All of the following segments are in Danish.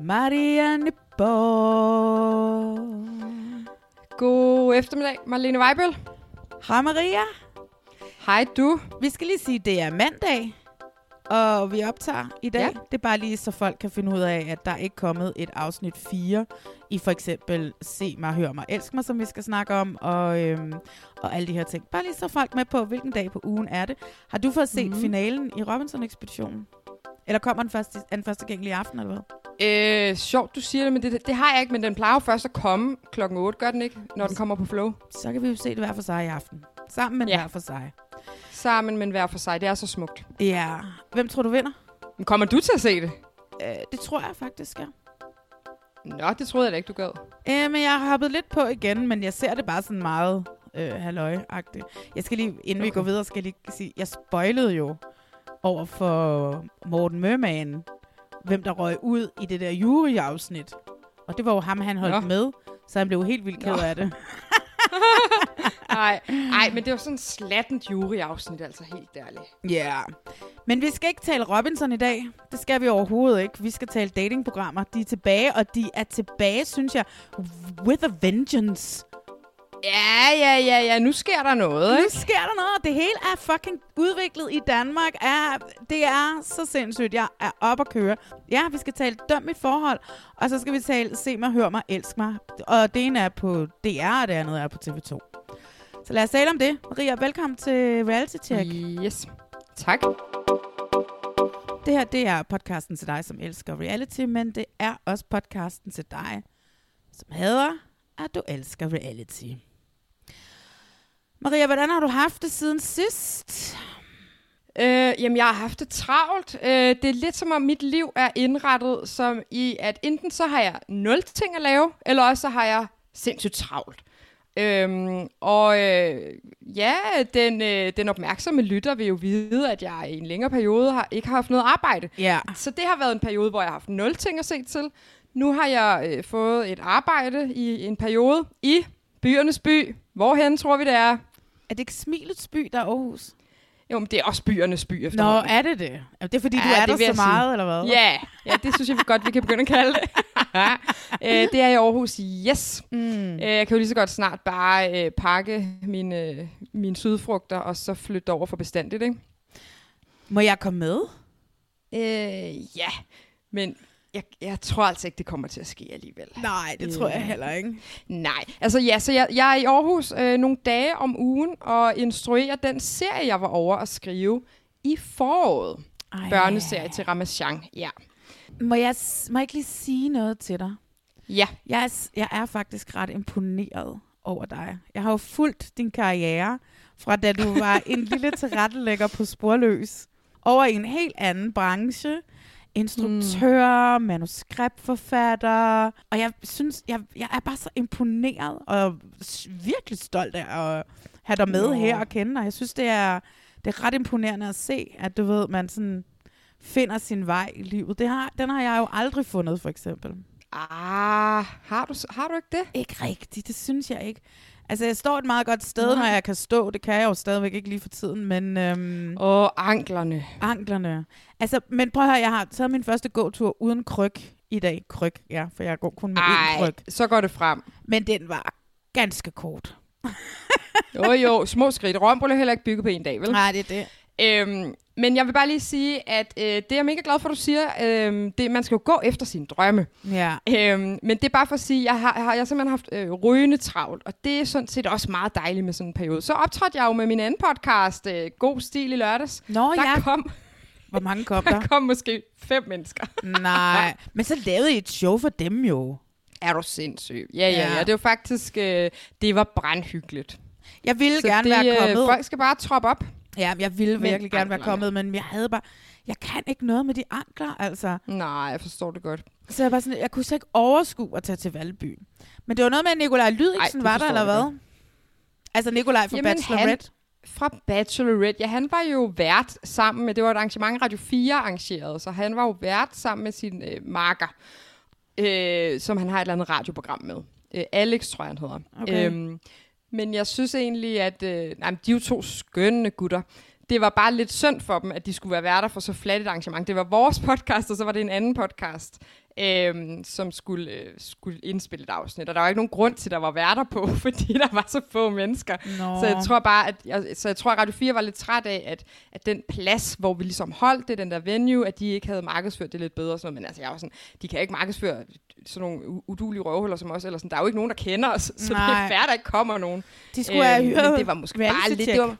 Marianne Borg. God eftermiddag, Marlene Weibel. Hej Maria. Hej du. Vi skal lige sige, at det er mandag, og vi optager i dag. Ja. Det er bare lige, så folk kan finde ud af, at der er ikke kommet et afsnit 4 i for eksempel Se mig, hør mig, elsk mig, som vi skal snakke om, og, øhm, og alle de her ting. Bare lige så folk med på, hvilken dag på ugen er det. Har du fået set mm. finalen i Robinson-ekspeditionen? Eller kommer den først, den første tilgængelig i aften, eller hvad? Øh, sjovt, du siger det, men det, det har jeg ikke, men den plejer jo først at komme klokken 8, gør den ikke, når den kommer på flow. Så kan vi jo se det hver for sig i aften. Sammen, men Ja. hver for sig. Sammen, men hver for sig. Det er så smukt. Ja. Hvem tror du vinder? Men kommer du til at se det? Øh, det tror jeg faktisk, ja. Nå, det troede jeg da ikke, du gad. Øh, men jeg har hoppet lidt på igen, men jeg ser det bare sådan meget øh, halløj-agtigt. Jeg skal lige, inden okay. vi går videre, skal jeg lige sige, jeg spoilede jo over for Morten Mørman, hvem der røg ud i det der juryafsnit. Og det var jo ham, han holdt Nå. med, så han blev helt vildt ked Nå. af det. Nej, nej, men det var sådan en slattent juryafsnit, altså helt ærligt. Ja. Yeah. Men vi skal ikke tale Robinson i dag. Det skal vi overhovedet ikke. Vi skal tale datingprogrammer. De er tilbage, og de er tilbage, synes jeg, with a vengeance. Ja, ja, ja, ja, nu sker der noget, Nu ikke? sker der noget. Det hele er fucking udviklet i Danmark. Er, det er så sindssygt. Jeg er op at køre. Ja, vi skal tale døm mit forhold, og så skal vi tale se mig, hør mig, elsk mig. Og det ene er på DR, og det andet er på TV2. Så lad os tale om det. Maria, velkommen til Reality Check. Yes. Tak. Det her, det er podcasten til dig, som elsker reality, men det er også podcasten til dig, som hader, at du elsker reality. Maria, hvordan har du haft det siden sidst? Øh, jamen, jeg har haft det travlt. Øh, det er lidt som om mit liv er indrettet som i, at enten så har jeg nul ting at lave, eller også så har jeg sindssygt travlt. Øhm, og øh, ja, den, øh, den opmærksomme lytter vil jo vide, at jeg i en længere periode har, ikke har haft noget arbejde. Ja. Så det har været en periode, hvor jeg har haft nul ting at se til. Nu har jeg øh, fået et arbejde i en periode i byernes by. Hvorhen tror vi, det er? Er det ikke Smilets by, der er Aarhus? Jo, men det er også byernes by Nå, efterhånden. er det det? Er det fordi, Ja, du er det der så sige. meget, eller hvad? Ja, ja, det synes jeg godt, vi kan begynde at kalde det. øh, det er i Aarhus, yes. Mm. Øh, jeg kan jo lige så godt snart bare øh, pakke mine, mine sydfrugter, og så flytte over for bestandigt, ikke? Må jeg komme med? Øh, ja, men jeg, jeg tror altså ikke, det kommer til at ske alligevel. Nej, det tror jeg heller ikke. Nej, altså ja, så jeg, jeg er i Aarhus øh, nogle dage om ugen og instruerer den serie, jeg var over at skrive i foråret. Ej. Børneserie til Ramachan, ja. Må jeg, må jeg ikke lige sige noget til dig? Ja, Jeg er, jeg er faktisk ret imponeret over dig. Jeg har jo fulgt din karriere fra da du var en lille tilrettelægger på Sporløs over i en helt anden branche. Instruktør, mm. manuskriptforfatter. Og jeg synes, jeg, jeg er bare så imponeret og virkelig stolt af at have dig med Nå. her og kende dig. Jeg synes, det er, det er ret imponerende at se, at du ved, man sådan finder sin vej i livet. Det har, den har jeg jo aldrig fundet, for eksempel. Ah, har du, har du ikke det? Ikke rigtigt, det synes jeg ikke. Altså, jeg står et meget godt sted, Nej. når jeg kan stå. Det kan jeg jo stadigvæk ikke lige for tiden, men øhm, Og anklerne. anklerne. Altså, men prøv at høre, jeg har taget min første gåtur uden kryg i dag. Kryg, ja, for jeg går kun med én Ej, kryg. så går det frem. Men den var ganske kort. Jo, jo, små skridt. Rom blev heller ikke bygget på en dag, vel? Nej, det er det. Øhm, men jeg vil bare lige sige, at øh, det er jeg mega glad for, at du siger. Øh, det, man skal jo gå efter sine drømme. Ja. Øhm, men det er bare for at sige, jeg har, jeg har jeg har simpelthen haft øh, rygende travlt, og det er sådan set også meget dejligt med sådan en periode. Så optrådte jeg jo med min anden podcast, øh, God Stil i lørdags. Nå der ja, kom, hvor mange kom der der? kom måske fem mennesker. Nej, men så lavede I et show for dem jo. Er du sindssyg? Ja, ja, Ja. ja. Det var faktisk, øh, det var brandhyggeligt. Jeg ville Så gerne det, være kommet. Øh, folk skal bare troppe op. Ja, jeg ville Men virkelig gerne være kommet, men jeg havde bare... Jeg kan ikke noget med de ankler, altså. Nej, jeg forstår det godt. Så jeg, var sådan, jeg kunne slet ikke overskue at tage til Valby. Men det var noget med, at Nikolaj Lydiksen Ej, var der, eller hvad? Altså Nikolaj fra Jamen, Bachelorette. Fra Bachelorette. Ja, han var jo vært sammen med, det var et arrangement, Radio 4 arrangerede, så han var jo vært sammen med sin øh, marker, øh, som han har et eller andet radioprogram med. Øh, Alex, tror jeg, han hedder. Okay. Øhm, men jeg synes egentlig, at øh, nej, de er jo to skønne gutter. Det var bare lidt synd for dem, at de skulle være værter for så flat et arrangement. Det var vores podcast, og så var det en anden podcast, øhm, som skulle, øh, skulle indspille et afsnit. Og der var ikke nogen grund til, at der var værter på, fordi der var så få mennesker. Nå. Så jeg tror bare, at jeg, så jeg tror, at Radio 4 var lidt træt af, at, at den plads, hvor vi ligesom holdt det, den der venue, at de ikke havde markedsført det lidt bedre. Sådan noget. Men altså, jeg var sådan, de kan ikke markedsføre sådan nogle udulige røvhuller som os. Eller sådan. Der er jo ikke nogen, der kender os, så det er Nej. fair, der ikke kommer nogen. De skulle have hyret men det var måske bare lidt... Det var,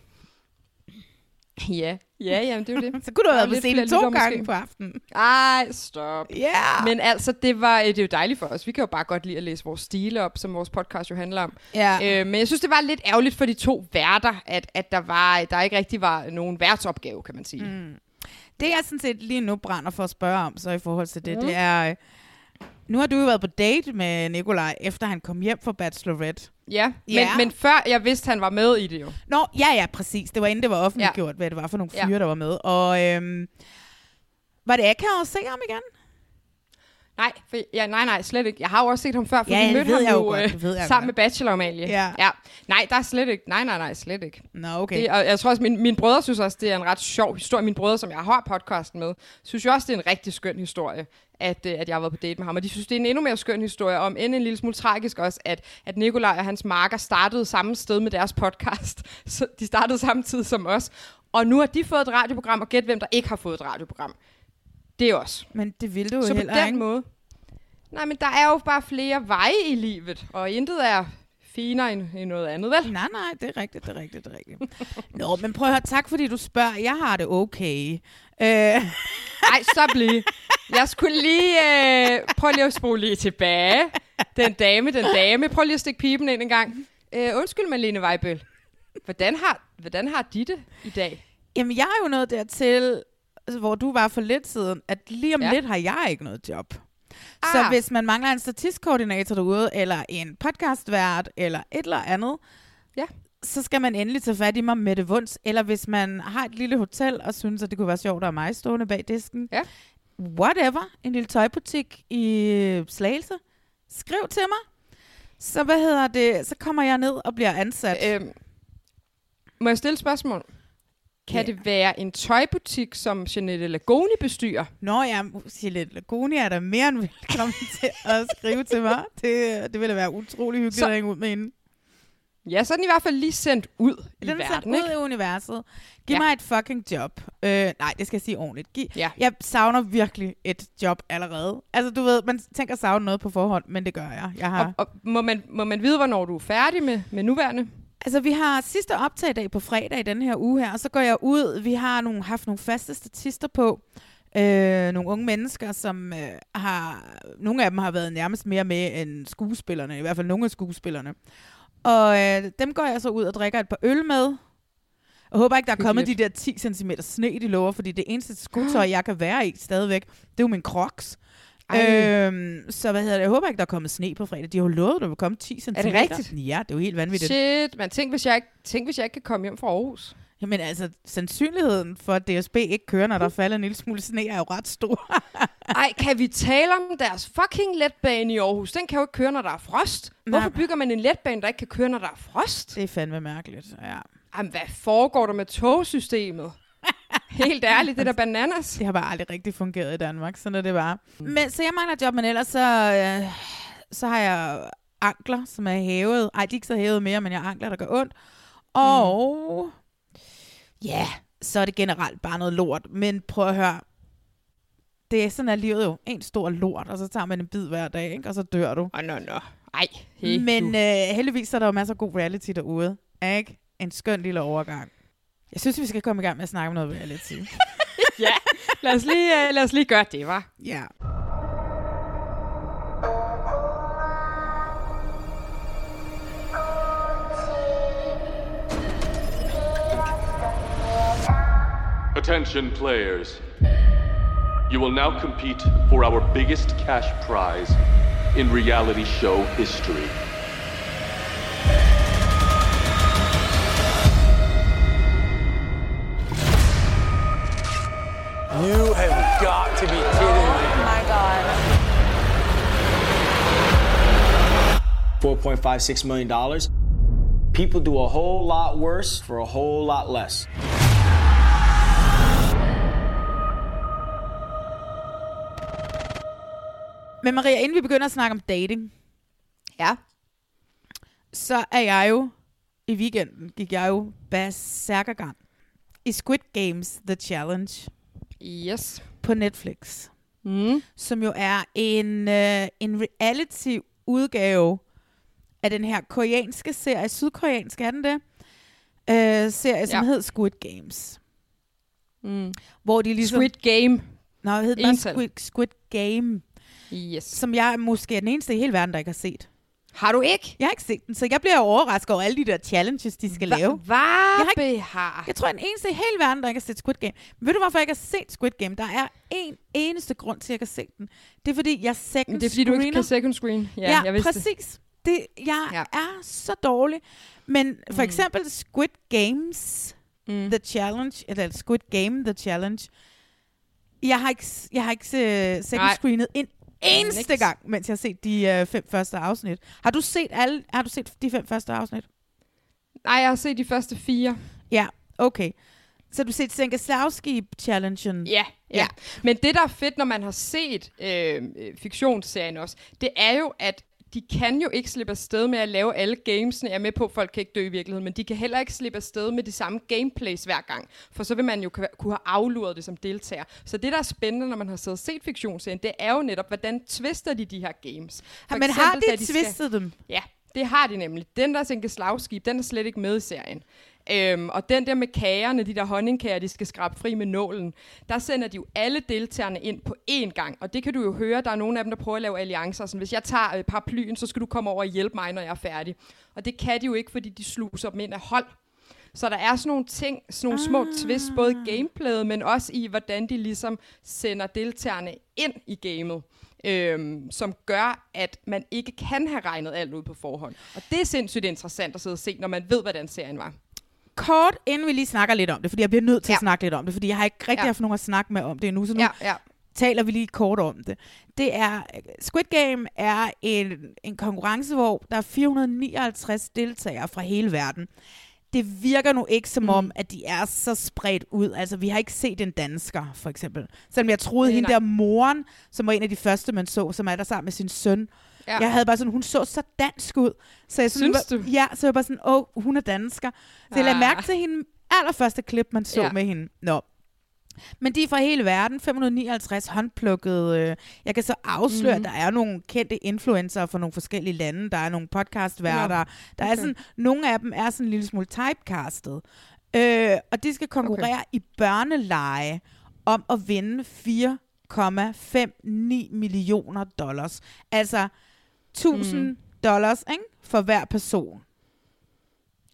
ja, ja, jamen, det er det. Så kunne du have været på scenen to gange måske. på aftenen. Ej, stop. Ja. Yeah. Men altså, det, var, øh, det er jo dejligt for os. Vi kan jo bare godt lide at læse vores stile op, som vores podcast jo handler om. ja. Øh, men jeg synes, det var lidt ærgerligt for de to værter, at, at der, var, der ikke rigtig var nogen værtsopgave, kan man sige. Mm. Det jeg sådan set lige nu brænder for at spørge om, så i forhold til det, mm. det er... øh, Nu har du jo været på date med Nikolaj, efter han kom hjem fra Bachelorette. Ja, men, Ja. men før jeg vidste, han var med i det jo. Nå, ja, ja, præcis. Det var inden det var offentliggjort, ja. hvad det var for nogle Ja. fyre, der var med. Og øhm, var det akavet at se ham igen? Nej, for, ja, nej, nej, slet ikke. Jeg har jo også set ham før, for Ja, vi mødte ham jeg jo godt, øh, ved jeg sammen godt. med Bachelor Amalie. Ja. ja. Nej, der er slet ikke. Nej, nej, nej, slet ikke. Nå, okay. Det, og jeg tror også, min, mine brødre synes også, det er en ret sjov historie. Mine brødre, som jeg har podcasten med, synes jo også, det er en rigtig skøn historie, at, øh, at jeg har været på date med ham. Og de synes, det er en endnu mere skøn historie, om end en lille smule tragisk også, at, at Nikolaj og hans marker startede samme sted med deres podcast. Så de startede samtidig som os. Og nu har de fået et radioprogram, og gæt hvem, der ikke har fået et radioprogram. Det os. Men det ville du jo Så på heller den ikke. måde. Nej, men der er jo bare flere veje i livet, og intet er finere end, end noget andet, vel? Nej, nej, det er rigtigt, det er rigtigt, det er rigtigt. Nå, men prøv at høre, tak fordi du spørger. Jeg har det okay. Øh, Ej, stop lige. Jeg skulle lige... Øh, prøv lige at spole lige tilbage. Den dame, den dame. Prøv lige at stikke pipen ind en gang. Øh, undskyld, Malene Weibøl. Hvordan har, hvordan har de det i dag? jamen, jeg er jo nået dertil, hvor du var for lidt siden, at lige om Ja. lidt har jeg ikke noget job. Så Ah. hvis man mangler en statistkoordinator derude, eller en podcastvært, eller et eller andet, Ja. så skal man endelig tage fat i mig med det vunds. Eller hvis man har et lille hotel, og synes, at det kunne være sjovt at have mig stående bag disken. Ja. Whatever. En lille tøjbutik i Slagelse. Skriv til mig. Så hvad hedder det? Så kommer jeg ned og bliver ansat. Øhm, må jeg stille spørgsmål? Kan Ja. det være en tøjbutik, som Jeanette Lagoni bestyrer? Nå ja, Gillette Lagoni er der mere end velkommen til at skrive til mig. Det, det ville være utrolig hyggeligt Så- at hænge ud med hende. Ja, så er den i hvert fald lige sendt ud i Den er sendt verden, ud ikke? i universet. Giv Ja. mig et fucking job. Øh, nej, det skal jeg sige ordentligt. Giv, Ja. Jeg savner virkelig et job allerede. Altså, du ved, man tænker savne noget på forhånd, men det gør jeg. Jeg har... Og, og må, man, må man vide, hvornår du er færdig med, med nuværende? Altså, vi har sidste optagdag på fredag i den her uge her, og så går jeg ud. Vi har nogle, haft nogle faste statister på. Øh, nogle unge mennesker, som øh, har... Nogle af dem har været nærmest mere med end skuespillerne. I hvert fald nogle af skuespillerne. Og øh, dem går jeg så ud og drikker et par øl med. Jeg håber ikke, der er kommet de der 10 cm sne, de lover, fordi det eneste skotøj, jeg kan være i stadigvæk, det er jo min crocs. Ej. Øhm, så hvad hedder det? Jeg håber ikke, der er kommet sne på fredag. De har jo lovet, at der vil komme 10 cm. det rigtigt? Ja, det er jo helt vanvittigt. Shit, man tænk hvis, jeg ikke, tænk, hvis jeg ikke kan komme hjem fra Aarhus. Jamen altså, sandsynligheden for, at DSB ikke kører, når der falder en lille smule sne, er jo ret stor. Ej, kan vi tale om deres fucking letbane i Aarhus? Den kan jo ikke køre, når der er frost. Hvorfor Nej. bygger man en letbane, der ikke kan køre, når der er frost? det er fandme mærkeligt, ja. Jamen, hvad foregår der med togsystemet? Helt ærligt, det der bananas. Det har bare aldrig rigtig fungeret i Danmark, sådan er det bare. Men, så jeg mangler job, men ellers så, øh, så har jeg ankler, som er hævet. Ej, de er ikke så hævet mere, men jeg har ankler, der gør ondt. Og ja, så er det generelt bare noget lort. Men prøv at høre, det er sådan, at livet jo en stor lort, og så tager man en bid hver dag, ikke? og så dør du. Åh, oh, no, no. Ej, hey, Men du. øh, heldigvis er der jo masser af god reality derude. Ikke? En skøn lille overgang. Jeg synes, vi skal komme i gang med at snakke om noget reality. ja, lad os, lige, uh, lad os lige gøre det, var. ja. Attention, players. You will now compete for our biggest cash prize in reality show history. To be kidding me. Oh my god. $4.56 million. People do a whole lot worse for a whole lot less. Men Maria, inden vi begynder at snakke om dating, Ja. så er jeg jo, i weekenden gik jeg jo berserkergang i Squid Games The Challenge Yes. På Netflix. Mm. som jo er en, øh, en reality udgave af den her koreanske serie, sydkoreansk er den det, øh, serie, som Ja. hed Squid Games. Mm. Hvor de ligesom... Squid Game. Nå, hed den bare. Squid, Squid Game, Yes. som jeg måske er den eneste i hele verden, der ikke har set. Har du ikke? Jeg har ikke set den, så jeg bliver overrasket over alle de der challenges, de skal lave. Hvad har ikke- behar? Jeg tror, jeg er den eneste i hele verden, der ikke har set Squid Game. Men ved du, hvorfor jeg ikke har set Squid Game? Der er en eneste grund til, at jeg ikke har set den. Det er, fordi jeg second Men det er fordi, du ikke screener. kan second screen. Ja, Ja, jeg vidste det. præcis. Det, jeg Ja. er så dårlig. Men for Mm. eksempel Squid Games Mm. The Challenge, eller Squid Game The Challenge, jeg har ikke, jeg har ikke uh, second Nej. screenet en eneste gang, mens jeg har set de uh, fem første afsnit. Har du set alle? Har du set de fem første afsnit? Nej, jeg har set de første fire. Ja, okay. Så har du set Senkaslavski-challengen? Ja, ja, Ja. Men det, der er fedt, når man har set øh, øh, fiktionsserien også, det er jo, at de kan jo ikke slippe afsted med at lave alle gamesene. Jeg er med på, at folk kan ikke dø i virkeligheden, men de kan heller ikke slippe afsted med de samme gameplays hver gang. For så vil man jo ku- kunne have afluret det som deltager. Så det, der er spændende, når man har siddet og set fiktionsserien, det er jo netop, hvordan twister de de her games. For Men har eksempel, da de skal- twistet dem? Ja, det har de nemlig. Den der sænke slagskib, den er slet ikke med i serien. Øhm, og den der med kagerne, de der honningkager, de skal skrabe fri med nålen, der sender de jo alle deltagerne ind på én gang. Og det kan du jo høre, der er nogle af dem, der prøver at lave alliancer. Sådan, hvis jeg tager øh, paraplyen, så skal du komme over og hjælpe mig, når jeg er færdig. Og det kan de jo ikke, fordi de sluser dem ind af hold. Så der er sådan nogle ting, sådan nogle ah. små twists, både i gameplayet, men også i, hvordan de ligesom sender deltagerne ind i gamet. Øhm, som gør, at man ikke kan have regnet alt ud på forhånd. Og det er sindssygt interessant at sidde og se, når man ved, hvordan serien var. Kort, inden vi lige snakker lidt om det, fordi jeg bliver nødt til ja. At snakke lidt om det, fordi jeg har ikke rigtig Ja. haft nogen at snakke med om det endnu, så nu Ja, ja. taler vi lige kort om det. Det er, Squid Game er en, en konkurrence, hvor der er 459 deltagere fra hele verden. Det virker nu ikke som Mm. om, at de er så spredt ud. Altså, vi har ikke set en dansker, for eksempel. Selvom jeg troede, Nej, hende der moren, som var en af de første, man så, som er der sammen med sin søn. Ja. Jeg havde bare sådan, hun så så dansk ud. Så jeg sådan, Synes du? Ja, så jeg var bare sådan, åh, hun er dansker. Så jeg lagde Ah. mærke til hende allerførste klip, man så Ja. med hende. Nå. Men de er fra hele verden, 559 håndplukkede. Øh. Jeg kan så afsløre, Mhm. mm-hmm. at der er nogle kendte influencer fra nogle forskellige lande. Der er nogle podcastværter. Ja, Der er sådan, nogle af dem er sådan en lille smule typecastet. Øh, og de skal konkurrere okay. i børneleje om at vinde 4,59 millioner dollars. Altså 1000 mm. dollars ikke? for hver person.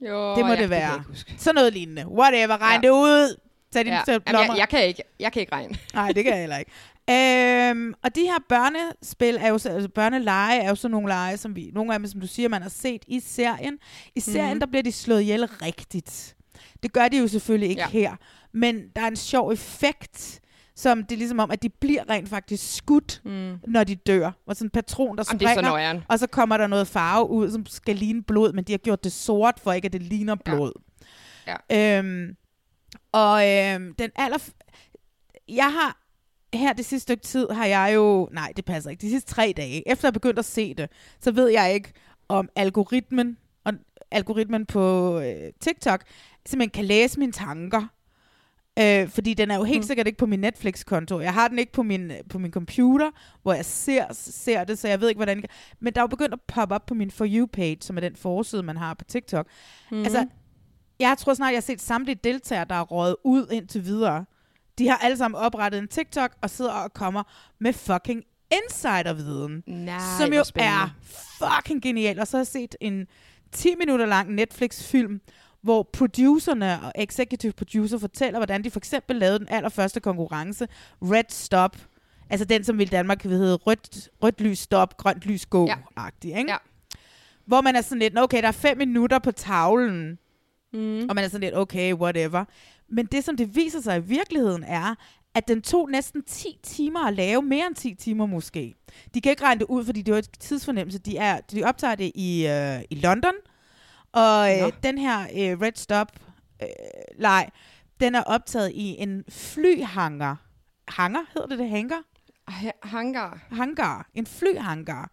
Jo, Det må ja, det være. ikke huske. Sådan noget lignende. Whatever, regn Ja. det ud. Tag dine Ja. ja. Jamen, jeg, jeg, kan ikke, jeg kan ikke regne. Nej, det kan jeg heller ikke. Øhm, og de her børnespil er jo så, altså børneleje er jo sådan nogle lege, som vi, nogle af dem, som du siger, man har set i serien. I serien, mm-hmm. der bliver de slået ihjel rigtigt. Det gør de jo selvfølgelig ikke ja. her. Men der er en sjov effekt, som det er ligesom om, at de bliver rent faktisk skudt, Mm. når de dør. Og sådan en patron, der Jamen, det er så springer, og så kommer der noget farve ud, som skal ligne blod, men de har gjort det sort, for ikke at det ligner blod. Ja. Øhm, og øhm, den aller... Jeg har... Her det sidste stykke tid har jeg jo... Nej, det passer ikke. De sidste tre dage, efter jeg begyndte at se det, så ved jeg ikke, om algoritmen, og algoritmen på øh, TikTok simpelthen kan læse mine tanker. Øh, fordi den er jo helt mm. sikkert ikke på min Netflix-konto. Jeg har den ikke på min, på min computer, hvor jeg ser, ser det, så jeg ved ikke, hvordan... Men der er jo begyndt at poppe op på min For You-page, som er den forside, man har på TikTok. Mm. Altså, jeg tror snart, jeg har set samtlige deltagere, der er røget ud indtil videre. De har alle sammen oprettet en TikTok og sidder og kommer med fucking insiderviden. Nej, som jo er fucking genial. Og så har jeg set en 10 minutter lang Netflix-film, hvor producerne og executive producer fortæller, hvordan de for eksempel lavede den allerførste konkurrence, Red Stop, altså den, som i Danmark vil hedde rødt, rødt lys stop, grønt lys gå, Ja. agtig, ikke? Ja. Hvor man er sådan lidt, okay, der er fem minutter på tavlen, Mm. og man er sådan lidt, okay, whatever. Men det, som det viser sig i virkeligheden, er, at den tog næsten 10 timer at lave, mere end 10 timer måske. De kan ikke regne det ud, fordi det var et tidsfornemmelse. De, er, de optager det i, øh, i London, og øh, den her øh, Red Stop øh, den er optaget i en flyhanger. Hanger hedder det det? Hangar? Ha- Hangar. hangar, en flyhangar.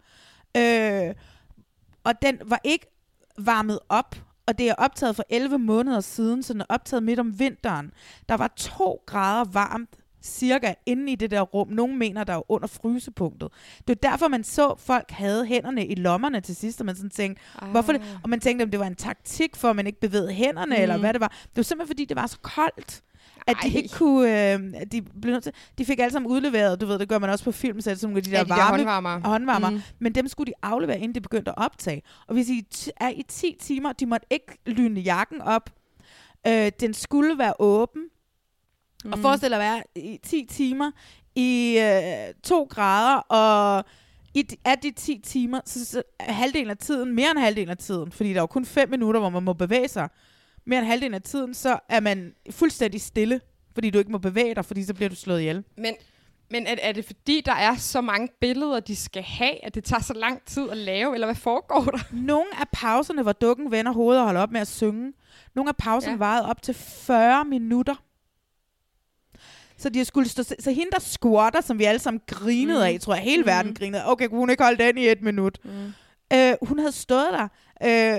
Øh, og den var ikke varmet op, og det er optaget for 11 måneder siden, så den er optaget midt om vinteren. Der var to grader varmt cirka inde i det der rum. Nogle mener, der er under frysepunktet. Det er derfor, man så, folk havde hænderne i lommerne til sidst, og man sådan tænkte, ah. hvorfor det? Og man tænkte, om det var en taktik for, at man ikke bevægede hænderne, mm. eller hvad det var. Det var simpelthen, fordi det var så koldt at de Ej. ikke kunne, øh, at de blev nødt til, de fik alle sammen udleveret, du ved, det gør man også på film, så det sådan nogle af de der Ja, de der varme håndvarmere. håndvarmer, Mm. men dem skulle de aflevere, inden de begyndte at optage. Og hvis I er i 10 timer, de måtte ikke lyne jakken op, øh, den skulle være åben, mm. og forestil dig at være i 10 timer i øh, 2 grader, og i de, af de 10 timer, så, så er halvdelen af tiden, mere end halvdelen af tiden, fordi der er jo kun 5 minutter, hvor man må bevæge sig, mere end halvdelen af tiden, så er man fuldstændig stille, fordi du ikke må bevæge dig, fordi så bliver du slået ihjel. Men, men er, er det fordi, der er så mange billeder, de skal have, at det tager så lang tid at lave, eller hvad foregår der? Nogle af pauserne, hvor dukken vender hovedet og holder op med at synge, nogle af pauserne Ja. ja. varede op til 40 minutter. Så de skulle stå, så hende, der squatter, som vi alle sammen grinede Mm. af, tror jeg, hele Mm. verden grinede. Okay, kunne hun ikke holde den i et minut? Mm. Øh, hun havde stået der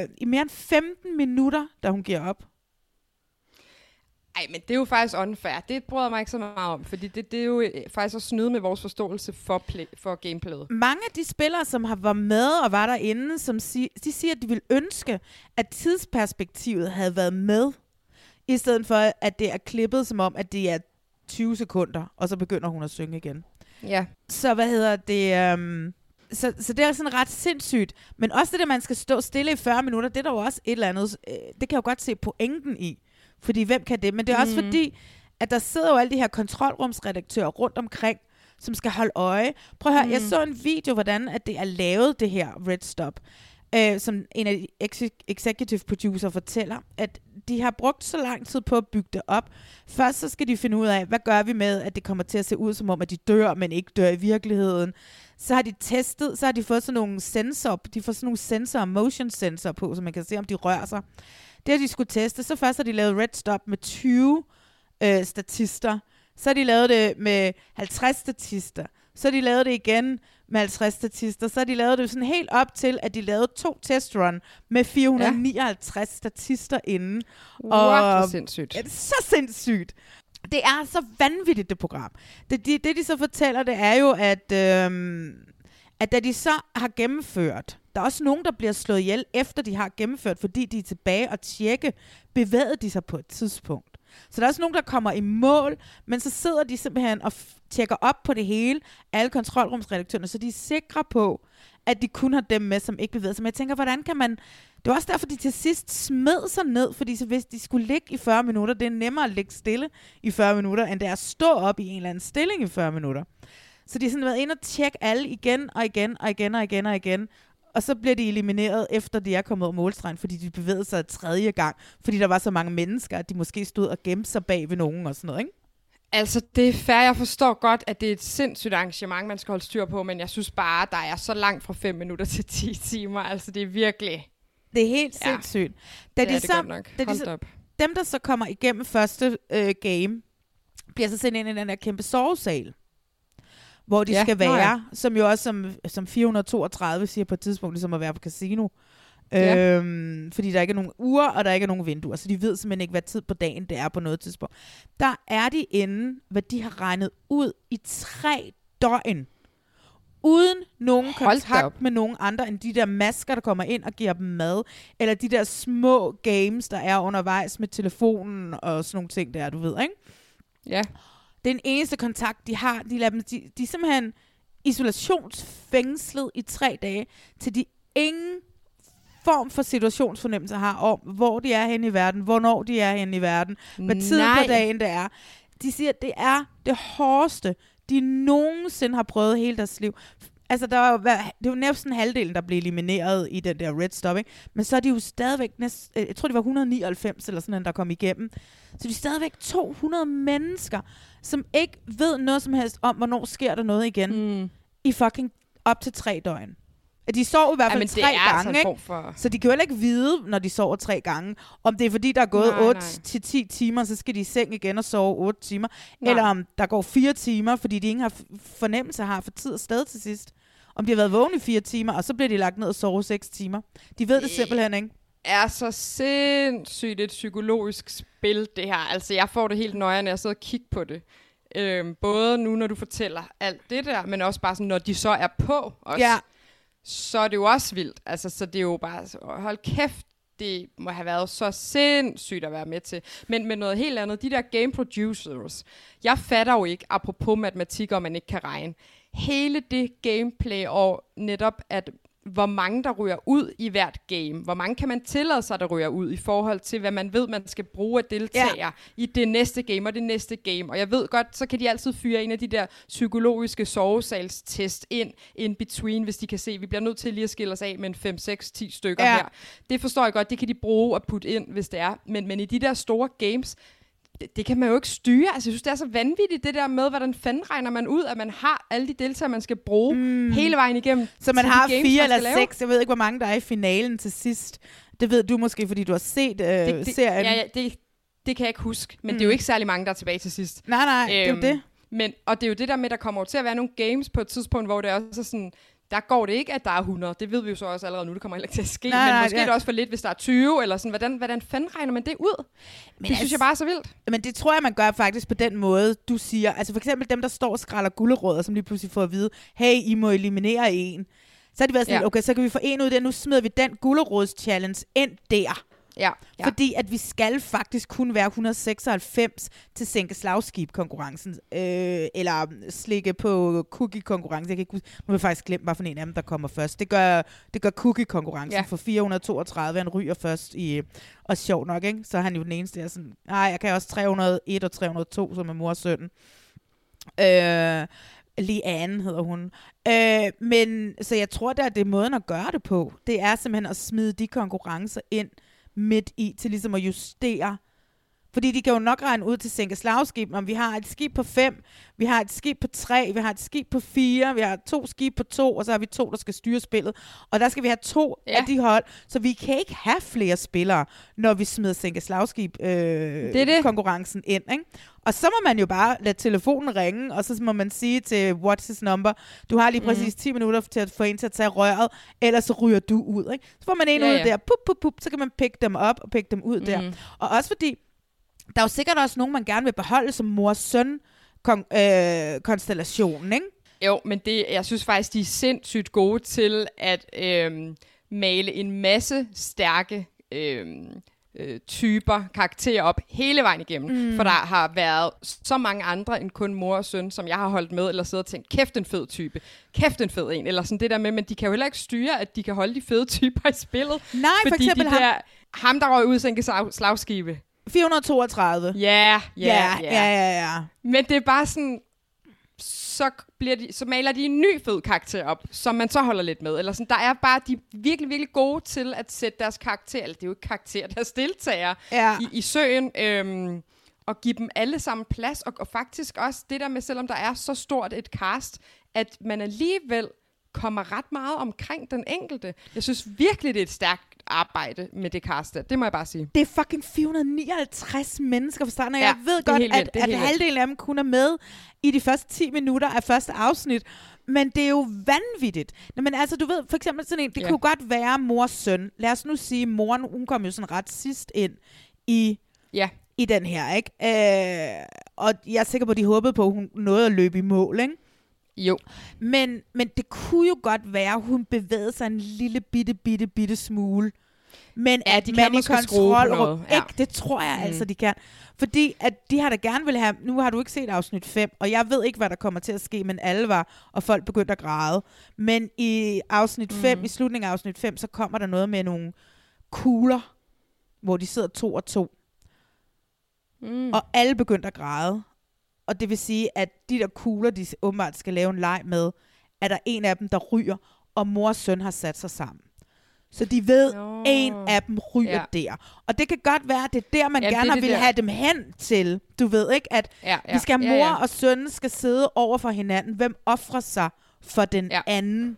øh, i mere end 15 minutter, da hun giver op. Ej, men det er jo faktisk unfair. Det bryder mig ikke så meget om, fordi det, det er jo øh, faktisk at snyde med vores forståelse for, play, for gameplayet. Mange af de spillere, som har var med og var derinde, som si- de siger, at de vil ønske, at tidsperspektivet havde været med, i stedet for, at det er klippet som om, at det er 20 sekunder, og så begynder hun at synge igen. Ja. Så hvad hedder det? Um, så, så det er sådan ret sindssygt. Men også det, at man skal stå stille i 40 minutter, det er der jo også et eller andet, øh, det kan jeg jo godt se pointen i. Fordi hvem kan det? Men det er også Mhm. fordi, at der sidder jo alle de her kontrolrumsredaktører rundt omkring, som skal holde øje. Prøv at høre, jeg Mhm. så en video, hvordan at det er lavet, det her Red Stop. Øh, som en af de ex- executive producer fortæller, at de har brugt så lang tid på at bygge det op. Først så skal de finde ud af, hvad gør vi med, at det kommer til at se ud som om, at de dør, men ikke dør i virkeligheden. Så har de testet, så har de fået sådan nogle sensorer, de får sådan nogle sensorer, motion sensor på, så man kan se, om de rører sig. Det har de skulle teste. Så først har de lavet Red Stop med 20 øh, statister. Så har de lavet det med 50 statister. Så har de lavet det igen med 50 statister. Så har de lavet det sådan helt op til, at de lavede to testrun med 459 ja. statister inden. What, hvor sindssygt. Ja, det er så sindssygt. Det er så vanvittigt, det program. Det, de, det de så fortæller, det er jo, at, øhm, at da de så har gennemført, der er også nogen, der bliver slået ihjel, efter de har gennemført, fordi de er tilbage og tjekke, bevægede de sig på et tidspunkt. Så der er også nogen, der kommer i mål, men så sidder de simpelthen og tjekker op på det hele, alle kontrolrumsredaktørerne, så de er sikre på, at de kun har dem med, som ikke bevæger sig. Men jeg tænker, hvordan kan man... Det var også derfor, de til sidst smed sig ned, fordi så hvis de skulle ligge i 40 minutter, det er nemmere at ligge stille i 40 minutter, end det er at stå op i en eller anden stilling i 40 minutter. Så de har sådan været inde og tjekke alle igen og igen og igen og igen og igen. Og så bliver de elimineret, efter de er kommet over målstregen, fordi de bevægede sig tredje gang, fordi der var så mange mennesker, at de måske stod og gemte sig bag ved nogen og sådan noget, ikke? Altså, det er fair. Jeg forstår godt, at det er et sindssygt arrangement, man skal holde styr på, men jeg synes bare, der er så langt fra 5 minutter til 10 timer. Altså, det er virkelig... Det er helt Ja. sindssygt. Da det de er det så, godt nok. da de Hold så, da op. dem, der så kommer igennem første øh, game, bliver så sendt ind i den der kæmpe sovesal, hvor de Ja, skal være, som jo også som, som 432 siger på et tidspunkt, ligesom at være på casino. Ja. Øhm, fordi der ikke er nogen uger, og der ikke er nogen vinduer. Så de ved simpelthen ikke, hvad tid på dagen det er på noget tidspunkt. Der er de inde, hvad de har regnet ud i tre døgn. Uden nogen Hold kontakt med nogen andre end de der masker, der kommer ind og giver dem mad. Eller de der små games, der er undervejs med telefonen og sådan nogle ting der, du ved, ikke? Ja. Den eneste kontakt, de har, de, lader dem, de, de er simpelthen isolationsfængslet i tre dage, til de ingen form for situationsfornemmelse har om, hvor de er henne i verden, hvornår de er henne i verden, hvad tid Nej. på dagen det er. De siger, at det er det hårdeste, de nogensinde har prøvet hele deres liv. Altså, der var, det var næsten halvdelen, der blev elimineret i den der red stop, ikke? Men så er de jo stadigvæk næst, øh, jeg tror, det var 199 eller sådan noget, der kom igennem. Så de er stadigvæk 200 mennesker, som ikke ved noget som helst om, hvornår sker der noget igen Mm. i fucking op til tre døgn. De sover i hvert Ja, fald men tre altså gange, en ikke? for... Så de kan jo heller ikke vide, når de sover tre gange, om det er fordi, der er gået Nej, 8-10 timer, så skal de i seng igen og sove 8 timer. Nej. Eller om der går 4 timer, fordi de ingen har fornemmelse har for tid og sted til sidst. Om de har været vågne i 4 timer, og så bliver de lagt ned og sover 6 timer. De ved det simpelthen ikke. er så sindssygt et psykologisk spil, det her. Altså, jeg får det helt nøje, når jeg sidder og kigger på det. Øhm, både nu, når du fortæller alt det der, men også bare sådan, når de så er på også, Ja så er det jo også vildt. Altså, så det er jo bare, hold kæft, det må have været så sindssygt at være med til. Men med noget helt andet, de der game producers, jeg fatter jo ikke, apropos matematik, om man ikke kan regne, hele det gameplay og netop, at hvor mange der ryger ud i hvert game. Hvor mange kan man tillade sig, der ryger ud i forhold til, hvad man ved, man skal bruge af deltagere ja. i det næste game og det næste game. Og jeg ved godt, så kan de altid fyre en af de der psykologiske sovesalstest ind in between, hvis de kan se, at vi bliver nødt til lige at skille os af med en 5, 6, 10 stykker Ja. her. Det forstår jeg godt, det kan de bruge og putte ind, hvis det er. Men, men i de der store games, det, det kan man jo ikke styre. Altså, jeg synes, det er så vanvittigt, det der med, hvordan fanden regner man ud, at man har alle de deltagere, man skal bruge mm. hele vejen igennem. Så man har games, fire man eller lave. seks. Jeg ved ikke, hvor mange der er i finalen til sidst. Det ved du måske, fordi du har set øh, det, det, serien. Ja, ja, det, det kan jeg ikke huske, men mm. det er Mm. jo ikke særlig mange, der er tilbage til sidst. Nej, nej, det er jo Øhm, det. Men, og det er jo det der med, der kommer til at være nogle games på et tidspunkt, hvor det også er sådan, der går det ikke, at der er 100. Det ved vi jo så også allerede nu, det kommer heller ikke til at ske. Nej, men nej, måske ja. er det også for lidt, hvis der er 20, eller sådan, hvordan, hvordan fanden regner man det ud? Men det altså- synes jeg bare er så vildt. Men det tror jeg, man gør faktisk på den måde, du siger. Altså for eksempel dem, der står og skræller gulderødder, som lige pludselig får at vide, hey, I må eliminere en. Så har de været sådan, Ja. okay, så kan vi få en ud der, nu smider vi den gulderods-challenge ind der. Ja, Ja. Fordi at vi skal faktisk kun være 196 til sænke slagskib-konkurrencen. Øh, eller slikke på cookie-konkurrencen. Jeg kan ikke huske, nu har jeg faktisk glemt, hvad for en af dem, der kommer først. Det gør, det gør cookie-konkurrencen Ja. for 432. Han ryger først i... Og sjov nok, ikke? Så er han jo den eneste, der er sådan... Nej, jeg kan også 301 og 302, som er mor og søn. Øh, Lige Anne hedder hun. Øh, men så jeg tror, er, det er måden at gøre det på. Det er simpelthen at smide de konkurrencer ind midt i, til ligesom at justere. Fordi de kan jo nok regne ud til sænke slagskib, om vi har et skib på fem, vi har et skib på tre, vi har et skib på fire, vi har to skib på to, og så har vi to, der skal styre spillet. Og der skal vi have to Ja. af de hold, så vi kan ikke have flere spillere, når vi smider sænke slagskib øh, Det det. konkurrencen ind. Ikke? Og så må man jo bare lade telefonen ringe, og så må man sige til what's his number, du har lige Mhm. præcis 10 minutter til at få en til at tage røret, ellers så ryger du ud. Ikke? Så får man en Ja, ud ja. der, pup, pup, pup, så kan man pick dem op og pick dem ud der. Mhm. Og også fordi, der er jo sikkert også nogen, man gerne vil beholde som mor-søn kon- øh, ikke? Jo, men det, jeg synes faktisk, de er sindssygt gode til at øhm, male en masse stærke øhm, øh, typer, karakterer op hele vejen igennem. Mm. For der har været så mange andre end kun mor og søn, som jeg har holdt med, eller siddet og tænkt, kæft en fed type, kæft en fed en, eller sådan det der med, men de kan jo heller ikke styre, at de kan holde de fede typer i spillet. Nej, for fordi eksempel de der, ham, der røg ud sænke slag, slagskibe. 432. Ja, ja, ja, ja, ja. Men det er bare sådan, så, bliver de, så maler de en ny fed karakter op, som man så holder lidt med. Eller sådan, der er bare, de er virkelig, virkelig gode til at sætte deres karakter, eller det er jo ikke karakter, deres deltagere, Ja. i, i søen, øhm, og give dem alle sammen plads, og, og faktisk også det der med, selvom der er så stort et cast, at man alligevel kommer ret meget omkring den enkelte. Jeg synes virkelig, det er et stærkt arbejde med det cast der. Det må jeg bare sige. Det er fucking 459 mennesker fra starten, og Ja, jeg ved godt, at, at vildt. halvdelen af dem kun er med i de første 10 minutter af første afsnit. Men det er jo vanvittigt. Nå, men altså, du ved, for eksempel sådan en, det Ja. kunne godt være mors søn. Lad os nu sige, moren, hun kom jo sådan ret sidst ind i, Ja, i den her, ikke? Øh, og jeg er sikker på, at de håbede på, at hun nåede at løbe i mål, ikke? Jo. Men, men det kunne jo godt være, at hun bevægede sig en lille bitte, bitte, bitte smule. Men Ja, at de kan man i kontrolrum- ja. Ikke, det tror jeg. Mm. altså, de kan. Fordi at de har da gerne vil have... Nu har du ikke set afsnit 5, og jeg ved ikke, hvad der kommer til at ske, men alle var, og folk begyndte at græde. Men i afsnit 5, Mm. i slutningen af afsnit 5, så kommer der noget med nogle kugler, hvor de sidder to og to, Mm. og alle begyndte at græde. Og det vil sige, at de der kugler, de åbenbart skal lave en leg med, er der en af dem, der ryger, og mor og søn har sat sig sammen. Så de ved, Nå. en af dem ryger Ja. der. Og det kan godt være, at det er der, man Ja, det gerne er det der. have dem hen til. Du ved ikke, at ja, ja, vi skal have ja, mor ja. og søn skal sidde over for hinanden. Hvem offrer sig for den ja. anden?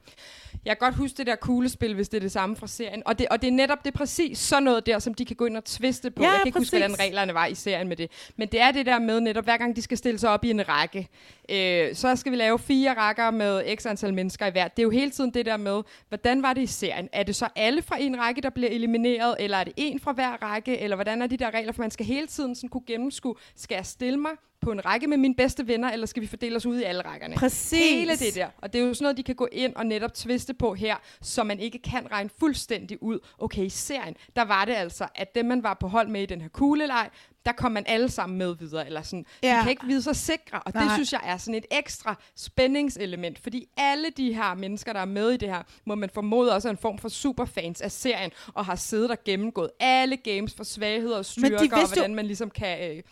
Jeg kan godt huske det der kuglespil, hvis det er det samme fra serien. Og det, og det er netop det er præcis sådan noget der, som de kan gå ind og tviste på. Ja, jeg kan ikke huske, præcis. hvordan reglerne var i serien med det. Men det er det der med netop, hver gang de skal stille sig op i en række, øh, så skal vi lave fire rækker med x antal mennesker i hver. Det er jo hele tiden det der med, hvordan var det i serien? Er det så alle fra en række, der bliver elimineret, eller er det en fra hver række, eller hvordan er de der regler? For man skal hele tiden sådan kunne gennemskue, skal jeg stille mig på en række med mine bedste venner, eller skal vi fordele os ud i alle rækkerne? Præcis. Hele det der. Og det er jo sådan noget, de kan gå ind og netop tviste på her, så man ikke kan regne fuldstændig ud. Okay, i serien, der var det altså, at dem, man var på hold med i den her kugleleg, der kom man alle sammen med videre. Eller sådan. Ja. De kan ikke vide sig sikre, og det Nej. synes jeg er sådan et ekstra spændingselement. Fordi alle de her mennesker, der er med i det her, må man formode også er en form for superfans af serien, og har siddet og gennemgået alle games for svagheder og styrker, og hvordan man ligesom kan... Øh,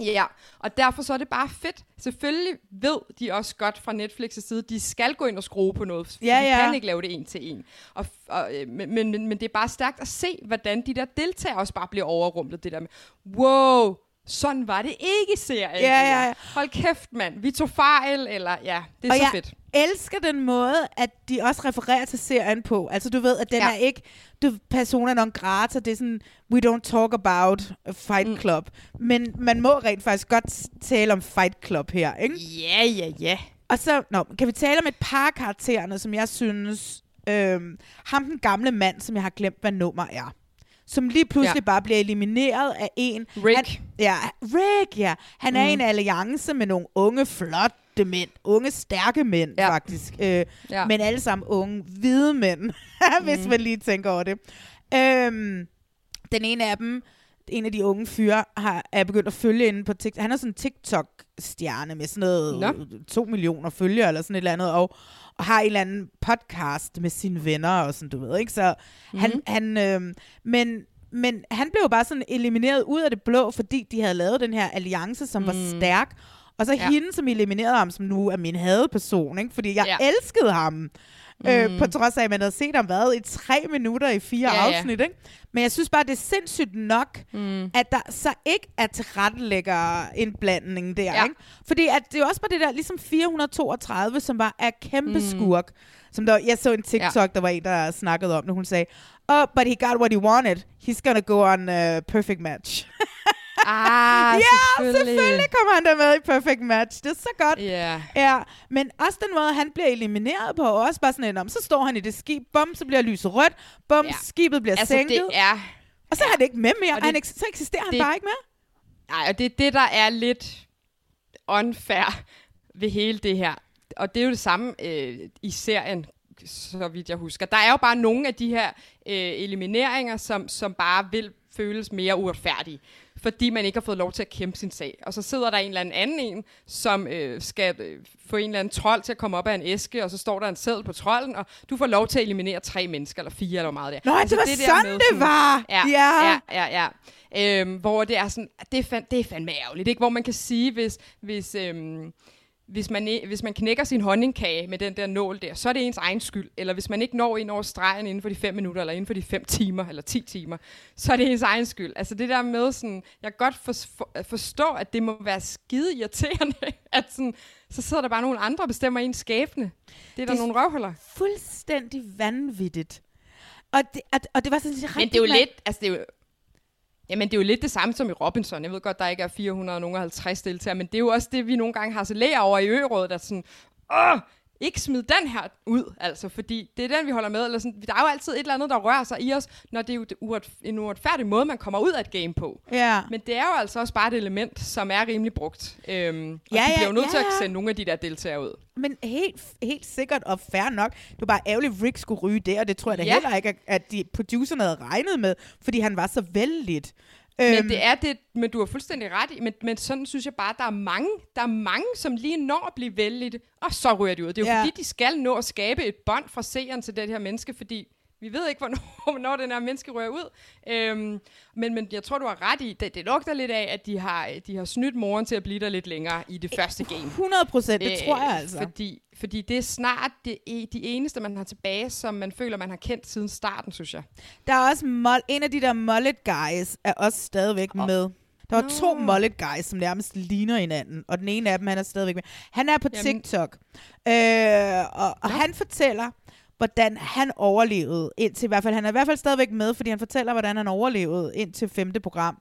Ja, og derfor så er det bare fedt. Selvfølgelig ved de også godt fra Netflix' side, de skal gå ind og skrue på noget. for Ja, de ja. kan ikke lave det en til en. Og, og, øh, men, men, men, men det er bare stærkt at se, hvordan de der deltagere også bare bliver overrumplet. Det der med, wow, sådan var det ikke serien. Ja, ja, ja. Hold kæft, mand, vi tog fejl, eller ja, det er Og så jeg fedt. elsker den måde, at de også refererer til serien på. Altså du ved, at den Ja. er ikke du, persona non grata, det er sådan, we don't talk about Fight Mm. Club. Men man må rent faktisk godt tale om Fight Club her, ikke? Ja, ja, ja. Og så nå, kan vi tale om et par karaktererne, som jeg synes... Øhm, ham den gamle mand, som jeg har glemt, hvad nummer er. Som lige pludselig Ja. bare bliver elimineret af en... Rick. Han, ja, Rick, ja. Han er Mm. i en alliance med nogle unge, flotte mænd. Unge, stærke mænd, Ja. faktisk. Øh, Ja. Men alle sammen unge, hvide mænd, hvis man lige tænker over det. Øhm, den ene af dem, en af de unge fyre, har, er begyndt at følge inde på TikTok. Han er sådan en TikTok-stjerne med sådan noget Nå. to millioner følgere eller sådan et eller andet, og, og har en eller anden podcast med sine venner og sådan, du ved, ikke? Så mm. han, Mhm. han øhm, men, men han blev bare sådan elimineret ud af det blå, fordi de havde lavet den her alliance, som mm. var stærk. Og så Ja. hende, som eliminerede ham, som nu er min hadeperson, ikke? Fordi jeg ja. elskede ham. Mm. Øh, på trods af, at man havde set ham været i tre minutter i fire Ja, ja. afsnit. Ikke? Men jeg synes bare, det er sindssygt nok, mm. at der så ikke er tilrettelægger indblanding der. Ja. Ikke? Fordi at det er jo også bare det der, ligesom 432, som var er kæmpe mm. skurk. Som der, jeg så en TikTok, ja. der var en, der snakkede om det. Hun sagde, oh, but he got what he wanted. He's gonna go on a perfect match. Ah, ja, selvfølgelig kommer han der med i perfect match. Det er så godt. Ja. Ja, men også den måde, han bliver elimineret på, og også bare sådan en om, så står han i det skib, bum, så bliver lyset rødt, bum, Ja. ja. skibet bliver Altså, sænket, det er... og så er han ikke med mere, Og det- han eks- så eksisterer han det- bare ikke mere. Nej, og det er det, der er lidt unfair ved hele det her. Og det er jo det samme øh, i serien, så vidt jeg husker. Der er jo bare nogle af de her øh, elimineringer, som, som bare vil føles mere uretfærdige, fordi man ikke har fået lov til at kæmpe sin sag. Og så sidder der en eller anden anden en, som øh, skal øh, få en eller anden trold til at komme op af en æske, og så står der en seddel på trolden, og du får lov til at eliminere tre mennesker, eller fire, eller hvor meget det er. Nå, det var sådan, det var. Ja, Ja. ja, ja, ja. Øhm, hvor det er sådan, det er, fand, det er fandme ærgerligt, ikke? Hvor man kan sige, hvis, hvis, øhm, hvis man, hvis man knækker sin honningkage med den der nål der, så er det ens egen skyld. Eller hvis man ikke når ind over stregen inden for de fem minutter, eller inden for de fem timer, eller ti timer, så er det ens egen skyld. Altså det der med sådan, jeg kan godt for, for, forstå, at det må være skide irriterende, at sådan, så sidder der bare nogle andre og bestemmer ens skæbne. Det er der Det- nogle røvhuller. Fuldstændig vanvittigt. Og det, og, og det var sådan rigtig Men det er jo lidt, altså det er jo, Jamen, det er jo lidt det samme som i Robinson. Jeg ved godt, der ikke er 450 deltagere, men det er jo også det, vi nogle gange har så over i ørådet, at sådan, åh, ikke smid den her ud, altså, fordi det er den, vi holder med. Eller sådan, der er jo altid et eller andet, der rører sig i os, når det er jo det uret, en uretfærdig måde, man kommer ud af et game på. Ja. Men det er jo altså også bare et element, som er rimelig brugt. Øhm, og Ja, de ja, bliver jo nødt til at ja, ja. sende nogle af de der deltagere ud. Men helt, helt sikkert og fair nok. Det var bare ærgerligt, at Rick skulle ryge det, og det tror jeg da Ja. heller ikke, at- at de producerne havde regnet med, fordi han var så vældig. Men det er det, men du har fuldstændig ret i, men, men sådan synes jeg bare, der er mange, der er mange, som lige når at blive vældigt, og så ryger de ud. Det er jo ja. fordi, de skal nå at skabe et bånd fra seeren til det her menneske, fordi vi ved ikke, hvornår, hvornår den her menneske rører ud. Øhm, men, men jeg tror, du har ret i, det, det lugter lidt af, at de har, de har snydt moren til at blive der lidt længere i det første game. 100 procent, det Øh, tror jeg altså. Fordi, fordi det er snart det, e- de eneste, man har tilbage, som man føler, man har kendt siden starten, synes jeg. Der er også mol- en af de der mullet guys, er også stadigvæk oh. med. Der var to mullet guys, som nærmest ligner hinanden, og den ene af dem, han er stadigvæk med. Han er på Jamen- TikTok, øh, og, og han fortæller, hvordan han overlevede indtil i hvert fald, han er i hvert fald stadigvæk med, fordi han fortæller, hvordan han overlevede indtil femte program.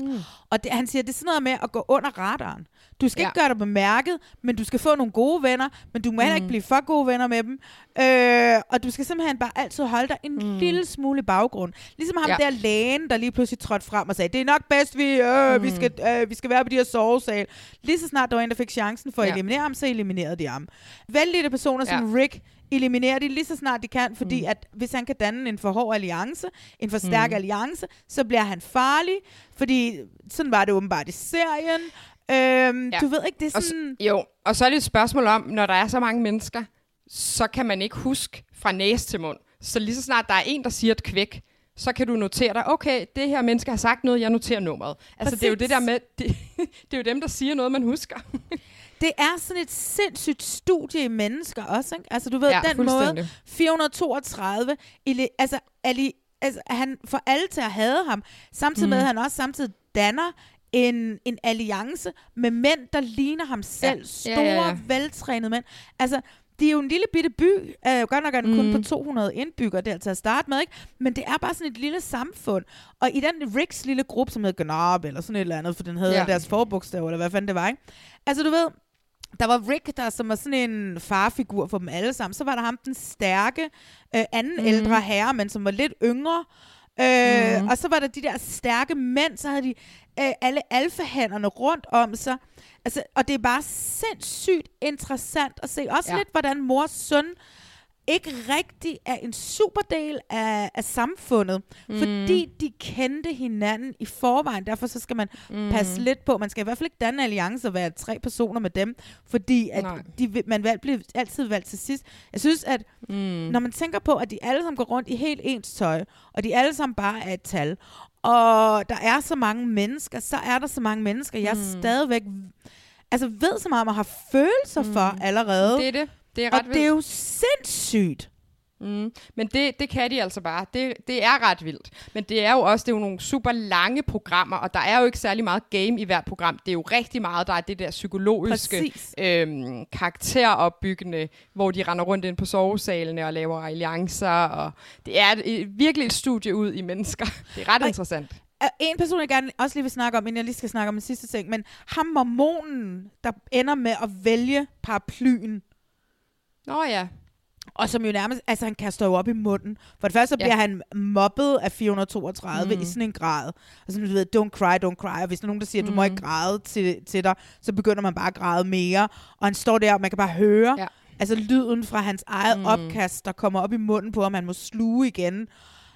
Mm. Og det, han siger, det er sådan noget med at gå under radaren. Du skal ja. Ikke gøre dig bemærket, men du skal få nogle gode venner, men du må heller ikke blive for gode venner med dem. Øh, og du skal simpelthen bare altid holde dig en mm. lille smule baggrund. Ligesom ham ja. Ja. der lægen, der lige pludselig trådte frem og sagde, det er nok bedst, vi, øh, mm. vi, skal, øh, vi skal være på de her sovesal. Lige så snart der var en, der fik chancen for at Ja. eliminere ham, så eliminerede de ham. Vældige personer ja. som Rick eliminerer de lige så snart de kan, fordi mm. at hvis han kan danne en for hård alliance, en for stærk mm. alliance, så bliver han farlig, fordi sådan var det åbenbart i serien. Øhm, ja. Du ved ikke, det er Og sådan... s- jo, og så er det et spørgsmål om, når der er så mange mennesker, så kan man ikke huske fra næse til mund. Så lige så snart der er en, der siger et kvæk, så kan du notere dig, okay, det her menneske har sagt noget, jeg noterer nummeret. Altså, det er jo Præcis. det der med, det, det er jo dem, der siger noget, man husker. Det er sådan et sindssygt studie i mennesker også, ikke? Altså, du ved, Ja, den måde, fuldstændig. 432, ili, altså, ali, altså, han får alle til at hade ham, samtidig mm. med, at han også samtidig danner en, en alliance med mænd, der ligner ham selv. Ja. Store, Ja, ja, ja. veltrænede mænd. Altså, det er jo en lille bitte by. Uh, godt nok er den mm. kun på 200 indbyggere, det er altså at starte med, ikke? Men det er bare sådan et lille samfund. Og i den Ricks lille gruppe, som hedder Gnarb, eller sådan et eller andet, for den ja. Ja. deres forbogstav, eller hvad fanden det var, ikke? Altså, du ved, der var Rick, der som var sådan en farfigur for dem alle sammen. Så var der ham, den stærke, øh, anden mm. ældre herre, men som var lidt yngre. Øh, mm. Og så var der de der stærke mænd, så havde de øh, alle alfahænderne rundt om sig. Altså, og det er bare sindssygt interessant at se. Også ja. Lidt, hvordan mors søn ikke rigtig er en superdel af, af samfundet, mm. fordi de kendte hinanden i forvejen. Derfor så skal man mm. passe lidt på. Man skal i hvert fald ikke danne alliance og være tre personer med dem, fordi at Nej. de, man valg, bliver altid valgt til sidst. Jeg synes, at mm. når man tænker på, at de alle sammen går rundt i helt ens tøj, og de alle sammen bare er et tal, og der er så mange mennesker, så er der så mange mennesker, jeg mm. stadigvæk altså ved så meget, man har følelser mm. for allerede. Det er det. Det er og ret det er jo sindssygt. Mm. Men det, det kan de altså bare. Det, det er ret vildt. Men det er jo også det er jo nogle super lange programmer, og der er jo ikke særlig meget game i hvert program. Det er jo rigtig meget, der er det der psykologiske, Præcis. øhm, karakteropbyggende, hvor de render rundt ind på sovesalene og laver alliancer. Og det er et, virkelig et studie ud i mennesker. Det er ret Og- interessant. En person, jeg gerne også lige vil snakke om, inden jeg lige skal snakke om den sidste ting, men ham mormonen, der ender med at vælge paraplyen, Nå ja. og som jo nærmest, altså han kaster jo op i munden. For det første så Ja. bliver han mobbet af 432 Mm. i sådan en grad. Altså du ved, don't cry, don't cry. Og hvis der er nogen, der siger, at du Mm. må ikke græde til, til dig, så begynder man bare at græde mere. Og han står der, og man kan bare høre, Ja. altså lyden fra hans eget Mm. opkast, der kommer op i munden på, om han må sluge igen.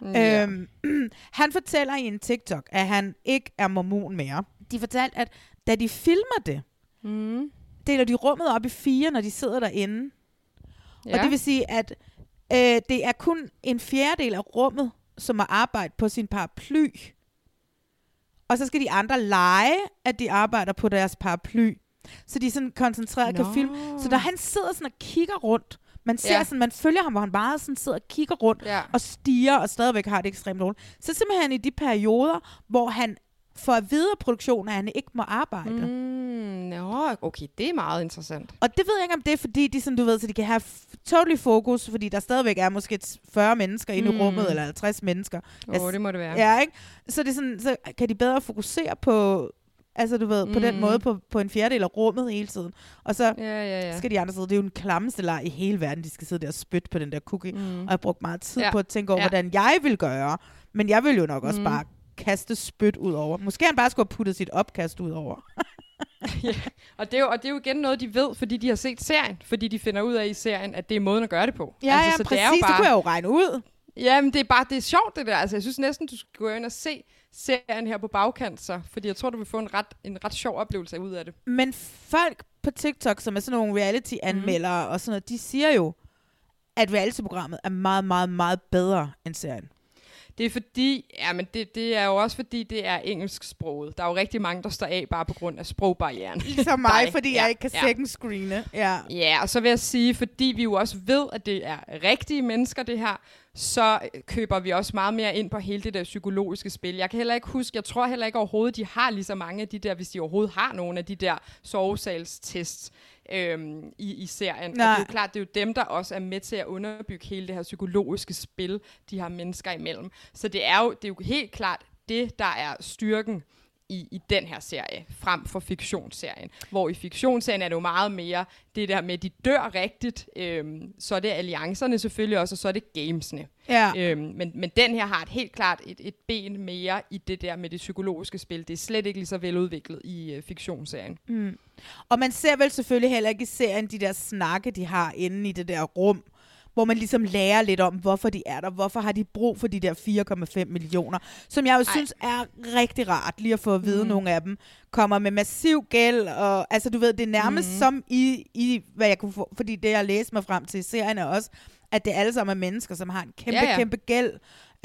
Ja. Øhm, han fortæller i en TikTok, at han ikke er mormon mere. De fortalte, at da de filmer det, Mm. deler de rummet op i fire, når de sidder derinde. Ja. Og det vil sige, at øh, det er kun en fjerdedel af rummet, som har arbejde på sin paraply. Og så skal de andre lege, at de arbejder på deres paraply. så de sådan koncentreret kan Nå. filme. Så når han sidder sådan og kigger rundt, man ser Ja. ja. sådan, man følger ham, hvor han bare sådan sidder og kigger rundt Ja. og stiger og stadigvæk har det ekstremt dårligt. Så simpelthen i de perioder, hvor han får at vide at han ikke må arbejde. Mm. Mm, nå, okay, det er meget interessant. Og det ved jeg ikke, om det er, fordi de, sådan, du ved, så de kan have totally fokus, fordi der stadigvæk er måske 40 mennesker inde Mm. i rummet, eller 50 mennesker. Åh, oh, det må det være. Ja, ikke? Så, det er sådan, så kan de bedre fokusere på, altså du ved, mm. på den Mm. måde, på, på en fjerdedel af rummet hele tiden. Og så Ja, ja, ja. skal de andre sidde. Det er jo en klammeste leg i hele verden, de skal sidde der og spytte på den der cookie. Mm. Og jeg har brugt meget tid Ja. på at tænke over, Ja. hvordan jeg vil gøre. Men jeg vil jo nok også Mm. mm. bare kaste spyt ud over. Måske han bare skulle have puttet sit opkast ud over. Og det, er jo, og det er jo igen noget, de ved, fordi de har set serien. Fordi de finder ud af i serien, at det er måden at gøre det på. Ja, altså, ja, så præcis. Det, er jo bare, det kunne jeg jo regne ud. Jamen, det er bare det er sjovt, det der. Altså, jeg synes næsten, du skal gå ind og se serien her på bagkant, så. Fordi jeg tror, du vil få en ret, en ret sjov oplevelse ud af det. Men folk på TikTok, som er sådan nogle reality-anmeldere Mhm. og sådan noget, de siger jo, at reality-programmet er meget, meget, meget bedre end serien. Det er fordi, ja, men det, det er jo også fordi, det er engelsksproget. Der er jo rigtig mange, der står af bare på grund af sprogbarrieren. Ligesom mig, Dig. fordi Ja, jeg ikke kan ja. second screene. Ja. Ja, og så vil jeg sige, fordi vi jo også ved, at det er rigtige mennesker, det her, så køber vi også meget mere ind på hele det der psykologiske spil. Jeg kan heller ikke huske, jeg tror heller ikke overhovedet, de har lige så mange af de der, hvis de overhovedet har nogle af de der sovesalstests øhm, i, i serien. Og det er Nej. jo klart, det er jo dem, der også er med til at underbygge hele det her psykologiske spil, de har mennesker imellem. Så det er jo, det er jo helt klart det, der er styrken i, i den her serie, frem for fiktionsserien. Hvor i fiktionsserien er det jo meget mere det der med, de dør rigtigt, øhm, så er det alliancerne selvfølgelig også, og så er det gamesene. Ja. Øhm, men, men den her har et helt klart et, et ben mere i det der med det psykologiske spil. Det er slet ikke lige så veludviklet i øh, fiktionsserien. Mm. Og man ser vel selvfølgelig heller ikke i serien de der snakke, de har inde i det der rum, hvor man ligesom lærer lidt om, hvorfor de er der, hvorfor har de brug for de der 4,5 millioner, som jeg jo Ej. synes er rigtig rart lige at få at vide, mm. nogle af dem kommer med massiv gæld, og altså du ved, det er nærmest mm. som i, i, hvad jeg kunne få, fordi det jeg læste mig frem til i serien er også, at det alle sammen er mennesker, som har en kæmpe, Ja, ja, kæmpe gæld,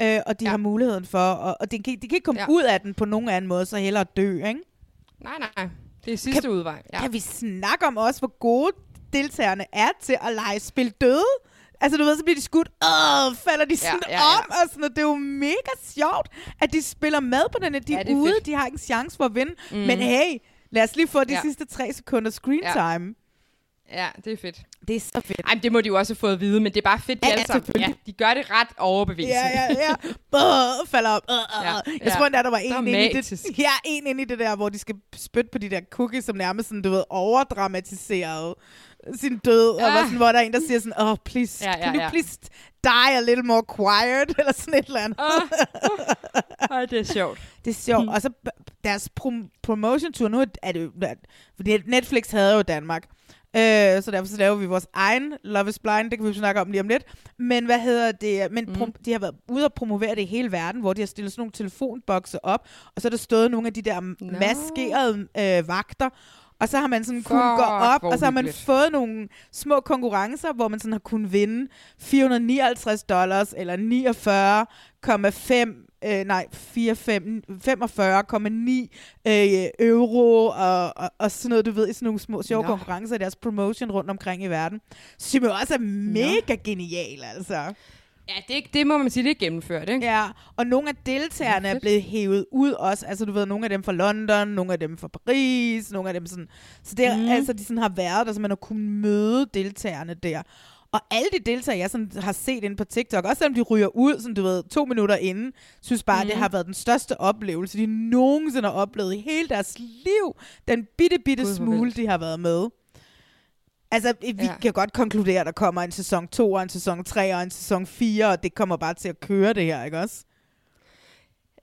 øh, og de Ja. har muligheden for, og, og de, kan, de kan ikke komme ja. ud af den på nogen anden måde, så hellere dø, ikke? Nej, nej. Det er sidste Kan- udvej. Ja. Kan vi snakke om også, hvor gode deltagerne er til at lege spil døde? Altså, du ved, så bliver de skudt, åh, falder de sådan ja, ja. om, og sådan noget. Det er jo mega sjovt, at de spiller med på den her. De Ja, er, ude, fedt. de har ikke en chance for at vinde. Mm. Men hey, lad os lige få de Ja. ja. sidste tre sekunder screen Ja. time. ja, det er fedt. Det er så fedt. Ej, det må de jo også have fået at vide, men det er bare fedt, de Ja, alle ja, sammen. Ja, de gør det ret overbevisende. Ja, ja, ja. Åh, falder op. Uh, uh. Ja, Ja, ja. Jeg tror endda, der var en inde i det. Ja, en inde i det der, hvor de skal spytte på de der cookies, som nærmest sådan, du ved, overdramatiseret sin død. Ja. Og var sådan, hvor der er en, der siger sådan, oh, please, Ja, ja, can you ja. please die a little more quiet? Eller sådan et eller andet. Åh, Ej, det er sjovt. Det er sjovt. Og så deres prom- promotion tour, nu er det jo, Netflix havde jo Danmark. Øh, så derfor så laver vi vores egen Love is Blind, det kan vi jo snakke om lige om lidt. Men hvad hedder det? Men prom- de har været ude og promovere det i hele verden, hvor de har stillet sådan nogle telefonbokse op, og så er der stået nogle af de der Nå. maskerede øh, vagter, og så har man sådan kunnet gå op, og så har man fået nogle små konkurrencer, hvor man sådan har kunnet vinde 459 dollars, eller 49,5 øh, nej, 4, 5, 45,9 øh, euro og, og, og sådan noget, du ved, i sådan nogle små sjove Nå. konkurrencer i deres promotion rundt omkring i verden. Som jo også er mega genial, altså. Ja, det, det må man sige, det er gennemført, ikke? Ja, og nogle af deltagerne er blevet hævet ud også. Altså, du ved, nogle af dem fra London, nogle af dem fra Paris, nogle af dem sådan... Så det er, mm. altså, de sådan har været der, så man har kunnet møde deltagerne der. Og alle de deltagere, jeg sådan har set inde på TikTok, også selvom de ryger ud, sådan, du ved, to minutter inden, synes bare, mm. det har været den største oplevelse, de nogensinde har oplevet i hele deres liv. Den bitte, bitte Gud, smule, de har været med. Altså, vi Ja. kan godt konkludere, at der kommer en sæson 2 og en sæson 3 og en sæson 4, og det kommer bare til at køre det her, ikke også?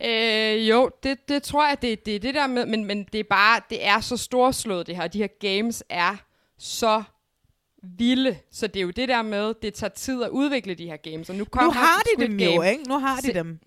Øh, jo, det, det tror jeg, det, det er det der med, men, men det er bare, det er så storslået det her, og de her games er så vilde, så det er jo det der med, det tager tid at udvikle de her games, og nu kommer Nu har de Squid dem jo, Game. ikke? Nu har de Se- dem.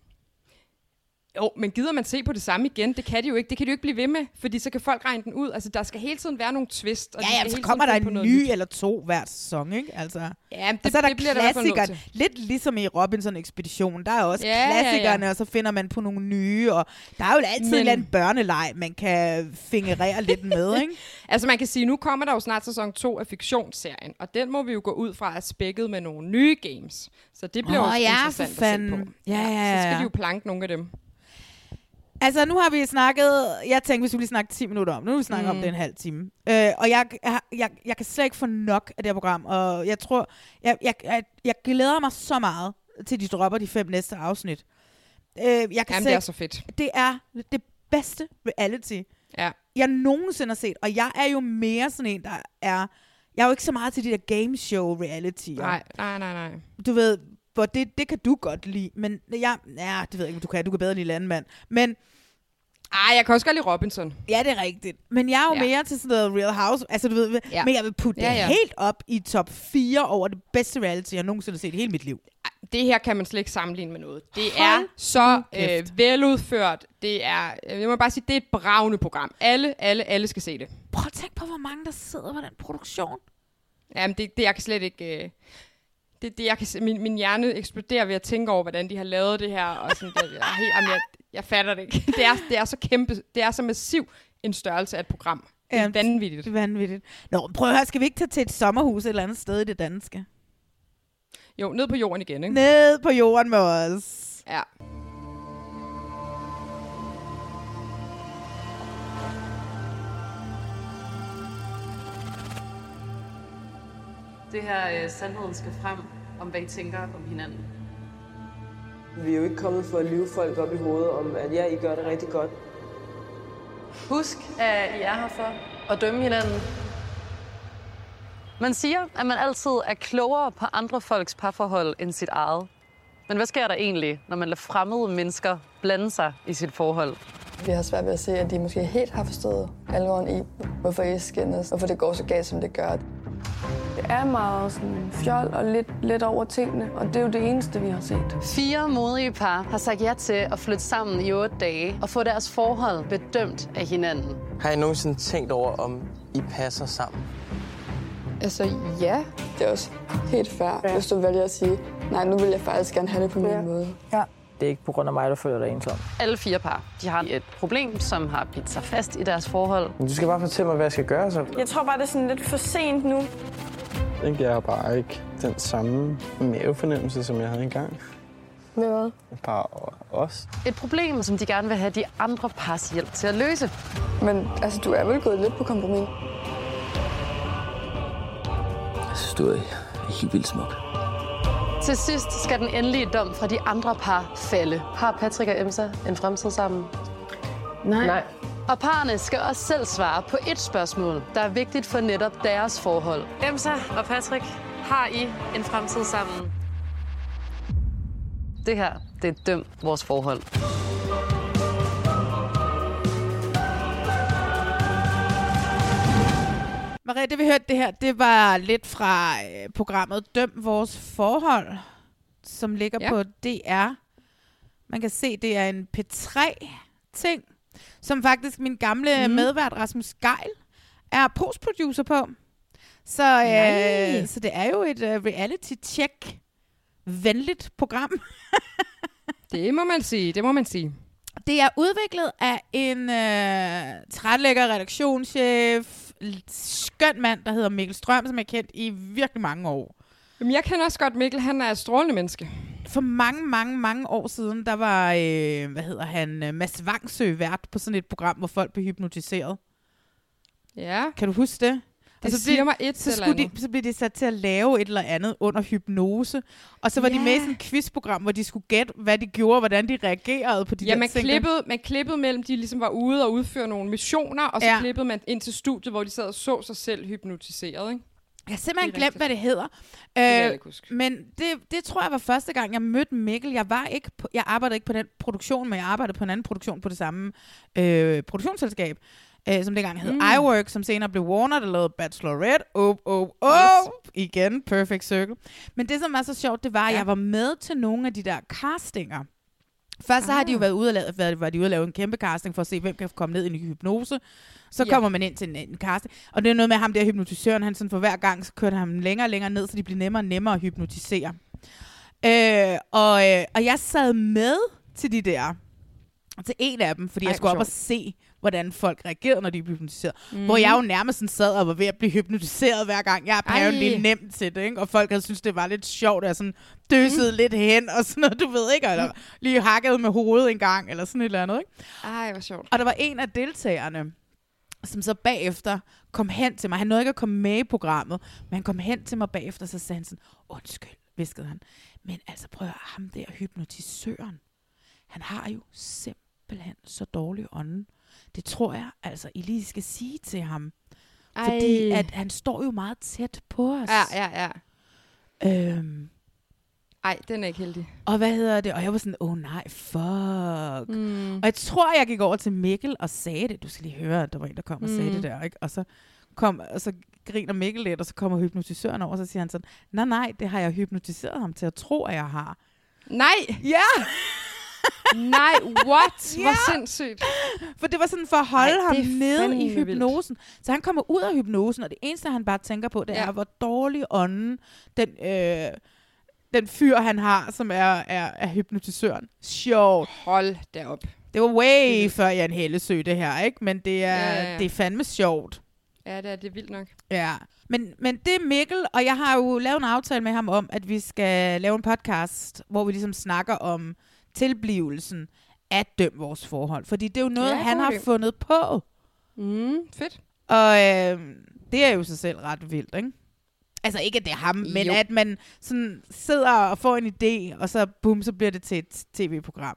Jo, men gider man se på det samme igen? Det kan de jo ikke. Det kan de jo ikke blive ved med, fordi så kan folk regne den ud. Altså, der skal hele tiden være nogle twist. Og Ja, ja, så kommer der en ny nyt. eller to hver sæson, ikke? Altså. Ja, men og det, så er der det bliver der klassikeren. til. Lidt ligesom i Robinson-ekspeditionen. Der er også Ja, ja, ja. klassikerne, og så finder man på nogle nye. Og der er jo altid Men- en eller anden børneleg, man kan fingerere lidt med, ikke? Altså man kan sige, nu kommer der jo snart sæson 2 af fiktionsserien, og den må vi jo gå ud fra at spækket med nogle nye games. Så det bliver Åh, også ja, interessant at se på. fanden. Ja, ja, Så skal ja. de jo planke nogle af dem. Altså, nu har vi snakket... Jeg tænkte, vi skulle lige snakke 10 minutter om. Nu har vi snakket mm. om det en halv time. Øh, og jeg, jeg, jeg, jeg kan slet ikke få nok af det her program. Og jeg tror... Jeg, jeg, jeg, jeg glæder mig så meget til, de dropper de fem næste afsnit. Øh, jeg kan Jamen, det er så fedt. det er det bedste reality, Ja. jeg nogensinde har set. Og jeg er jo mere sådan en, der er... Jeg er jo ikke så meget til de der game show reality. Nej, nej, nej, nej. Du ved, hvor det, det kan du godt lide. Men jeg, ja, det ved jeg ikke, om du kan. Du kan bedre lide landmand. Men Ej, jeg kan også godt lide Robinson. Ja, det er rigtigt. Men jeg er jo Ja. mere til sådan noget Real House. Altså, du ved, Ja. men jeg vil putte det Ja, ja, ja. helt op i top 4 over det bedste reality, jeg nogensinde har set i hele mit liv. Det her kan man slet ikke sammenligne med noget. Det Hold er så kæft. øh, veludført. Det er, øh, jeg må bare sige, det er et bravende program. Alle, alle, alle skal se det. Prøv at tænke på, hvor mange der sidder på den produktion. Jamen, det, det jeg kan slet ikke... Øh, det, det, jeg kan, min, min hjerne eksploderer ved at tænke over, hvordan de har lavet det her. Og sådan, jeg, helt, jamen, jeg, jeg fatter det ikke. Det er, det er så kæmpe, det er så massiv en størrelse af et program. Det er Jamen, vanvittigt. Det er vanvittigt. Nå, prøv at høre, skal vi ikke tage til et sommerhus et eller andet sted i det danske? Jo, ned på jorden igen, ikke? Ned på jorden med os. Ja. Det her øh, sandheden skal frem om, hvad I tænker om hinanden. Vi er jo ikke kommet for at lyve folk op i hovedet om, at ja, I gør det rigtig godt. Husk, at I er her for at dømme hinanden. Man siger, at man altid er klogere på andre folks parforhold end sit eget. Men hvad sker der egentlig, når man lader fremmede mennesker blande sig i sit forhold? Vi har svært ved at se, at de måske helt har forstået alvoren i, hvorfor I skændes, hvorfor det går så galt, som det gør. Det er meget sådan fjol og lidt, lidt over tingene, og det er jo det eneste, vi har set. Fire modige par har sagt ja til at flytte sammen i otte dage og få deres forhold bedømt af hinanden. Har I nogensinde tænkt over, om I passer sammen? Altså ja, det er også helt fair, ja. hvis du vælger at sige, nej, nu vil jeg faktisk gerne have det på min Ja. måde. Ja. Det er ikke på grund af mig, der føler dig ensom. Alle fire par de har et problem, som har bidt sig fast i deres forhold. Men du skal bare fortælle mig, hvad jeg skal gøre så. Jeg tror bare, det er sådan lidt for sent nu. Jeg har bare ikke den samme mavefornemmelse, som jeg havde engang. Med hvad? Bare os. Et problem, som de gerne vil have de andre pars hjælp til at løse. Men altså, du er vel gået lidt på kompromis? Jeg synes, du er helt vildt smuk. Til sidst skal den endelige dom fra de andre par falde. Har Patrick og Emsa en fremtid sammen? Nej. Nej. Og parerne skal også selv svare på et spørgsmål, der er vigtigt for netop deres forhold. Emsa og Patrick, har I en fremtid sammen? Det her, det er døm vores forhold. Maria, det vi hørte det her, det var lidt fra øh, programmet Døm vores forhold, som ligger Ja. på DR. Man kan se, det er en P3-ting, som faktisk min gamle mm. medvært Rasmus Geil er postproducer på. Så, Nej. øh, så det er jo et øh, reality-check venligt program. Det må man sige, det må man sige. Det er udviklet af en øh, trætlægger redaktionschef, skøn mand, der hedder Mikkel Strøm, som er kendt i virkelig mange år. Jamen, jeg kender også godt Mikkel, han er et strålende menneske. For mange, mange, mange år siden, der var, øh, hvad hedder han, øh, Mads Vangsø vært på sådan et program, hvor folk blev hypnotiseret. Ja, Kan du huske det? Det så siger blev- mig et så, skulle de, så blev de sat til at lave et eller andet under hypnose. Og så var ja. de med i sådan et quizprogram, hvor de skulle gætte, hvad de gjorde, hvordan de reagerede på de Ja, der man ting. klippede, man klippede mellem, de ligesom var ude og udføre nogle missioner, og så ja. Klippede man ind til studiet, hvor de sad og så sig selv hypnotiseret, ikke? Jeg har simpelthen Det glemt, rigtigt. hvad det hedder. jeg Øh, men det, det tror jeg var første gang, jeg mødte Mikkel. Jeg var ikke på, jeg arbejdede ikke på den produktion, men jeg arbejdede på en anden produktion på det samme øh, produktionsselskab, øh, som dengang hed Mm. iWork, som senere blev Warner, der lavede Bachelorette. Oh, oh, oh. Yes. Igen, perfect circle. Men det, som var så sjovt, det var, at Ja. jeg var med til nogle af de der castinger. Først så har Ah. de jo været ude at lave, været, var de ude at lave en kæmpe casting for at se, hvem kan komme ned i en hypnose. Så Ja. kommer man ind til en, en casting. Og det er noget med ham der hypnotisøren, han sådan for hver gang, så kørte han ham længere og længere ned, så de bliver nemmere og nemmere at hypnotisere. Øh, og, øh, og jeg sad med til de der, til en af dem, fordi Ej, jeg skulle op hvor og se, hvordan folk reagerede, når de blev hypnotiseret. Mm. Mhm. Hvor jeg jo nærmest sådan sad og var ved at blive hypnotiseret hver gang. Jeg er apparently nemt til det, ikke? Og folk havde synes det var lidt sjovt, at jeg sådan døsede mm. lidt hen og sådan noget, du ved ikke? Eller lige hakket med hovedet en gang, eller sådan et eller andet, ikke? Ej, hvor sjovt. Og der var en af deltagerne, som så bagefter kom hen til mig. Han nåede ikke at komme med i programmet, men han kom hen til mig bagefter, så sagde han sådan, undskyld, viskede han. Men altså prøv at ham der hypnotisøren, han har jo simpelthen så dårlig ånden. Det tror jeg altså, I lige skal sige til ham. Fordi Ej. at han står jo meget tæt på os. Ja, ja, ja. Øhm, Ej, den er ikke heldig. og hvad hedder det? Og jeg var sådan, åh oh, nej, fuck. Mm. Og jeg tror, jeg gik over til Mikkel og sagde det. Du skal lige høre, at der var en, der kom og sagde Mm. det der. Ikke? Og så kom, og så griner Mikkel lidt, og så kommer hypnotisøren over, og så siger han sådan, nej, nej, det har jeg hypnotiseret ham til at tro, at jeg har. Nej! Ja! Nej, what? Ja. Hvor sindssygt. For det var sådan for at holde Ej, ham det nede i vildt. hypnosen. Så han kommer ud af hypnosen, og det eneste, han bare tænker på, det Ja. er, hvor dårlig ånden den, øh, den fyr, han har, som er, er, er hypnotisøren. Sjovt. Hold da op. Det var way før Jan Hellesø, det her, ikke? Men det er, Ja, ja, ja. det er fandme sjovt. Ja, det er, det er vildt nok. Ja, men, men det er Mikkel, og jeg har jo lavet en aftale med ham om, at vi skal lave en podcast, hvor vi ligesom snakker om tilblivelsen af Døm Vores Forhold. Fordi det er jo noget, Ja, han har fundet på. Mm, fedt. Og øh, det er jo sig selv ret vildt, ikke? Altså ikke, at det er ham, men Jo. at man sådan sidder og får en idé, og så bum, så bliver det til et tv-program.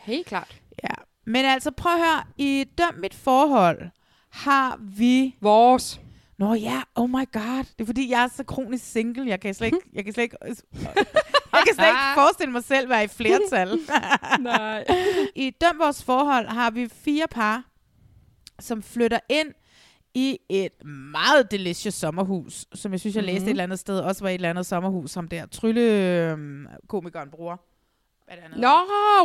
Helt klart. Ja. Men altså, prøv at høre. I Døm Mit Forhold har vi... Vores. Nå ja, oh my god. Det er fordi, jeg er så kronisk single. Jeg kan slet ikke, jeg kan slet ikke, jeg kan slet ikke forestille mig selv være i flertal. Nej. I Døm Vores Forhold har vi fire par, som flytter ind i et meget delicious sommerhus, som jeg synes, jeg læste Mhm. et eller andet sted, også var et eller andet sommerhus, som der trylle-komikeren bruger. Hvad er det, Nå,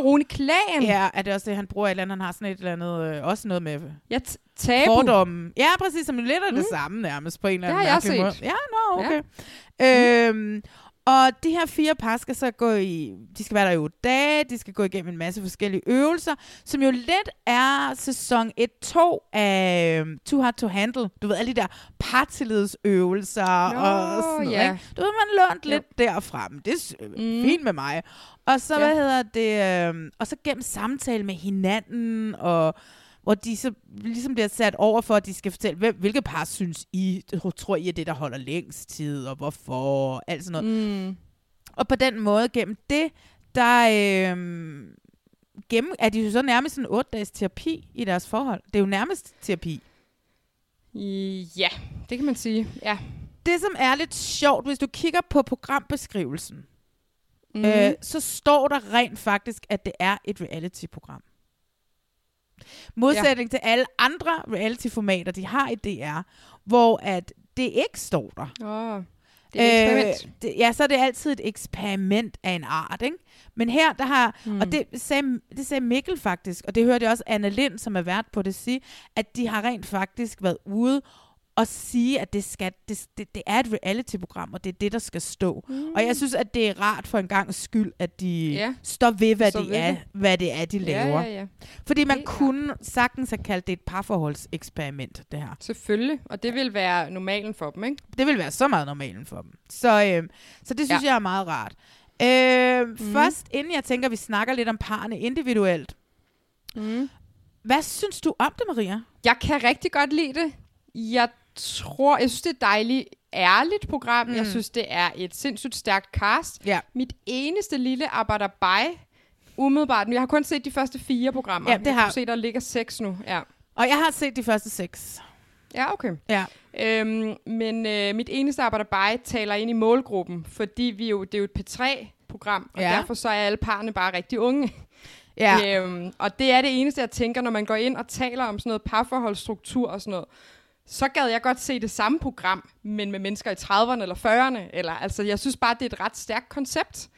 Rune Klagen. Ja, er det også det, han bruger et eller andet? Han har sådan et eller andet, øh, også noget med Ja, tabu. fordomme. Ja, præcis, som lidt er det Mm. samme nærmest på en eller Det anden har jeg set. måde. Ja, nå, okay. Ja. Øhm, og de her fire par skal så gå i, de skal være der i otte dage, de skal gå igennem en masse forskellige øvelser, som jo lidt er sæson 1-2 af øhm, Too Hard to Handle. Du ved, alle de der partillidsøvelser Nå, og sådan noget. ja. Ikke? Du ved, man lånt Jo. lidt derfra, men det er s- Mm. fint med mig. Og så, Ja. hvad hedder det, øhm, og så gennem samtale med hinanden, og hvor de så ligesom bliver sat over for, at de skal fortælle, hvem, hvilke par synes I, tror I er det, der holder længst tid, og hvorfor, og alt sådan noget. Mm. Og på den måde, gennem det, der øhm, gennem, er de jo så nærmest sådan 8 dages terapi i deres forhold. Det er jo nærmest terapi. Ja, det kan man sige. Ja. Det, som er lidt sjovt, hvis du kigger på programbeskrivelsen, Mm. øh, så står der rent faktisk, at det er et reality-program. Modsætning ja. til alle andre reality-formater, de har i DR, hvor at det ikke står der. Åh, det er et eksperiment. Øh, det, ja, så er det altid et eksperiment af en art, ikke? Men her, der har, Hmm. mm. og det sagde, det sagde Mikkel faktisk, og det hørte jeg også Anna Lind, som er vært på det, sige, at de har rent faktisk været ude og sige, at det, skal, det, det, det er et reality-program, og det er det, der skal stå. Mm. Og jeg synes, at det er rart for en gang skyld, at de Ja. ja. står ved, hvad, Står det ved er, det. hvad det er, de Ja, laver. ja, ja. Fordi man klart. kunne sagtens have kaldt det et parforholdseksperiment, det her. Selvfølgelig, og det vil være normalen for dem, ikke? Det vil være så meget normalen for dem. Så, øh, så det synes Ja. ja. jeg er meget rart. Øh, mm. Først, inden jeg tænker, at vi snakker lidt om parne individuelt. Mm. Hvad synes du om det, Maria? Jeg kan rigtig godt lide det. Jeg tror, jeg synes, det er dejligt, ærligt program. Mm. Jeg synes, det er et sindssygt stærkt cast. Ja. Mit eneste lille arbejderbej, umiddelbart, jeg har kun set de første fire programmer. Ja, det jeg har- kan se, der ligger seks nu. Ja, Og jeg har set de første seks. ja okay. Ja. Øhm, men øh, mit eneste arbejderbej taler ind i målgruppen, fordi vi jo, det er jo et P3-program, og Ja. derfor så er alle parne bare rigtig unge. Ja. Øhm, og det er det eneste, jeg tænker, når man går ind og taler om sådan noget parforholdsstruktur og sådan noget. Så gad jeg godt se det samme program, men med mennesker i 30'erne eller 40'erne. Eller, altså, jeg synes bare, det er et ret stærkt koncept.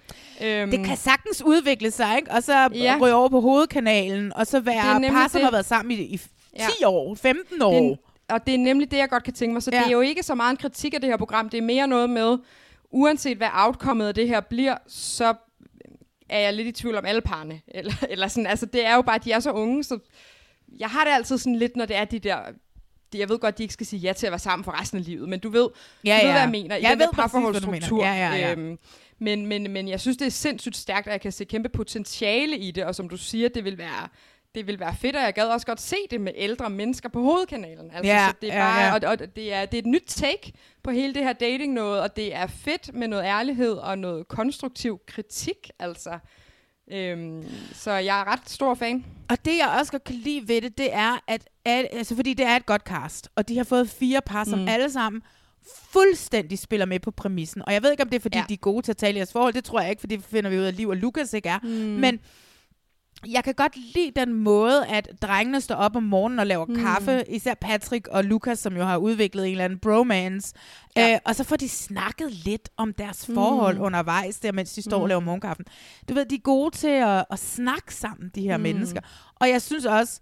Øhm, Det kan sagtens udvikle sig, ikke? Og så Ja. ryge over på hovedkanalen, og så være par, som har været sammen i, i 10 Ja. år, 15 år. Det er, og det er nemlig det, jeg godt kan tænke mig. Så ja. Det er jo ikke så meget en kritik af det her program. Det er mere noget med, uanset hvad outcomet af det her bliver, så er jeg lidt i tvivl om alle parne. Eller, eller sådan, altså det er jo bare, at de er så unge, så jeg har det altid sådan lidt, når det er de der... Jeg ved godt, de ikke skal sige ja til at være sammen for resten af livet, men du ved, Ja, du ved hvad jeg mener. I Jeg den der ved du mener. parforholdsstruktur. Ja, ja, ja. Øhm, men, men, men jeg synes, det er sindssygt stærkt, at jeg kan se kæmpe potentiale i det, og som du siger, det vil være det vil være fedt, og jeg gad også godt se det med ældre mennesker på hovedkanalen. Altså, Ja, så det er ja, bare, ja. Og, og det, er, det er et nyt take på hele det her dating noget, og det er fedt med noget ærlighed og noget konstruktiv kritik, altså. Øhm, så jeg er ret stor fan. Og det, jeg også godt kan lide ved det, det er, at, at altså, fordi det er et godt cast, og de har fået fire par, som Mm. alle sammen fuldstændig spiller med på præmissen. Og jeg ved ikke, om det er, fordi ja. de er gode til at tale i jeres forhold. Det tror jeg ikke, for det finder vi ud af, at Liv og Lukas ikke er. Mm. Men jeg kan godt lide den måde, at drengene står op om morgenen og laver Mm. kaffe. Især Patrick og Lukas, som jo har udviklet en eller anden bromance. Ja. Øh, og så får de snakket lidt om deres forhold Mm. undervejs, der, mens de står mm. Og laver morgenkaffen. Du ved, de er gode til at, at snakke sammen, de her Mm. mennesker. Og jeg synes også,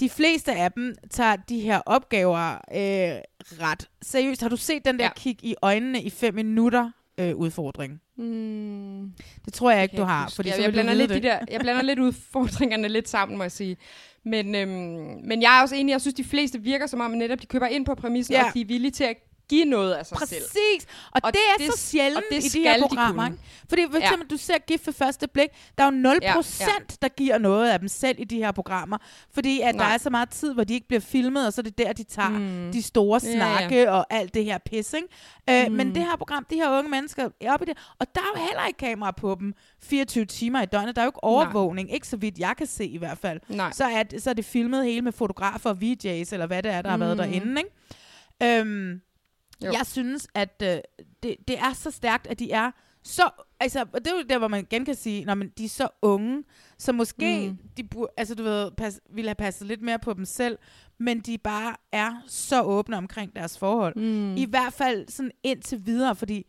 de fleste af dem tager de her opgaver øh, ret seriøst. Har du set den der ja. kig i øjnene i fem minutter øh, udfordring? Mm. Det tror jeg ikke, du har. Fordi jeg, jeg, blander lidt det. de der, jeg blander lidt udfordringerne lidt sammen, må jeg sige. Men, øhm, men jeg er også enig, jeg synes, de fleste virker som om, at netop de køber ind på præmissen, Ja. og de er villige til at give noget af sig selv. Præcis. Og, og det er det så sjældent det i de her de programmer. ikke? Fordi for Ja. eksempel, du ser gift ved første blik, der er jo 0%, Ja, ja, ja. ja. der giver noget af dem selv i de her programmer. Fordi at Nej. der er så meget tid, hvor de ikke bliver filmet, og så er det der, de tager Mm. mm. de store Ja, ja. snakke og alt det her pis. Ikke? Øh, Mm. Men det her program, de her unge mennesker, er oppe i det. Og der er jo heller ikke kamera på dem 24 timer i døgnet. Der er jo ikke overvågning. Ikke så vidt jeg kan se i hvert fald. Nej. Så er, det- så er det filmet hele med fotografer og VJ's, eller hvad det er, der har været Mm. derinde. Ikke? Øhm, Jo. jeg synes, at øh, det, det er så stærkt, at de er så... Altså, og det er jo der, hvor man igen kan sige, når de er så unge, så måske Mm. de burde, altså, du ved, pas, ville have passet lidt mere på dem selv, men de bare er så åbne omkring deres forhold. Mm. I hvert fald sådan indtil videre, fordi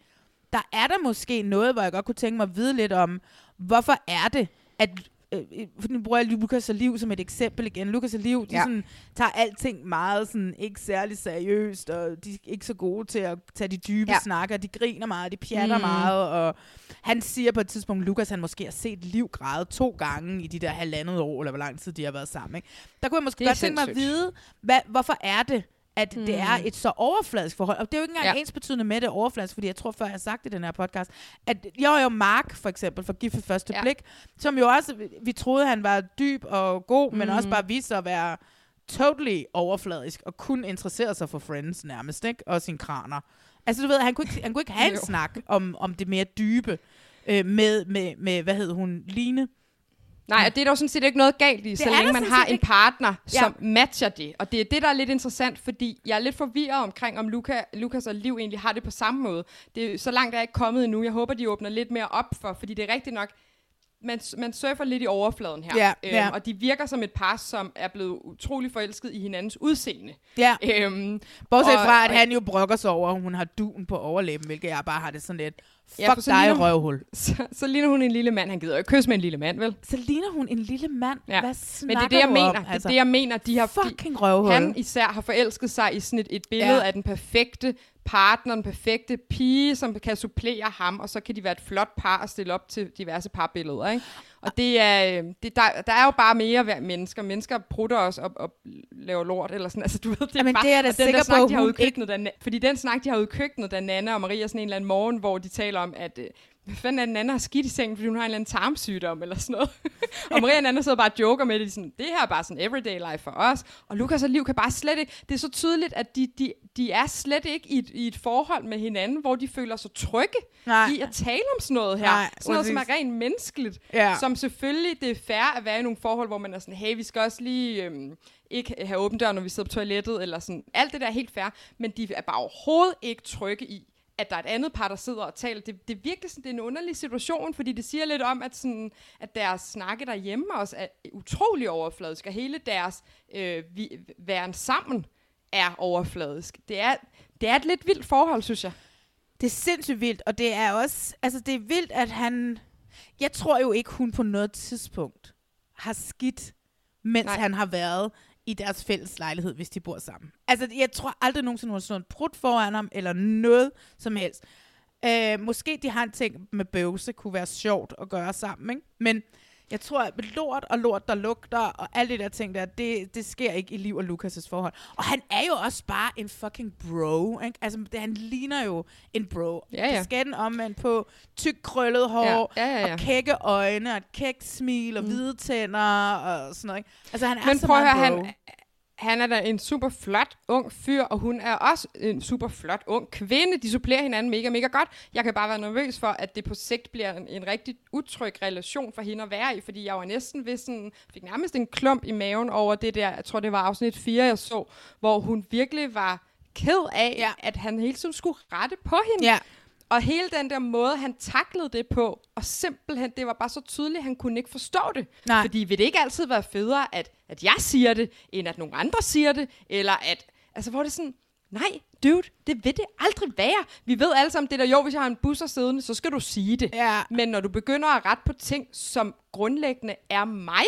der er der måske noget, hvor jeg godt kunne tænke mig at vide lidt om, hvorfor er det, at øh, for nu bruger jeg Lukas og Liv som et eksempel igen. Lukas og Liv, de Ja. sådan, tager alting meget sådan, ikke særlig seriøst, og de er ikke så gode til at tage de dybe Ja. snakker. De griner meget, de pjatter Mm. meget, og han siger på et tidspunkt, Lukas han måske har set Liv græde to gange i de der halvandet år, eller hvor lang tid de har været sammen. Ikke? Der kunne jeg måske godt tænke mig at sindssygt. vide, hvad, hvorfor er det, at mm. det er Mm. et så overfladisk forhold. Og det er jo ikke engang Ja. ens betydende med det er overfladisk, fordi jeg tror før, jeg har sagt det i den her podcast, at jo jo Mark for eksempel, for Gift første Ja. blik, som jo også, vi troede, han var dyb og god, mm. men også bare viste sig at være totally overfladisk, og kun interesserede sig for Friends nærmest, ikke? Og sine kraner. Altså du ved, han kunne ikke, han kunne ikke have en snak om, om det mere dybe øh, med, med, med, hvad hed hun, Line? Nej, og det er jo sådan set ikke noget galt i, så er længe man har en ikke. partner, Ja. som matcher det. Og det er det, der er lidt interessant, fordi jeg er lidt forvirret omkring, om Luca, Lukas og Liv egentlig har det på samme måde. Det er, så langt er jeg ikke kommet endnu. Jeg håber, de åbner lidt mere op for, fordi det er rigtigt nok, man, man surfer lidt i overfladen her. Ja, ja. Og de virker som et par, som er blevet utrolig forelsket i hinandens udseende. Ja. Øhm, Bortset og- fra, at han jo brokker sig over, at hun har duen på overlæben, hvilket jeg bare har det sådan lidt, fuck Ja, dig, ligner- røvhul. Så, så ligner hun en lille mand. Han gider jo ikke kysse med en lille mand, vel? Så ligner hun en lille mand. Ja. Hvad Men snakker det er det, jeg mener. om? Det er det, jeg mener. De har, Fucking røvhul. Han især har forelsket sig i sådan et, et billede Ja. af den perfekte partner, den perfekte pige, som kan supplere ham, og så kan de være et flot par og stille op til diverse parbilleder. Ikke? Og det er, øh, det, der, der er jo bare mere hver mennesker. Mennesker prutter også og, og laver lort, eller sådan. Altså, du ved, det er Jamen, bare, det er da den der snak, på, de har ude i køkkenet, der, fordi den snak, de har ude i køkkenet, da Nana og Maria sådan en eller anden morgen, hvor de taler om, at øh, hvad fanden er det, Nana har skidt i sengen, fordi hun har en eller anden tarmsygdom eller sådan noget. og Maria og Nana sidder bare og joker med det, de sådan, det her er bare sådan everyday life for os. Og Lukas og Liv kan bare slet ikke, det er så tydeligt, at de, de, de er slet ikke i et, i et forhold med hinanden, hvor de føler sig trygge Nej. i at tale om sådan noget her. Nej, sådan noget, som er rent menneskeligt. Ja. Som selvfølgelig, det er fair at være i nogle forhold, hvor man er sådan, hey, vi skal også lige øhm, ikke have åben dør, når vi sidder på toilettet, eller sådan. Alt det der er helt fair, men de er bare overhovedet ikke trygge i, at der er et andet par, der sidder og taler. Det, det er virkelig sådan, det er en underlig situation, fordi det siger lidt om, at, sådan, at deres snakke derhjemme også er utrolig overfladisk, og hele deres øh, vi, væren sammen er overfladisk. Det er, det er et lidt vildt forhold, synes jeg. Det er sindssygt vildt, og det er også, altså det er vildt, at han, jeg tror jo ikke, hun på noget tidspunkt har skidt, mens Nej. han har været i deres fælles lejlighed, hvis de bor sammen. Altså, jeg tror aldrig nogensinde, hun har stået en prut foran ham, eller noget som helst. Øh, måske de har en ting med bøvse, kunne være sjovt at gøre sammen, ikke? Men jeg tror, at lort og lort, der lugter, og alle de der ting der, det, det sker ikke i Liv og Lukas' forhold. Og han er jo også bare en fucking bro. Ikke? Altså, det, han ligner jo en bro. Ja, ja. Den omvendt på tyk krøllet hår, Ja, ja, ja, ja. og kække øjne, og et kækt smil, og Mm. hvide tænder, og sådan noget. Ikke? Altså, han er Men så prøv at høre, han, han er da en super flot ung fyr, og hun er også en super flot ung kvinde. De supplerer hinanden mega, mega godt. Jeg kan bare være nervøs for, at det på sigt bliver en, en rigtig utryg relation for hende at være i, fordi jeg var næsten ved sådan, fik nærmest en klump i maven over det der, jeg tror det var afsnit 4, jeg så, hvor hun virkelig var ked af, ja. at han hele tiden skulle rette på hende. Ja. Og hele den der måde, han taklede det på, og simpelthen, det var bare så tydeligt, at han kunne ikke forstå det. Nej. Fordi vil det ikke altid være federe, at, at jeg siger det, end at nogle andre siger det, eller at, altså hvor det er sådan, nej, dude, det vil det aldrig være. Vi ved alle sammen det der, jo, hvis jeg har en busser siddende, så skal du sige det. Ja. Men når du begynder at rette på ting, som grundlæggende er mig,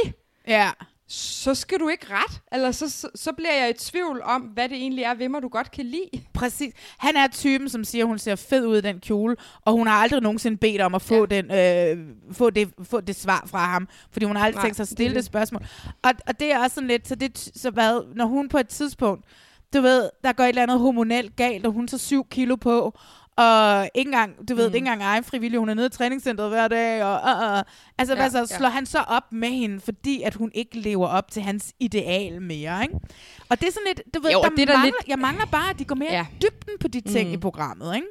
ja. Så skal du ikke ret. Eller så, så, så bliver jeg i tvivl om, hvad det egentlig er ved mig, du godt kan lide. Præcis. Han er typen, som siger, at hun ser fed ud i den kjole, og hun har aldrig nogensinde bedt om at få, ja. den, øh, få, det, få det svar fra ham, fordi hun har aldrig Nej, tænkt sig at stille det, det. det spørgsmål. Og, og det er også sådan lidt, så, det, så hvad, når hun på et tidspunkt, du ved, der går et eller andet hormonelt galt, og hun tager syv kilo på, og ikke engang, du ved, mm. ikke engang egen frivillig, hun er nede i træningscenteret hver dag, og uh, uh. altså, Ja, ja, altså ja. slår han så op med hende, fordi at hun ikke lever op til hans ideal mere, ikke? Og det er sådan lidt, du ved, Jo, der det er mangler, lidt- jeg mangler bare, at de går mere Ja. dybden på de ting Mm. i programmet, ikke?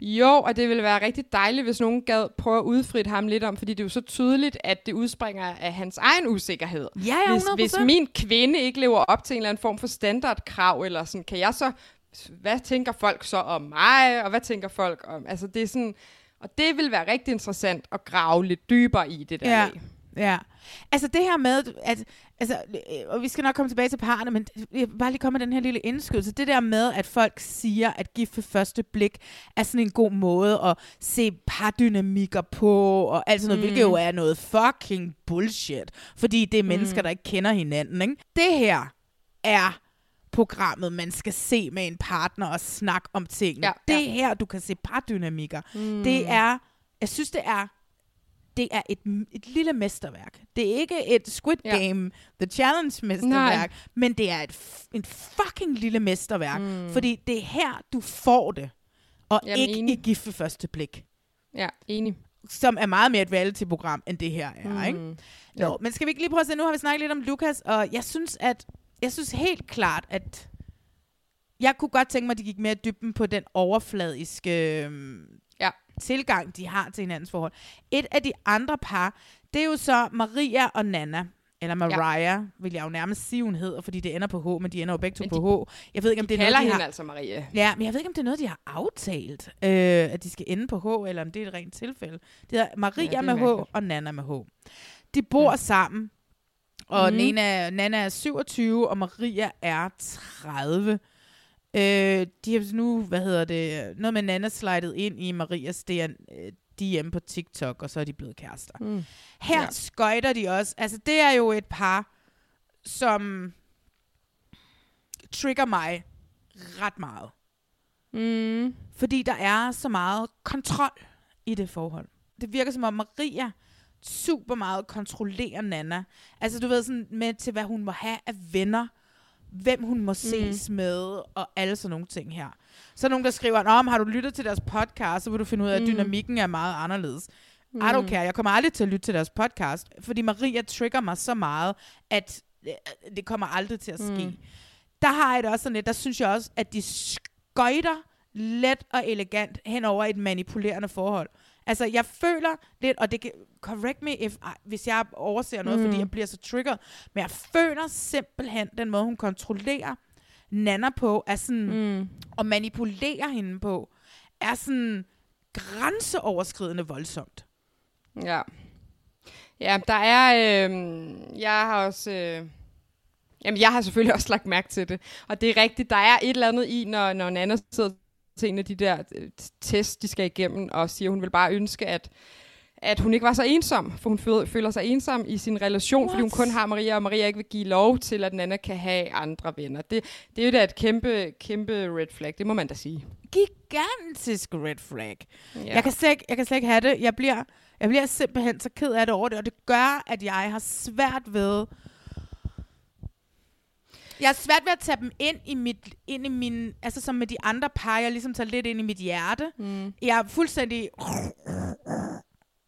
Jo, og det ville være rigtig dejligt, hvis nogen gad prøve at udfritte ham lidt om, fordi det er jo så tydeligt, at det udspringer af hans egen usikkerhed. Ja, ja, hvis, 100%. hvis min kvinde ikke lever op til en eller anden form for standardkrav, eller sådan, kan jeg så, hvad tænker folk så om mig, og hvad tænker folk om, altså det er sådan, og det vil være rigtig interessant at grave lidt dybere i det der Ja. Ja. Altså det her med, at, altså, øh, og vi skal nok komme tilbage til parerne, men jeg bare lige komme med den her lille indskydelse. Det der med, at folk siger, at gift ved første blik er sådan en god måde at se pardynamikker på, og alt sådan noget, Mm. mm. hvilket jo er noget fucking bullshit. Fordi det er mennesker, Mm. der ikke kender hinanden, ikke? Det her er programmet, man skal se med en partner og snakke om tingene. Ja, det ja. er her, du kan se pardynamikker. Mm. Det er, jeg synes, det er det er et, et lille mesterværk. Det er ikke et Squid Ja. Game, The Challenge mesterværk, men det er et, et fucking lille mesterværk. Mm. Fordi det er her, du får det, og Jamen, ikke enig. i gift ved første blik. Ja, enig. Som er meget mere et reality-program, end det her er, Mm. ikke? Nå, men skal vi ikke lige prøve at se, nu har vi snakket lidt om Lukas, og jeg synes, at jeg synes helt klart, at jeg kunne godt tænke mig, at de gik mere dybden på den overfladiske øhm, ja. tilgang, de har til hinandens forhold. Et af de andre par, det er jo så Maria og Nana. Eller Mariah, ja. vil jeg jo nærmest sige, hun hedder, fordi det ender på H, men de ender jo begge to Men på H. Jeg ved ikke, om de det er kalder noget, de hende har... altså Maria. Ja, men jeg ved ikke, om det er noget, de har aftalt, øh, at de skal ende på H, eller om det er et rent tilfælde. Det er Maria Ja, det med H mærkeligt. og Nana med H. De bor ja. sammen, og mm. Nana, Nana er 27, og Maria er 30. Øh, de har nu, hvad hedder det, noget med Nana slidet ind i Marias DR, øh, DM på TikTok, og så er de blevet kærester. Mm. Her Ja. ja. skøjter de også. Altså, det er jo et par, som trigger mig ret meget. Mm. Fordi der er så meget kontrol i det forhold. Det virker som om Maria super meget kontrollerer Nana. Altså du ved sådan med til, hvad hun må have af venner, hvem hun må ses mm. med, og alle sådan nogle ting her. Så er nogen, der skriver, Nå, men har du lyttet til deres podcast, så vil du finde ud af, at Mm. dynamikken er meget anderledes. Mm. I Mm. don't care, jeg kommer aldrig til at lytte til deres podcast, fordi Maria trigger mig så meget, at øh, det kommer aldrig til at ske. Mm. Der har jeg det også sådan lidt, der synes jeg også, at de skøjter let og elegant hen over et manipulerende forhold. Altså, jeg føler lidt, og det kan, correct me, if, hvis jeg overser noget, mm. Fordi jeg bliver så triggered, men jeg føler simpelthen, den måde, hun kontrollerer Nana på, er sådan, Mm. og manipulerer hende på, er sådan grænseoverskridende voldsomt. Ja. Ja, der er... Øh, jeg har også... Øh, Jamen, jeg har selvfølgelig også lagt mærke til det. Og det er rigtigt, der er et eller andet i, når, når Nana sidder til en af de der øh, test, de skal igennem, og siger, hun vil bare ønske, at at hun ikke var så ensom, for hun føler, føler sig ensom i sin relation, What? fordi hun kun har Maria, og Maria ikke vil give lov til, at Nana kan have andre venner. Det, det er jo da et kæmpe, kæmpe red flag, det må man da sige. Gigantisk red flag. Ja. Jeg, kan slet ikke, jeg kan slet ikke have det. Jeg bliver, jeg bliver simpelthen så ked af det over det, og det gør, at jeg har svært ved... Jeg har svært ved at tage dem ind i mit, ind i min, altså som med de andre par, jeg ligesom tager lidt ind i mit hjerte. Mm. Jeg er fuldstændig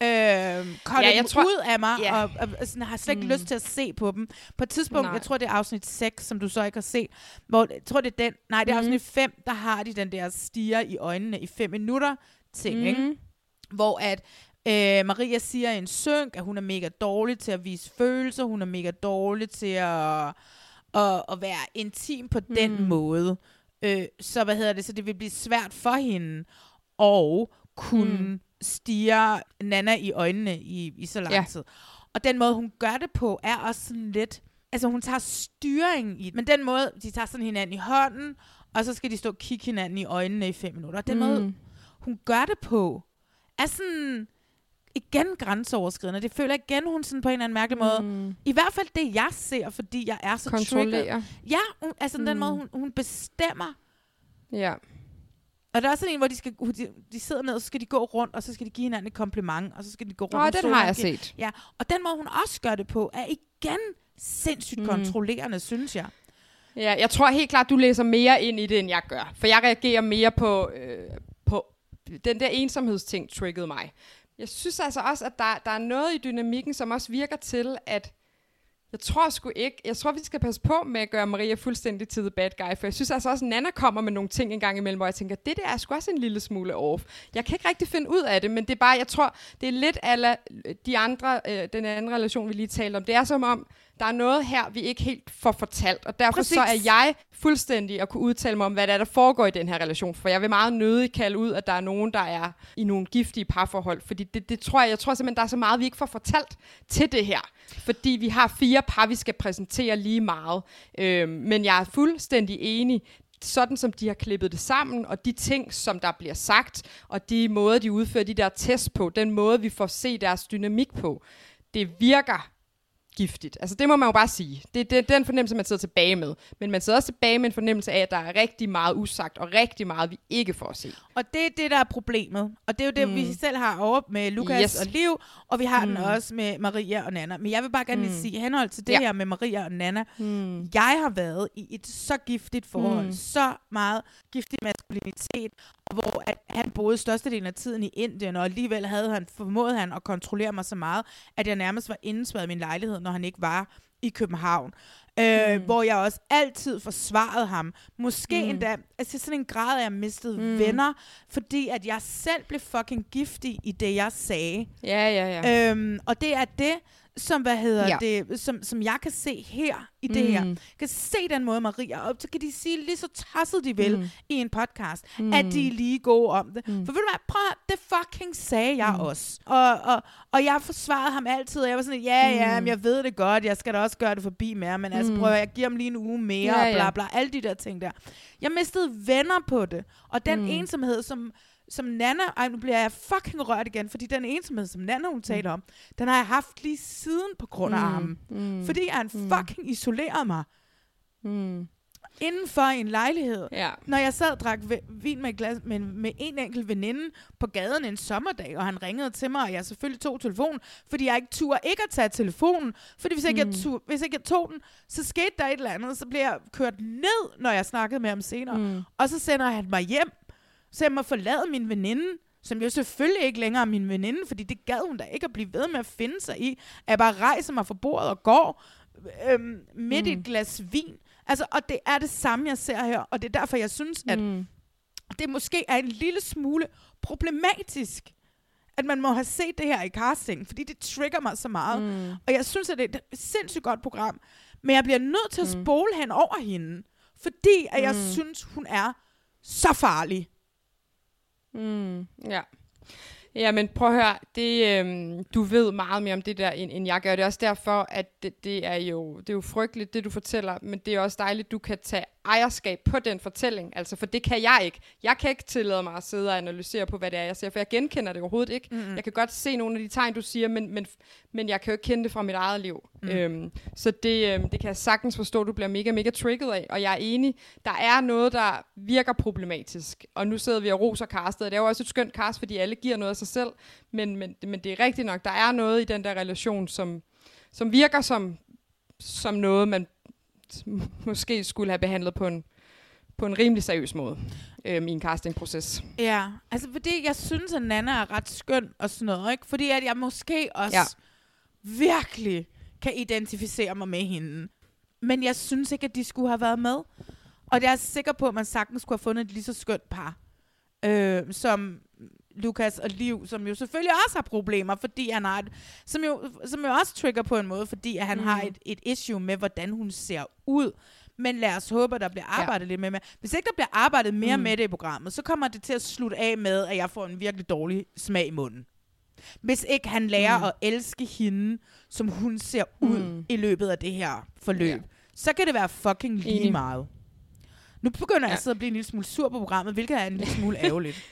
øh, Ja, ja, jeg tror- ud af mig, Ja. og, og, og sådan, har slet ikke Mm. lyst til at se på dem. På et tidspunkt, Nej. jeg tror det er afsnit 6, som du så ikke har set, hvor, jeg tror det er den, nej det er Mhm. afsnit 5, der har de den der stiger i øjnene i 5 minutter ting, Mhm. ikke? Hvor at øh, Maria siger i en synk, at hun er mega dårlig til at vise følelser, hun er mega dårlig til at, at, at være intim på den Mm. måde. Øh, så hvad hedder det, så det vil blive svært for hende og kunne Mm. stige Nana i øjnene i, i så lang Ja. tid. Og den måde, hun gør det på, er også sådan lidt... Altså, hun tager styring i. Men den måde, de tager sådan hinanden i hånden, og så skal de stå og kigge hinanden i øjnene i fem minutter. Og den Mm. måde, hun gør det på, er sådan igen grænseoverskridende. Det føler jeg igen, hun sådan på en eller anden mærkelig måde. Mm. I hvert fald det, jeg ser, fordi jeg er så Kontrollerer. Ja, hun, altså mm. den Mm. måde, hun, hun bestemmer. Ja. Og der er sådan en, hvor de, skal, de, de sidder ned, og så skal de gå rundt, og så skal de give hinanden et kompliment, og så skal de gå rundt Åh, den har jeg set. Ja, og den måde, hun også gør det på, er igen sindssygt Mm. mm. kontrollerende, synes jeg. Ja, jeg tror helt klart, du læser mere ind i det, end jeg gør. For jeg reagerer mere på, øh, på den der ensomhedsting triggede mig. Jeg synes altså også, at der, der er noget i dynamikken, som også virker til, at jeg tror sgu ikke, jeg tror, vi skal passe på med at gøre Maria fuldstændig til the bad guy, for jeg synes altså også, at Nana kommer med nogle ting en gang imellem, hvor jeg tænker, det der er sgu også en lille smule off. Jeg kan ikke rigtig finde ud af det, men det er bare, jeg tror, det er lidt ala de andre, øh, den anden relation, vi lige talte om. Det er som om, der er noget her, vi ikke helt får fortalt, og derfor Præcis. så er jeg fuldstændig at kunne udtale mig om, hvad der er, der foregår i den her relation, for jeg vil meget nødig kalde ud, at der er nogen, der er i nogle giftige parforhold, fordi det, det tror jeg, jeg tror simpelthen, der er så meget, vi ikke får fortalt til det her, fordi vi har fire par, vi skal præsentere lige meget, øhm, men jeg er fuldstændig enig, sådan som de har klippet det sammen, og de ting, som der bliver sagt, og de måder, de udfører de der tests på, den måde, vi får se deres dynamik på, det virker giftigt. Altså det må man jo bare sige. Det, det er den fornemmelse, man sidder tilbage med. Men man sidder også tilbage med en fornemmelse af, at der er rigtig meget usagt, og rigtig meget, vi ikke får at se. Og det er det, der er problemet. Og det er jo det, Mm. vi selv har over med Lukas Yes. og Liv, og vi har mm. den også med Maria og Nana. Men jeg vil bare gerne Mm. lige sige, henhold til det Ja. her med Maria og Nana, Mm. jeg har været i et så giftigt forhold, Mm. så meget giftig maskulinitet, hvor at han boede størstedelen af tiden i Indien, og alligevel havde han formået han at kontrollere mig så meget, at jeg nærmest var indespærret i min lejlighed, når han ikke var i København. Øh, Mm. Hvor jeg også altid forsvarede ham. Måske Mm. endda, altså sådan en grad, at jeg mistede mm. venner, fordi at jeg selv blev fucking giftig i det, jeg sagde. Ja, ja, ja. Øhm, og det er det, som, hvad hedder Ja. ja. det, som, som jeg kan se her i det her. Mm. Jeg kan se den måde, Maria, og så kan de sige lige så tosset de vil Mm. i en podcast, Mm. at de er lige gode om det. Mm. For ved du hvad, prøv at, det fucking sagde jeg Mm. også. Og, og, og jeg forsvarede ham altid, og jeg var sådan, ja, ja, Mm. men jeg ved det godt, jeg skal da også gøre det forbi med ham, men altså Mm. prøv at, jeg giver ham lige en uge mere, Ja, og bla ja. bla, alle de der ting der. Jeg mistede venner på det, og den mm. ensomhed, som som Nana, ej nu bliver jeg fucking rørt igen, fordi den ensomhed, som Nana hun taler om, den har jeg haft lige siden på grund af Mm, ham. mm, Fordi han mm. fucking isolerede mig Mm. inden for en lejlighed. Ja. Når jeg sad og drak vi- vin med, glas, med, med en enkelt veninde på gaden en sommerdag, og han ringede til mig, og jeg selvfølgelig tog telefonen, fordi jeg ikke turde ikke at tage telefonen. Fordi hvis ikke, Mm. jeg, turde, hvis ikke jeg tog den, så skete der et eller andet, så blev jeg kørt ned, når jeg snakkede med ham senere. Mm. Og så sender han mig hjem, så jeg må forlade min veninde, som jo selvfølgelig ikke længere er min veninde, fordi det gad hun da ikke at blive ved med at finde sig i, at jeg bare rejser mig fra bordet og går øhm, midt mm. i Mm. et glas vin. Altså, og det er det samme, jeg ser her, og det er derfor, jeg synes, at Mm. det måske er en lille smule problematisk, at man må have set det her i casting, fordi det trigger mig så meget. Mm. Og jeg synes, at det er et sindssygt godt program, men jeg bliver nødt til at Mm. spole hen over hende, fordi at jeg Mm. synes, hun er så farlig. Mm, ja. Ja, men prøv at høre, det, øhm, du ved meget mere om det der, end, end jeg gør. Det er også derfor, at det, det, er jo, det er jo frygteligt, det du fortæller, men det er også dejligt, du kan tage ejerskab på den fortælling. Altså, for det kan jeg ikke. Jeg kan ikke tillade mig at sidde og analysere på, hvad det er, jeg ser, for jeg genkender det overhovedet ikke. Mm-mm. Jeg kan godt se nogle af de tegn, du siger, men, men, men jeg kan jo ikke kende det fra mit eget liv. Mm. Øhm, så det, øhm, det kan jeg sagtens forstå, du bliver mega, mega trigget af. Og jeg er enig, der er noget, der virker problematisk. Og nu sidder vi og roser castet, og det er jo også et skønt cast, fordi alle giver noget af sig selv. Men, men, men det er rigtigt nok, der er noget i den der relation, som, som virker som, som noget, man måske skulle have behandlet på en, på en rimelig seriøs måde øhm, i en castingproces. Ja, altså fordi jeg synes, at Nana er ret skøn og sådan noget, ikke? Fordi at jeg måske også Ja. virkelig kan identificere mig med hende. Men jeg synes ikke, at de skulle have været med. Og jeg er sikker på, at man sagtens skulle have fundet et lige så skønt par. Øh, som Lukas og Liv, som jo selvfølgelig også har problemer, fordi han har et, som, jo, som jo også trigger på en måde, fordi at han Mm. har et, et issue med, hvordan hun ser ud. Men lad os håbe, at der bliver arbejdet ja. lidt mere med. Hvis ikke der bliver arbejdet mere Mm. med det i programmet, så kommer det til at slutte af med, at jeg får en virkelig dårlig smag i munden. Hvis ikke han lærer Mm. at elske hende, som hun ser ud Mm. i løbet af det her forløb, Ja. så kan det være fucking lige meget. Nu begynder jeg Ja. at sidde og blive en lille smule sur på programmet, hvilket er en lille smule ærgerligt.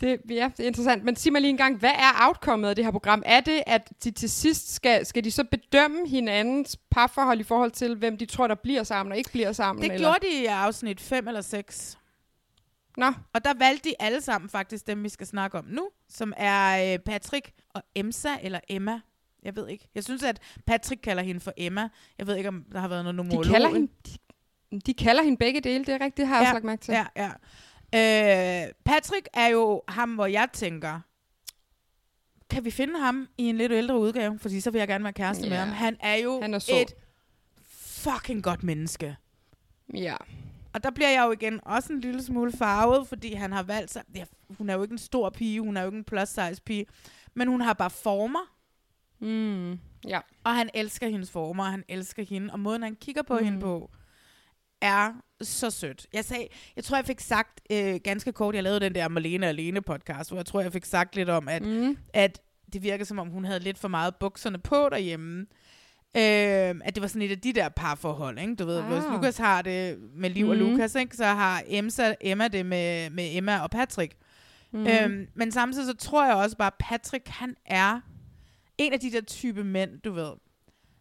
Det, ja, det er interessant. Men sig mig lige en gang, hvad er outcomet af det her program? Er det, at de til sidst skal, skal de så bedømme hinandens parforhold i forhold til, hvem de tror, der bliver sammen og ikke bliver sammen? Det eller? gjorde de i afsnit 5 eller 6. Nå. Og der valgte de alle sammen faktisk dem, vi skal snakke om nu, som er øh, Patrick og Emsa, eller Emma. Jeg ved ikke. Jeg synes, at Patrick kalder hende for Emma. Jeg ved ikke, om der har været noget De nomolog. kalder, hende, de, de kalder hende begge dele, det er rigtigt, det har jeg også lagt mærke til. Ja, ja. Øh, Patrick er jo ham, hvor jeg tænker, kan vi finde ham i en lidt ældre udgave? Fordi så vil jeg gerne være kæreste Ja. med ham. Han er jo Han er et fucking godt menneske. Ja. Og der bliver jeg jo igen også en lille smule farvet, fordi han har valgt sig... Ja, hun er jo ikke en stor pige, hun er jo ikke en plus size pige, men hun har bare former. Mm. Ja. Og han elsker hendes former, og han elsker hende, og måden han kigger på mm. hende på, er så sødt. Jeg sagde, jeg tror, jeg fik sagt øh, ganske kort, jeg lavede den der Marlene Alene podcast, hvor jeg tror, jeg fik sagt lidt om, at, Mm. at det virker som om, hun havde lidt for meget bukserne på derhjemme. Øh, at det var sådan et af de der parforhold, ikke? Du ved, ah. hvis. Lukas har det med Liv og Mhm. Lukas, ikke? så har Emsa, Emma det med, med Emma og Patrick. Mm. Øhm, men samtidig så tror jeg også bare, at Patrick, han er en af de der type mænd, du ved.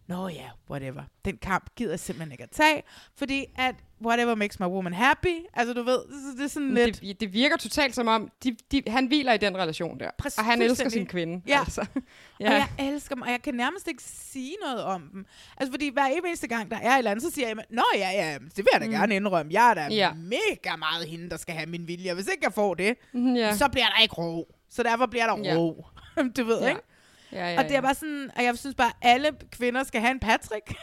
Nå ja, whatever. Den kamp gider jeg simpelthen ikke at tage, fordi at whatever makes my woman happy, altså du ved, så det er sådan lidt... Det, det virker totalt som om, de, de, han hviler i den relation der. Præcis, og han elsker sin kvinde. Ja. Altså. Ja. Og jeg elsker dem, og jeg kan nærmest ikke sige noget om dem. Altså, fordi hver eneste gang, der er et eller andet, så siger jeg, Nå ja, ja, det vil jeg da Mm. gerne indrømme. Jeg er da Ja. ja. mega meget hende, der skal have min vilje. Og hvis ikke jeg får det, Mhm, ja. så bliver der ikke ro. Så derfor bliver der Ja. ro. du ved, Ja. ikke? Ja, ja, og det er ja. bare sådan, og jeg synes bare, at alle kvinder skal have en Patrick.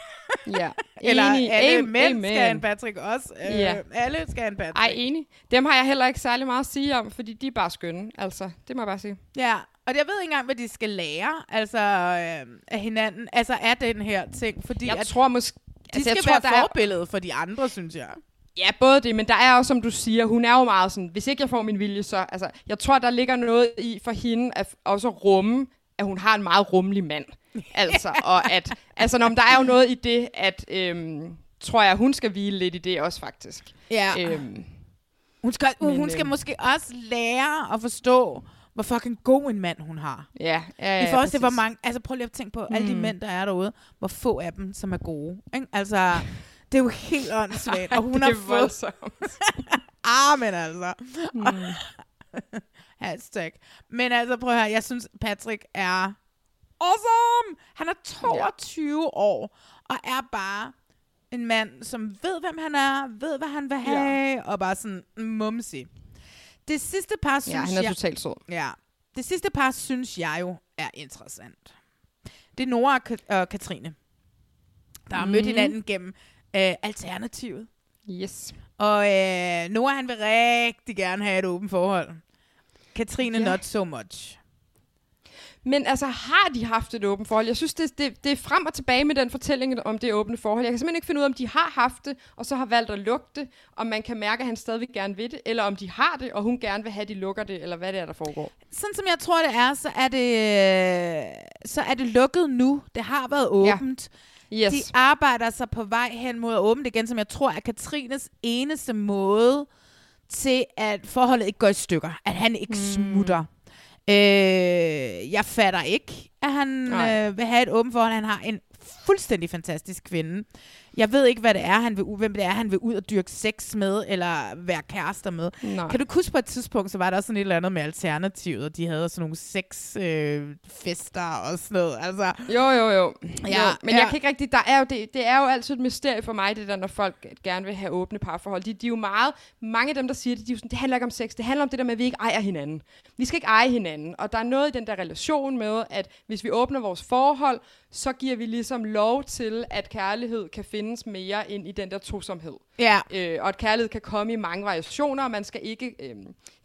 Ja. Eller Enig. alle Am- mænd amen. skal have en Patrick også. Øh, Ja. Alle skal have en Patrick. Ej, enig. Dem har jeg heller ikke særlig meget at sige om, fordi de er bare skønne. Altså, det må jeg bare sige. Ja, og jeg ved ikke engang, hvad de skal lære altså, øh, af hinanden. Altså af den her ting. Fordi Jeg at tror måske... de altså, skal jeg tror, være der er- forbillede for de andre, synes jeg. Ja, både det, men der er også, som du siger, hun er jo meget sådan, hvis ikke jeg får min vilje, så... Altså, jeg tror, der ligger noget i for hende at også rumme, at hun har en meget rummelig mand. Altså, og at... Altså, når, der er jo noget i det, at... Øhm, tror jeg, hun skal hvile lidt i det også, faktisk. Ja. Øhm, Hun skal, Men, men, hun skal øhm, måske også lære at forstå, hvor fucking god en mand hun har. ja, ja, ja, I forhold til, hvor mange... Altså, prøv lige at tænke på alle de Mm. mænd, der er derude. Hvor få af dem, som er gode. Ikke? Altså, det er jo helt åndssvagt. Og hun det har er fået... voldsomt. altså. Mm. Hashtag. Men altså, prøv at høre. Jeg synes, Patrick er awesome. Han er 22 ja. år, og er bare en mand, som ved, hvem han er, ved, hvad han vil have, ja. og bare sådan mumsig. Det sidste par, synes Ja, han er jeg... totalt sød. Ja. Det sidste par, synes jeg jo er interessant. Det er Nora og, Ka- og Katrine, der har mødt Mhm. hinanden gennem øh, Alternativet. Yes. Og øh, Nora, han vil rigtig gerne have et åbent forhold. Katrine, Ja. not so much. Men altså, har de haft et åbent forhold? Jeg synes, det, det, det er frem og tilbage med den fortælling om det åbne forhold. Jeg kan simpelthen ikke finde ud af, om de har haft det, og så har valgt at lukke det, om man kan mærke, at han stadigvæk gerne vil det, eller om de har det, og hun gerne vil have, at de lukker det, eller hvad det er, der foregår. Sådan som jeg tror, det er, så er det, øh, så er det lukket nu. Det har været åbent. Ja. Yes. De arbejder sig på vej hen mod at åbne det igen, som jeg tror er Katrines eneste måde til, at forholdet ikke går i stykker. At han ikke mm. smutter. Øh, jeg fatter ikke, at han øh, vil have et åbent forhold. Han har en fuldstændig fantastisk kvinde. Jeg ved ikke, hvad det er, han vil, hvem det er, han vil ud og dyrke sex med, eller være kærester med. Nej. Kan du huske på et tidspunkt, så var der også sådan et eller andet med Alternativet, og de havde sådan nogle sexfester øh, fester og sådan noget. Altså, Jo, jo, jo. Ja, jo. Men ja. jeg kan ikke rigtig... Der er jo, det, det er jo altid et mysterie for mig, det der, når folk gerne vil have åbne parforhold. De, de er jo meget... Mange af dem, der siger det, de er jo sådan, det handler ikke om sex. Det handler om det der med, at vi ikke ejer hinanden. Vi skal ikke eje hinanden. Og der er noget i den der relation med, at hvis vi åbner vores forhold, så giver vi ligesom lov til, at kærlighed kan findes mere ind i den der tosomhed. Ja. Øh, og at kærlighed kan komme i mange variationer, og man skal ikke øh,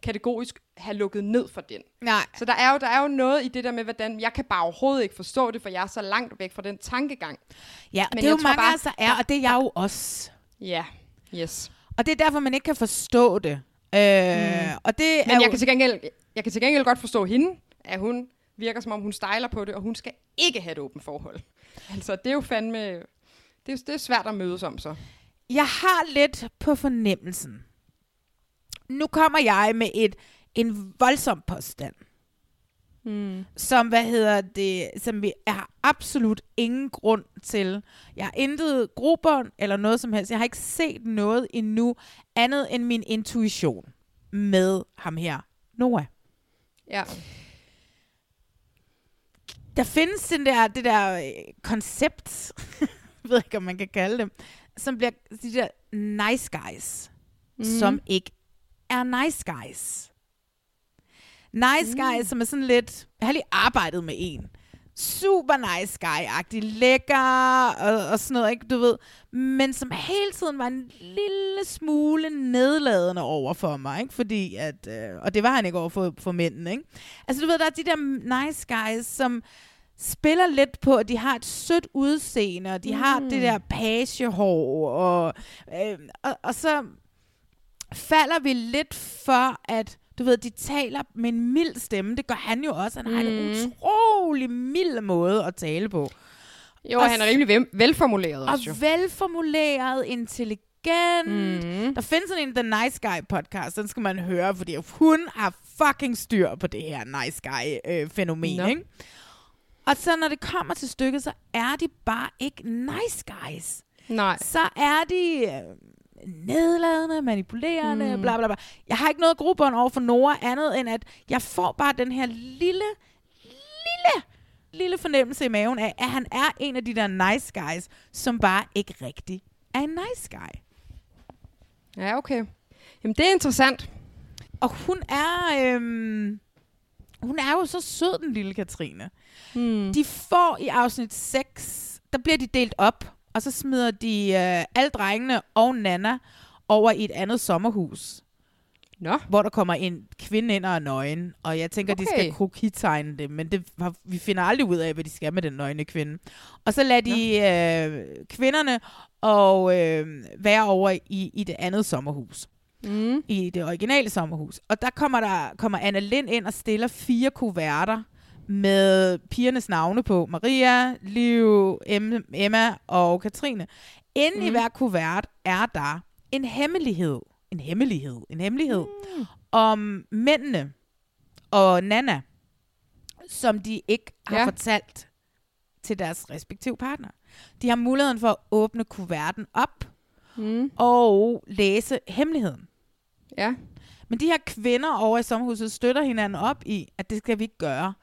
kategorisk have lukket ned for den. Nej. Så der er, jo, der er jo noget i det der med, hvordan jeg kan bare overhovedet ikke forstå det, for jeg er så langt væk fra den tankegang. Ja, Men det er jo mange bare- der er, og det er jeg jo også. Ja, yes. Og det er derfor, man ikke kan forstå det. Øh, Mm. Og det er Men jo, jeg kan, til gengæld, jeg kan til gengæld godt forstå hende, at hun virker som om, hun stejler på det, og hun skal ikke have et åbent forhold. Altså, det er jo fandme... Det er, det er svært at mødes om, så. jeg har lidt på fornemmelsen. Nu kommer jeg med et en voldsom påstand. Mm. Som, hvad hedder det, som vi har absolut ingen grund til. Jeg har intet grobånd eller noget som helst. Jeg har ikke set noget endnu andet end min intuition med ham her, Noah. Ja. Der findes den der, det der øh, koncept, ved ikke, om man kan kalde det, som bliver de der nice guys, mm. Som ikke er nice guys. Nice mm. guys, som er sådan lidt... Jeg har lige arbejdet med en. Super nice guy-agtig, lækker og, og sådan noget, ikke? Du ved. Men som hele tiden var en lille smule nedladende over for mig, ikke? Fordi at... Øh, og det var han ikke over for, for mændene, ikke? Altså, du ved, der er de der nice guys, som spiller lidt på, at de har et sødt udseende, og de mm. har det der pagehår, og, øh, og, og så falder vi lidt for, at du ved, de taler med en mild stemme. Det gør han jo også. Han har en Mm. utrolig mild måde at tale på. Jo, Og han er rimelig vel- velformuleret Og også, jo. velformuleret, intelligent. Mm. Der findes sådan en The Nice Guy podcast, den skal man høre, fordi hun har fucking styr på det her nice guy øh, fænomen, Nå. ikke? Og så når det kommer til stykket, så er de bare ikke nice guys. Nej. Så er de øh, nedladende, manipulerende, Mm. bla bla bla. Jeg har ikke noget grobånd over for Nora andet, end at jeg får bare den her lille, lille, lille fornemmelse i maven af, at han er en af de der nice guys, som bare ikke rigtig er en nice guy. Ja, okay. Jamen, det er interessant. Og hun er, øhm, hun er jo så sød, den lille Katrine. Hmm. De får i afsnit 6, der bliver de delt op, og så smider de øh, alle drengene og Nana over i et andet sommerhus. Nå. Hvor der kommer en kvinde ind og er nøgen, og jeg tænker, okay. de skal krokitegne det, men det, vi finder aldrig ud af, hvad de skal med den nøgne kvinde. Og så lader de øh, kvinderne og øh, være over i, i det andet sommerhus. Mm. I det originale sommerhus. Og der kommer, der kommer Anna Lind ind og stiller fire kuverter med pigernes navne på. Maria, Liv, Em- Emma og Katrine. Inden mm. i hver kuvert er der en hemmelighed. En hemmelighed. En hemmelighed. Mm. Om mændene og Nana, som de ikke har ja. fortalt til deres respektive partner. De har muligheden for at åbne kuverten op mm. og læse hemmeligheden. Ja. Men de her kvinder over i sommerhuset støtter hinanden op i, at det skal vi ikke gøre.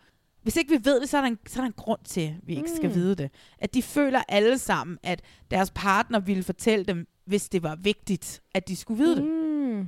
Hvis ikke vi ved det, så er der en, så er der en grund til, at vi ikke skal Mm. vide det. At de føler alle sammen, at deres partner ville fortælle dem, hvis det var vigtigt, at de skulle vide det. Mm.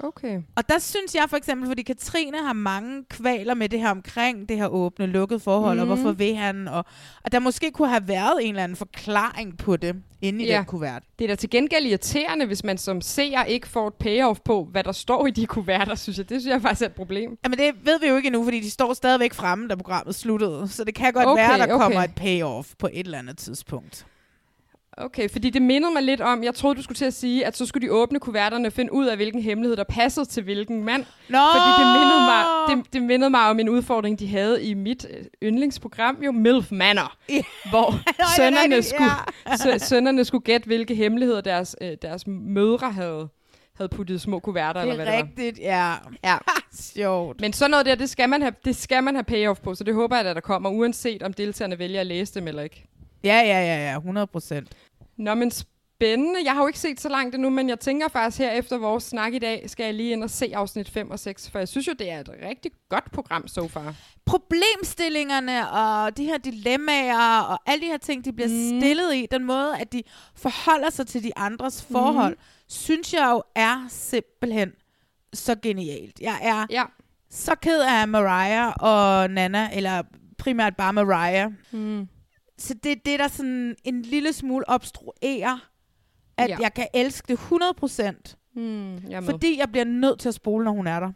Okay. Og der synes jeg for eksempel, fordi Katrine har mange kvaler med det her omkring det her åbne, lukket forhold, mm. og Mhm. hvorfor vil han, og, og der måske kunne have været en eller anden forklaring på det, inde i Ja. den kuvert. Det er da til gengæld irriterende, hvis man som seer ikke får et payoff på, hvad der står i de kuverter, synes jeg. Det synes jeg faktisk er et problem. Jamen det ved vi jo ikke endnu, fordi de står stadigvæk fremme, da programmet sluttede. Så det kan godt Okay, være, der okay. kommer et payoff på et eller andet tidspunkt. Okay, fordi det mindede mig lidt om, jeg troede, du skulle til at sige, at så skulle de åbne kuverterne og finde ud af, hvilken hemmelighed, der passede til hvilken mand. Nå! Fordi det mindede, mig, det, det mindede mig om en udfordring, de havde i mit øh, yndlingsprogram, jo MILF Manor, Ja. hvor er sønnerne, rigtigt, skulle, ja. sø, sønnerne skulle gætte, hvilke hemmeligheder deres, øh, deres mødre havde, havde puttet i små kuverter, eller er hvad det var. rigtigt, ja. Ja. Sjovt. Men sådan noget der, det skal, man have, det skal man have payoff på, så det håber jeg, at der kommer, uanset om deltagerne vælger at læse dem eller ikke. Ja, ja, ja, ja, 100 procent. Nå, men spændende. Jeg har jo ikke set så langt endnu, men jeg tænker faktisk her efter vores snak i dag, skal jeg lige ind og se afsnit 5 og 6, for jeg synes jo, det er et rigtig godt program so far. Problemstillingerne og de her dilemmaer og alle de her ting, de bliver Mm. mm. stillet i, den måde, at de forholder sig til de andres forhold, Mhm. synes jeg jo er simpelthen så genialt. Jeg er ja. så ked af Mariah og Nana, eller primært bare Mariah. Mm. Så det, det der sådan en lille smule obstruerer, at Ja. jeg kan elske det 100%. Mm, jeg er. Fordi jeg bliver nødt til at spole, når hun er der.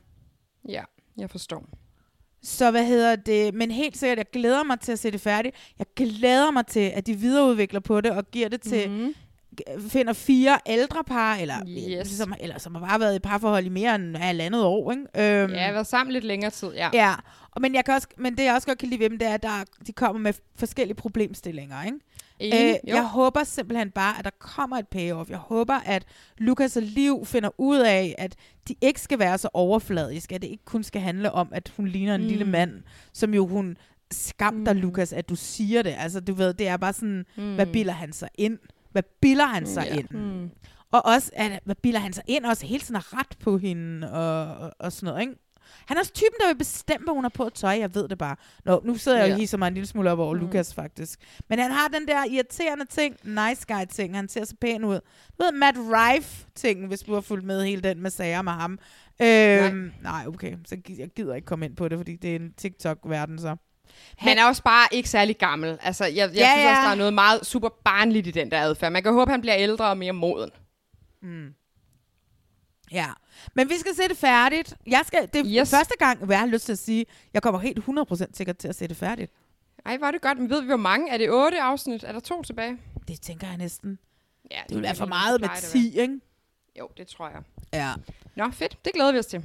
Ja, jeg forstår. Så hvad hedder det? Men helt sikkert, jeg glæder mig til at se det færdigt. Jeg glæder mig til, at de videreudvikler på det og giver det til, Mhm. Finder fire ældre par, eller, Yes. som, eller som har bare været i parforhold i mere end halvandet år. Ikke? Øhm, Ja, været sammen lidt længere tid, ja. Ja, og, men, jeg kan også, men det jeg også godt kan lide ved dem, det er, at der, de kommer med forskellige problemstillinger. Ikke? Enig, Øh, jo. jeg håber simpelthen bare, at der kommer et payoff. Jeg håber, at Lukas og Liv finder ud af, at de ikke skal være så overfladiske, at det ikke kun skal handle om, at hun ligner en mm. lille mand, som jo hun skam dig, Mm. Lukas, at du siger det. Altså, du ved, det er bare sådan, mm. hvad bilder han sig ind? Hvad bilder han sig Ja. ind? Mm. Og også, at, hvad bilder han sig ind? Også hele tiden er ret på hende og, og, og sådan noget, ikke? Han er også typen, der vil bestemme, hvad hun har på tøj. Jeg ved det bare. Nå, nu sidder jeg jo Ja. og hisser mig en lille smule op over Mm. Lukas, faktisk. Men han har den der irriterende ting, nice guy ting. Han ser så pæn ud. Du ved, Matt Rife-tingen, hvis du har fulgt med hele den med sager med ham. Øhm, nej. nej, okay. Så jeg gider ikke komme ind på det, fordi det er en TikTok-verden, så. Han er også bare ikke særlig gammel. Altså, jeg, jeg Ja, synes også, ja. der er noget meget super barnligt i den der adfærd. Man kan håbe, han bliver ældre og mere moden. Mm. Ja, men vi skal se det færdigt. Jeg skal, det er Yes. første gang, hvad jeg har lyst til at sige, jeg kommer helt 100% sikkert til at se det færdigt. Ej, var det godt. Men ved vi, hvor mange? Er det otte afsnit? Er der to tilbage? Det tænker jeg næsten. Ja, Det vil være for det meget med plejer det at 10, ikke? Jo, det tror jeg. Ja. Nå, fedt. Det glæder vi os til.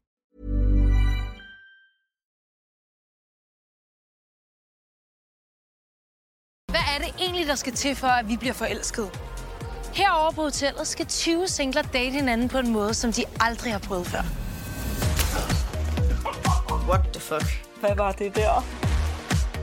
Det der skal til for, at vi bliver forelsket? Herover på hotellet skal 20 singler date hinanden på en måde, som de aldrig har prøvet før. What the fuck? Hvad var det der?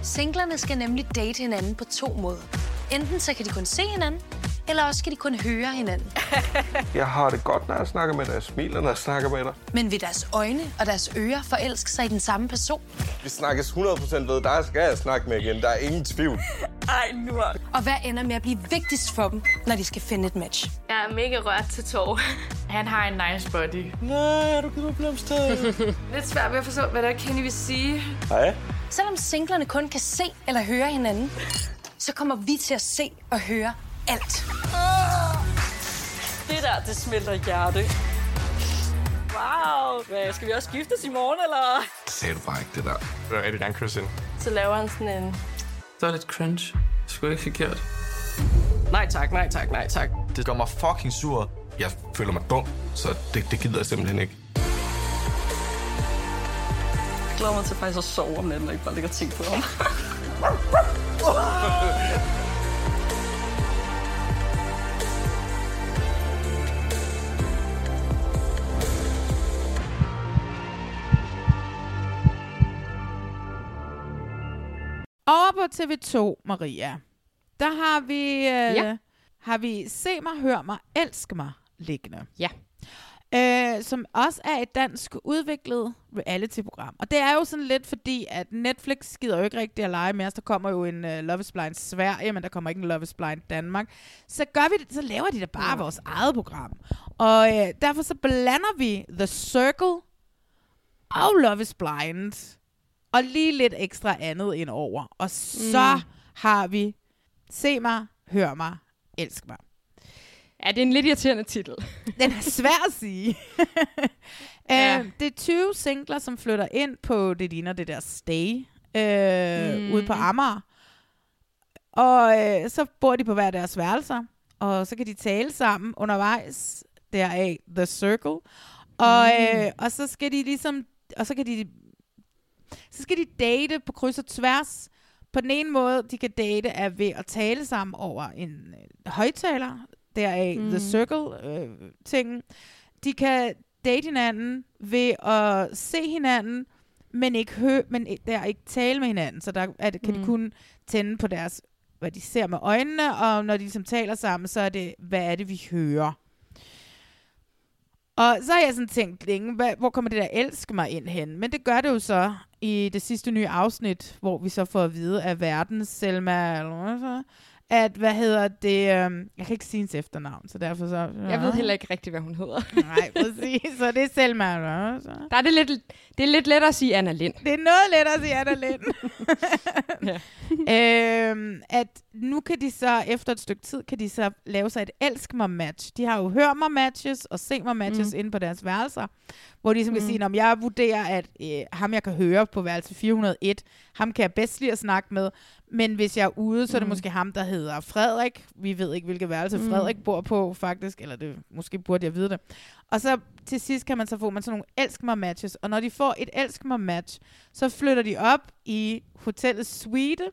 Singlerne skal nemlig date hinanden på to måder. Enten så kan de kun se hinanden, eller også skal de kun høre hinanden. Jeg har det godt, når jeg snakker med dig. Jeg smiler, når jeg snakker med dig. Men vil deres øjne og deres ører forelske sig i den samme person? Vi snakkes 100% ved. Dig skal jeg snakke med igen. Der er ingen tvivl. Ej, nu er... Og hvad ender med at blive vigtigst for dem, når de skal finde et match? Jeg er mega rørt til tår. Han har en nice body. Nej, du gider blomster. Lidt svært ved at forstå, hvad der Kenny vil sige. Hej. Selvom singlerne kun kan se eller høre hinanden, så kommer vi til at se og høre alt. Det der, det smelter hjerte. Wow. Hvad, skal vi også giftes i morgen, eller? Sagde du bare ikke det der. Jeg vil rigtig gerne kysse ind. Så laver han sådan en... Det er lidt cringe. Det skulle ikke forkert. Nej tak, nej tak, nej tak. Det gør mig fucking sur. Jeg føler mig dum, så det, det gider jeg simpelthen ikke. Jeg glæder mig til faktisk at sove om natten, og ikke bare ligge og tænke på ham. Over på TV2, Maria, der har vi, øh, Ja. har vi Se mig, hør mig, elsk mig liggende. Ja. Øh, som også er et dansk udviklet reality-program. Og det er jo sådan lidt fordi, at Netflix gider jo ikke rigtig at lege mere. Så der kommer jo en uh, Love is Blind Sverige, men der kommer ikke en Love is Blind Danmark. Så gør vi det, så laver de da bare Ja. vores eget program. Og øh, derfor så blander vi The Circle og Love is Blind og lige lidt ekstra andet ind over. Og så Mm. har vi Se mig, hør mig, elsk mig. Ja, det er en lidt irriterende titel. Den er svær at sige. ja. øh, det er 20 singler, som flytter ind på det ligner det der stay øh, Mm. ude på Amager. Og øh, så bor de på hver deres værelser, og så kan de tale sammen undervejs. Deraf The Circle. Og, Mm. øh, og så skal de ligesom, og så kan de, så skal de date på kryds og tværs. På den ene måde, de kan date, er ved at tale sammen over en øh, højtaler, deraf mm. The Circle-tingen. de kan date hinanden ved at se hinanden, men ikke hø men der ikke tale med hinanden. Så der er det, kan mm. De kun tænde på deres, hvad de ser med øjnene, og når de ligesom taler sammen, så er det, hvad er det, vi hører. Og så har jeg sådan tænkt længe, hvad, hvor kommer det der elske mig ind hen? Men det gør det jo så i det sidste nye afsnit, hvor vi så får at vide af verdens Selma, eller hvad så, at, hvad hedder det, øhm, jeg kan ikke sige hendes efternavn, så derfor så... Jeg ved heller ikke rigtigt, hvad hun hedder. Nej, præcis, så det er Selma, eller så. Der er det, lidt, det er lidt lettere at sige Anna Lind. Det er noget lettere at sige Anna Lind. øhm, at nu kan de så, efter et stykke tid, kan de så lave sig et elsk mig match. De har jo hør mig matches og se mig matches mm. inde på deres værelser, hvor de ligesom mm. kan sige, om jeg vurderer, at øh, ham jeg kan høre på værelse 401, ham kan jeg bedst lide at snakke med, men hvis jeg er ude, så er det Mm. måske ham, der hedder Frederik. Vi ved ikke, hvilket værelse Mm. Frederik bor på, faktisk, eller det, måske burde jeg vide det. Og så til sidst kan man så få man sådan nogle elsk mig matches, og når de får et elsk mig match, så flytter de op i hotellets suite,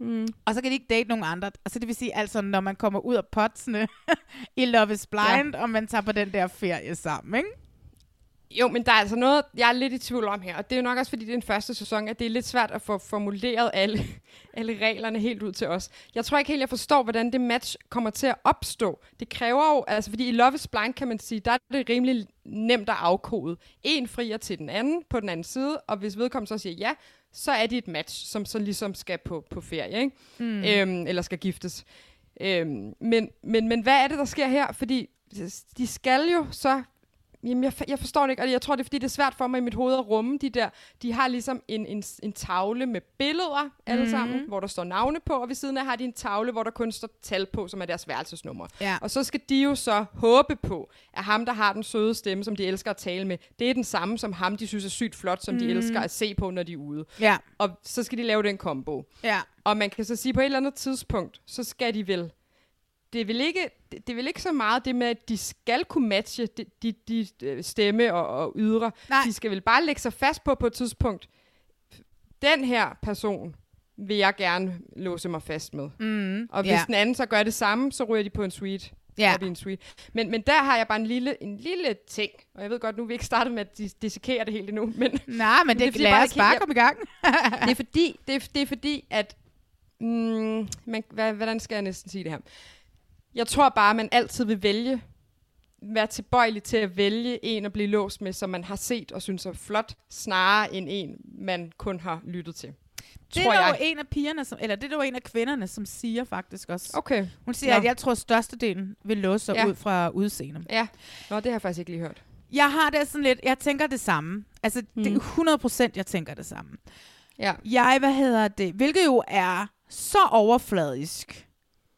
Mm. og så kan de ikke date nogen andre. Og så det vil sige, altså når man kommer ud af potsene i Love is Blind, ja. og man tager på den der ferie sammen, ikke? Jo, men der er altså noget, jeg er lidt i tvivl om her, og det er jo nok også, fordi det er den første sæson, at det er lidt svært at få formuleret alle, alle reglerne helt ud til os. Jeg tror ikke helt, jeg forstår, hvordan det match kommer til at opstå. Det kræver jo, altså fordi i Love is Blind kan man sige, der er det rimelig nemt at afkode. En frier til den anden på den anden side, og hvis vedkommende så siger ja, så er det et match, som så ligesom skal på, på ferie, ikke? Mm. Øhm, eller skal giftes. Øhm, men, men, men hvad er det, der sker her? Fordi de skal jo så Jamen, jeg, jeg forstår det ikke, og jeg tror, det er, fordi det er svært for mig i mit hoved at rumme de der. De har ligesom en, en, en tavle med billeder, alle Mhm. sammen, hvor der står navne på, og ved siden af har de en tavle, hvor der kun står tal på, som er deres værelsesnummer. Ja. Og så skal de jo så håbe på, at ham, der har den søde stemme, som de elsker at tale med, det er den samme som ham, de synes er sygt flot, som mm. de Mhm. elsker at se på, når de er ude. Ja. Og så skal de lave den kombo. Ja. Og man kan så sige, på et eller andet tidspunkt, så skal de vel det er vel ikke, det, det er vel ikke så meget det med, at de skal kunne matche de, de, de øh, stemme og, og ydre. Nej. De skal vel bare lægge sig fast på på et tidspunkt. Den her person vil jeg gerne låse mig fast med. Mm, og hvis ja. den anden så gør det samme, så ryger de på en suite. Ja. I en suite. Men, men der har jeg bare en lille, en lille ting. Og jeg ved godt, nu er vi ikke startet med at dis- dissekere det helt endnu. Men, Nej, men det, er fordi, lad os bare komme i gang. det er fordi, det er, det er fordi at... Mm, man, hvad, hvordan skal jeg næsten sige det her? Jeg tror bare, at man altid vil vælge, være tilbøjelig til at vælge en at blive låst med, som man har set og synes er flot, snarere end en, man kun har lyttet til. Det tror er jo en af pigerne, som, eller det er jo en af kvinderne, som siger faktisk også. Okay. Hun siger, Nå. at jeg tror, at størstedelen vil låse sig Ja. ud fra udseende. Ja, Nå, det har jeg faktisk ikke lige hørt. Jeg har det sådan lidt, jeg tænker det samme. Altså, mm. det er 100 procent, jeg tænker det samme. Ja. Jeg, hvad hedder det, hvilket jo er så overfladisk,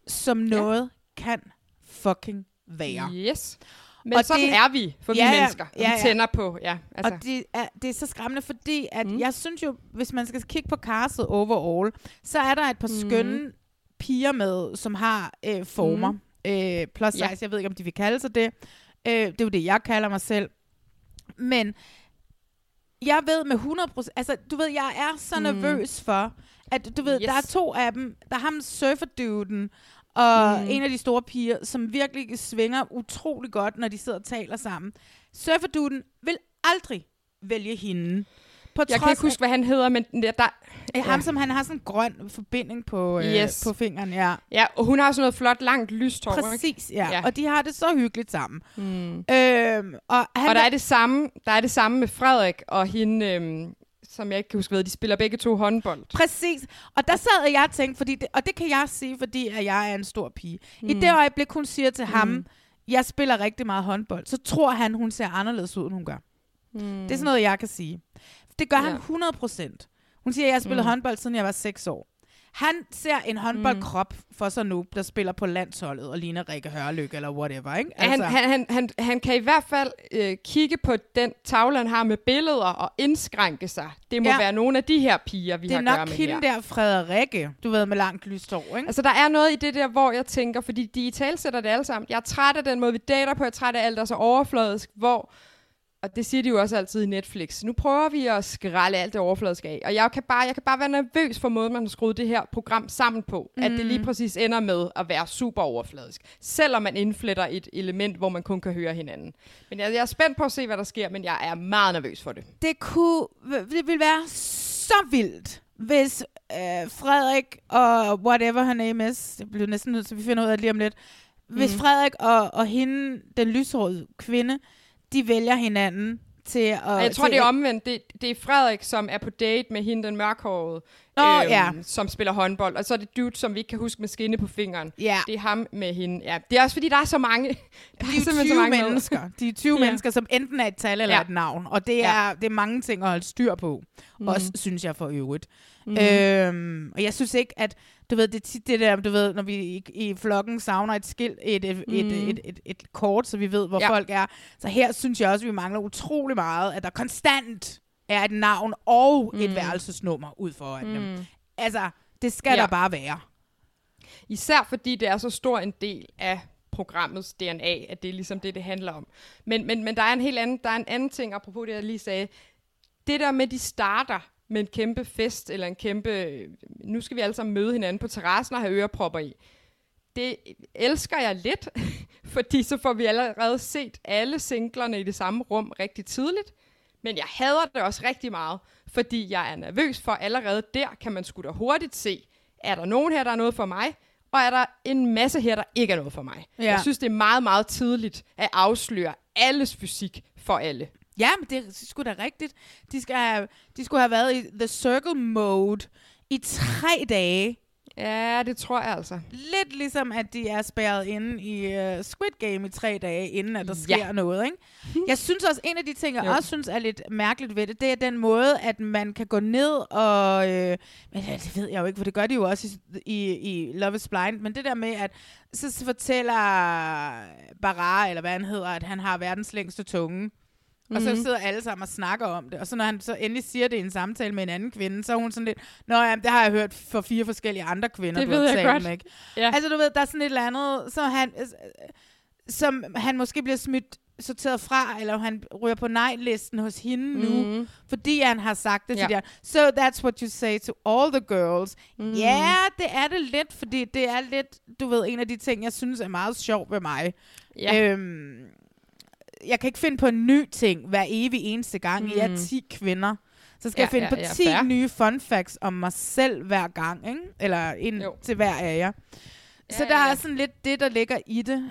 som noget kan fucking være. Yes. Men sådan er vi, for vi mennesker. Og vi tænder på, ja, altså. Og det er, det er så skræmmende, fordi at mm. jeg synes jo, hvis man skal kigge på castet overall, så er der et par Mhm. skønne piger med, som har øh, former. Mhm. Øh, plus size, Ja. jeg ved ikke, om de vil kalde sig det. Øh, det er jo det, jeg kalder mig selv. Men jeg ved med 100%, altså du ved, jeg er så Mm. nervøs for, at du ved, Yes. der er to af dem, der er ham surferduden, og Mm. en af de store piger, som virkelig svinger utrolig godt, når de sidder og taler sammen. Surferduden vil aldrig vælge hende. På Jeg kan ikke huske, hvad han hedder, men der... der af, ham, som han har sådan en grøn forbinding på, øh, Yes. på fingeren, ja. Ja, og hun har sådan noget flot, langt lyst hår, Præcis, ja. ja. Og de har det så hyggeligt sammen. Mm. Øhm, og, han og der er det samme, der er det samme med Frederik og hende, øhm, som jeg ikke kan huske hvad, de spiller begge to håndbold. Præcis. Og der sad jeg og tænkte, fordi det, og det kan jeg sige, fordi at jeg er en stor pige. Mm. I det øjeblik, hun siger til ham, Mm. jeg spiller rigtig meget håndbold, så tror han, hun ser anderledes ud, end hun gør. Mm. Det er sådan noget, jeg kan sige. Det gør ja. Ja. han 100 procent. Hun siger, at jeg har spillet Mm. håndbold, siden jeg var 6 år. Han ser en håndboldkrop for sig nu, der spiller på landsholdet og ligner Rikke Hørlykke eller whatever, ikke? Altså. Han, han, han, han, han kan i hvert fald øh, kigge på den tavle, han har med billeder og indskrænke sig. Det må Ja. være nogle af de her piger, vi det er har at gøre nok med hende her. der, Frederikke, du ved, med langt lyst hår, ikke? Altså, der er noget i det der, hvor jeg tænker, fordi de i talsætter det alle sammen. Jeg er træt af den måde, vi dater på. Jeg er træt af alt, der er så overfladisk, hvor... Og det siger de jo også altid i Netflix. Nu prøver vi at skrælle alt det overfladiske af. Og jeg kan bare, jeg kan bare være nervøs for måden, man har skruet det her program sammen på. Mm. At det lige præcis ender med at være super overfladisk. Selvom man indfletter et element, hvor man kun kan høre hinanden. Men jeg, jeg er spændt på at se, hvad der sker, men jeg er meget nervøs for det. det kunne, det ville være så vildt, hvis øh, Frederik og whatever her name is, det bliver næsten nødt til, at vi finder ud af det lige om lidt, hvis Mhm. Frederik og, og hende, den lyshårede kvinde, de vælger hinanden til at... Jeg tror, til det er omvendt. Det, det er Frederik, som er på date med hende, den mørkhårede, Nå, ja. som spiller håndbold. Og så er det dude, som vi ikke kan huske med skinne på fingeren. Ja. Det er ham med hende. Ja, det er også, fordi der er så mange. Der De er simpelthen 20 så mange med. mennesker. De er 20 Ja. mennesker, som enten er et tal eller Ja. et navn. Og det Ja. er, det er mange ting at holde styr på. Mhm. Også, synes jeg, for øvrigt. Mhm. Øhm, og jeg synes ikke, at... Du ved, det er tit det der, du ved, når vi i, i flokken savner et skilt, et, et, et, Mhm. et, et, et, et kort, så vi ved, hvor Ja. folk er. Så her synes jeg også, at vi mangler utrolig meget, at der konstant er et navn og et Mhm. værelsesnummer ud foran dem. Mhm. Altså, det skal Ja. der bare være. Især fordi det er så stor en del af programmets DNA, at det er ligesom det, det handler om. Men, men, men der er en helt anden, der er en anden ting, apropos det, jeg lige sagde. Det der med, de starter med en kæmpe fest, eller en kæmpe, nu skal vi alle sammen møde hinanden på terrassen og have ørepropper i. Det elsker jeg lidt, fordi så får vi allerede set alle singlerne i det samme rum rigtig tidligt. Men jeg hader det også rigtig meget, fordi jeg er nervøs for allerede der, kan man sgu da hurtigt se, er der nogen her, der er noget for mig, og er der en masse her, der ikke er noget for mig. Ja. Jeg synes, det er meget, meget tidligt at afsløre alles fysik for alle. Ja, men det er sgu da rigtigt. De, skal have, de skulle have været i The Circle Mode i tre dage. Ja, det tror jeg altså. Lidt ligesom, at de er spærret inde i uh, Squid Game i tre dage, inden at der sker Ja. noget. Ikke? Jeg synes også, en af de ting, jeg Jo. også synes er lidt mærkeligt ved det, det er den måde, at man kan gå ned og... Øh, men det ved jeg jo ikke, for det gør de jo også i, i, i Love is Blind. Men det der med, at så så fortæller Barra, eller hvad han hedder, at han har verdens længste tunge. Og så Mhm. sidder alle sammen og snakker om det. Og så når han så endelig siger det i en samtale med en anden kvinde, så er hun sådan lidt, Nå ja, det har jeg hørt for fire forskellige andre kvinder, Det du har ved jeg talt godt. med. Ikke? Ja. Altså du ved, der er sådan et eller andet, som han, øh, som han måske bliver smidt sorteret fra, eller han ryger på nej-listen hos hende nu, Mhm. fordi han har sagt det Ja. til de So that's what you say to all the girls. Ja, Mhm. yeah, det er det lidt, fordi det er lidt, du ved, en af de ting, jeg synes er meget sjov ved mig. Ja. Øhm, jeg kan ikke finde på en ny ting hver evig eneste gang. Mm. I er Mm. 10 kvinder. Så skal Ja, jeg finde ja, på ja, 10 fair. nye fun facts om mig selv hver gang. Ikke? Eller ind Jo. til hver af jer. Så Ja, der ja, ja. er sådan lidt det, der ligger i det.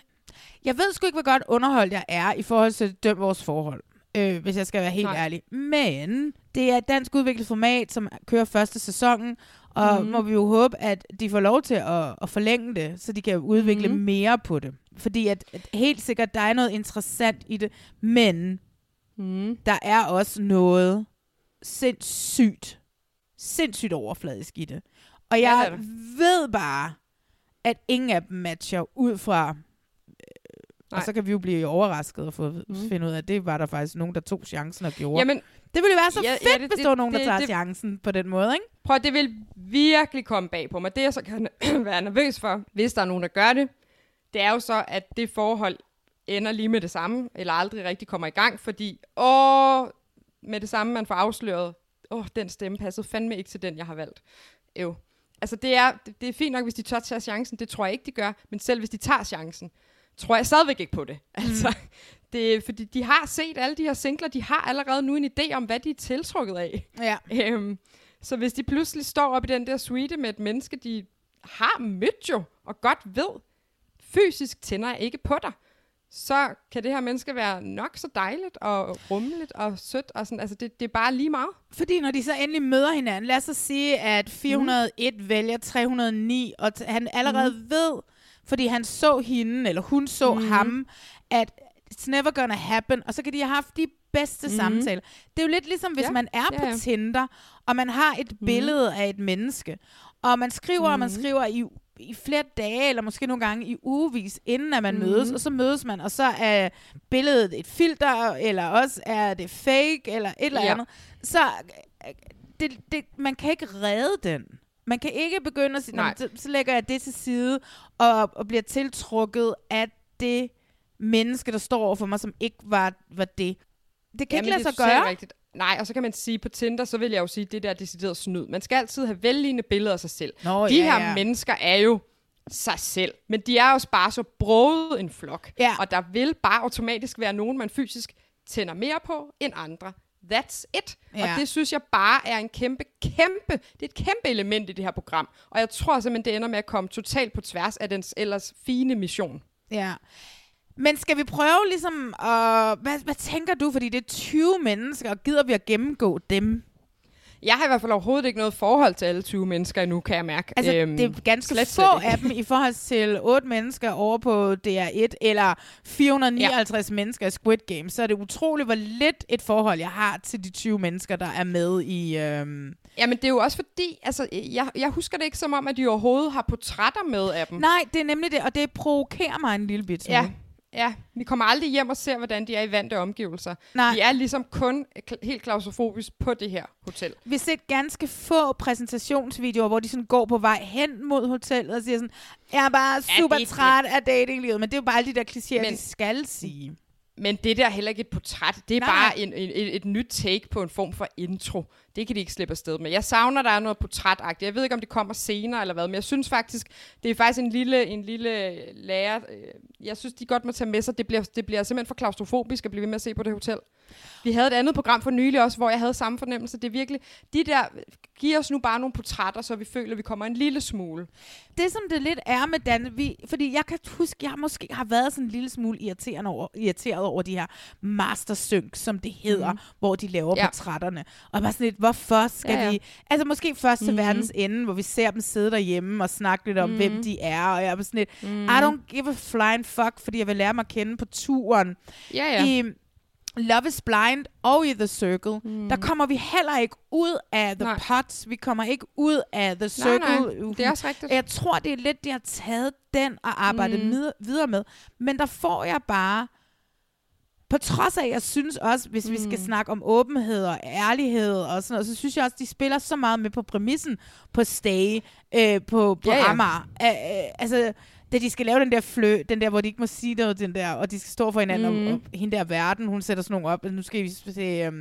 Jeg ved sgu ikke, hvor godt underholdt jeg er i forhold til døm vores forhold. øh, hvis jeg skal være helt. Nej. ærlig. Men det er et dansk udviklet format, som kører første sæsonen, og mm. må vi jo håbe, at de får lov til at, at forlænge det, så de kan udvikle mm. mere på det. Fordi at, at helt sikkert, der er noget interessant i det, men mm. der er også noget sindssygt, sindssygt overfladisk i det. Og Ja, jeg det er der. ved bare, at ingen af dem matcher ud fra... Nej. Og så kan vi jo blive overrasket og få Mm. finde ud af, at det var der faktisk nogen, der tog chancen og gjorde. Jamen, det ville være så ja, ja, ja, fedt, det- hvis det- der var nogen, der det- tager det- chancen på den måde, ikke? Prøv det vil virkelig komme bag på mig. Det, jeg så kan være nervøs for, hvis der er nogen, der gør det, det er jo så, at det forhold ender lige med det samme, eller aldrig rigtig kommer i gang, fordi, åh, med det samme, man får afsløret, åh, den stemme passede fandme ikke til den, jeg har valgt. Jo. Altså, det er, det, det er fint nok, hvis de tør tage chancen. Det tror jeg ikke, de gør. Men selv hvis de tager chancen, tror jeg stadigvæk ikke på det. Altså, det er, fordi de har set alle de her singler, de har allerede nu en idé om, hvad de er tiltrukket af. Ja. Øhm, så hvis de pludselig står op i den der suite med et menneske, de har mødt jo, og godt ved, fysisk tænder jeg ikke på dig, så kan det her menneske være nok så dejligt og rummeligt og sødt. Og sådan, altså det, det er bare lige meget. Fordi når de så endelig møder hinanden, lad os så sige, at 401 mm. vælger 309, og t- han allerede mm. ved, fordi han så hende, eller hun så mm. ham, at it's never gonna happen, og så kan de have haft de bedste mm. samtaler. Det er jo lidt ligesom, hvis Ja, man er ja, på ja. Tinder, og man har et Mhm. billede af et menneske, og man skriver, og man Mhm. skriver i i flere dage, eller måske nogle gange i ugevis, inden at man mm. mødes, og så mødes man, og så er billedet et filter, eller også er det fake, eller et eller Ja. andet. Så øh, det, det, man kan ikke redde den. Man kan ikke begynde at sige, "Nå, Nej. så, så lægger jeg det til side, og, og bliver tiltrukket af det menneske, der står over for mig, som ikke var, var det. Det kan Jamen, ikke lade sig gøre. Rigtigt. Nej, og så kan man sige, på Tinder, så vil jeg jo sige, det der er decideret snyd. Man skal altid have vellignende billeder af sig selv. Nå, de ja, her ja. mennesker er jo sig selv, men de er også bare så broget en flok. Ja. Og der vil bare automatisk være nogen, man fysisk tænder mere på end andre. That's it. Ja. Og det synes jeg bare er en kæmpe, kæmpe, det er et kæmpe element i det her program. Og jeg tror simpelthen, det ender med at komme totalt på tværs af dens ellers fine mission. Ja. Men skal vi prøve ligesom at... Hvad, hvad tænker du? Fordi det er 20 mennesker, og gider vi at gennemgå dem? Jeg har i hvert fald overhovedet ikke noget forhold til alle 20 mennesker endnu, kan jeg mærke. Altså, øhm, det er ganske slet, få slet af dem i forhold til 8 mennesker over på DR1, eller 459 ja. mennesker i Squid Game. Så er det utroligt, hvor lidt et forhold jeg har til de 20 mennesker, der er med i... Øhm... Jamen, det er jo også fordi, altså, jeg, jeg husker det ikke som om, at de overhovedet har portrætter med af dem. Nej, det er nemlig det, og det provokerer mig en lille bit. Ja, ja, vi kommer aldrig hjem og ser, hvordan de er i vante omgivelser. Nej. Vi er ligesom kun helt klaustrofobisk på det her hotel. Vi har set ganske få præsentationsvideoer, hvor de sådan går på vej hen mod hotellet og siger sådan, jeg er bare super det- træt af datinglivet, men det er jo bare alle de der klichéer, Men- de skal sige. Men det der er heller ikke et portræt. Det er Nej, bare en, en, et, et nyt take på en form for intro. Det kan de ikke slippe afsted med. Jeg savner, der er noget portrætagtigt. Jeg ved ikke, om det kommer senere eller hvad, men jeg synes faktisk, det er faktisk en lille, en lille lærer. øh, Jeg synes, de godt må tage med sig. Det bliver, det bliver simpelthen for klaustrofobisk at blive ved med at se på det hotel. Vi havde et andet program for nylig også, hvor jeg havde samme fornemmelse. Det er virkelig, de der, giver os nu bare nogle portrætter, så vi føler, at vi kommer en lille smule. Det som det lidt er med Dan, vi, fordi jeg kan huske, jeg måske har været sådan en lille smule irriterende over, irriteret over de her mastersync, som det hedder, Mhm. mm. hvor de laver Ja. portrætterne. Og bare sådan lidt, hvorfor skal Ja, ja. vi... Altså måske først til Mhm. verdens ende, hvor vi ser dem sidde derhjemme og snakke lidt om, Mhm. hvem de er. Og jeg er bare sådan lidt, Mhm. I don't give a flying fuck, fordi jeg vil lære mig at kende på turen. Ja, ja. I Love is Blind og i The Circle, mm. der kommer vi heller ikke ud af The Nej. Pots. Vi kommer ikke ud af The Nej, Circle. nej. Det er også rigtigt. Jeg tror, det er lidt, de har taget den og arbejdet Mm. videre med. Men der får jeg bare... På trods af, at jeg synes også, hvis mm. vi skal Mm. snakke om åbenhed og ærlighed og sådan noget, så synes jeg også, de spiller så meget med på præmissen på Stay, øh, på, på ja. ja. Amager. Øh, øh, altså, da de skal lave den der flø, den der, hvor de ikke må sige noget, den der, og de skal stå for hinanden, Mm. og, og hende der verden, hun sætter sådan nogle op, nu skal vi se, um,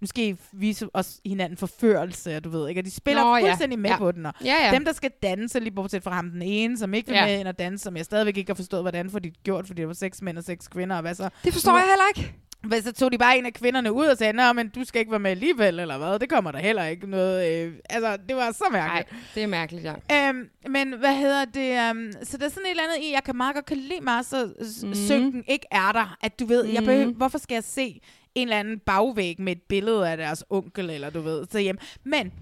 nu skal I vise os hinanden forførelse, du ved, ikke? Og de spiller Nå, Nå, ja. fuldstændig med Ja. på den, og Ja, ja. dem, der skal danse, lige bortset fra ham den ene, som ikke vil Ja. med ind og danse, som jeg stadigvæk ikke har forstået, hvordan får de gjort, fordi det var seks mænd og seks kvinder, og hvad så? Det forstår jeg heller ikke. Hvad, så tog de bare en af kvinderne ud og sagde, Nå, men du skal ikke være med alligevel, eller hvad? Det kommer der heller ikke noget... Øh, altså, det var så mærkeligt. Nej, det er mærkeligt, ja. Øhm, men hvad hedder det? Um, så der er sådan et eller andet i, jeg kan meget godt kan lide mig, så Mhm. mm. synken ikke er der. At du ved, mm. jeg Mhm. behøver, hvorfor skal jeg se en eller anden bagvæg med et billede af deres onkel, eller du ved, så hjem. Men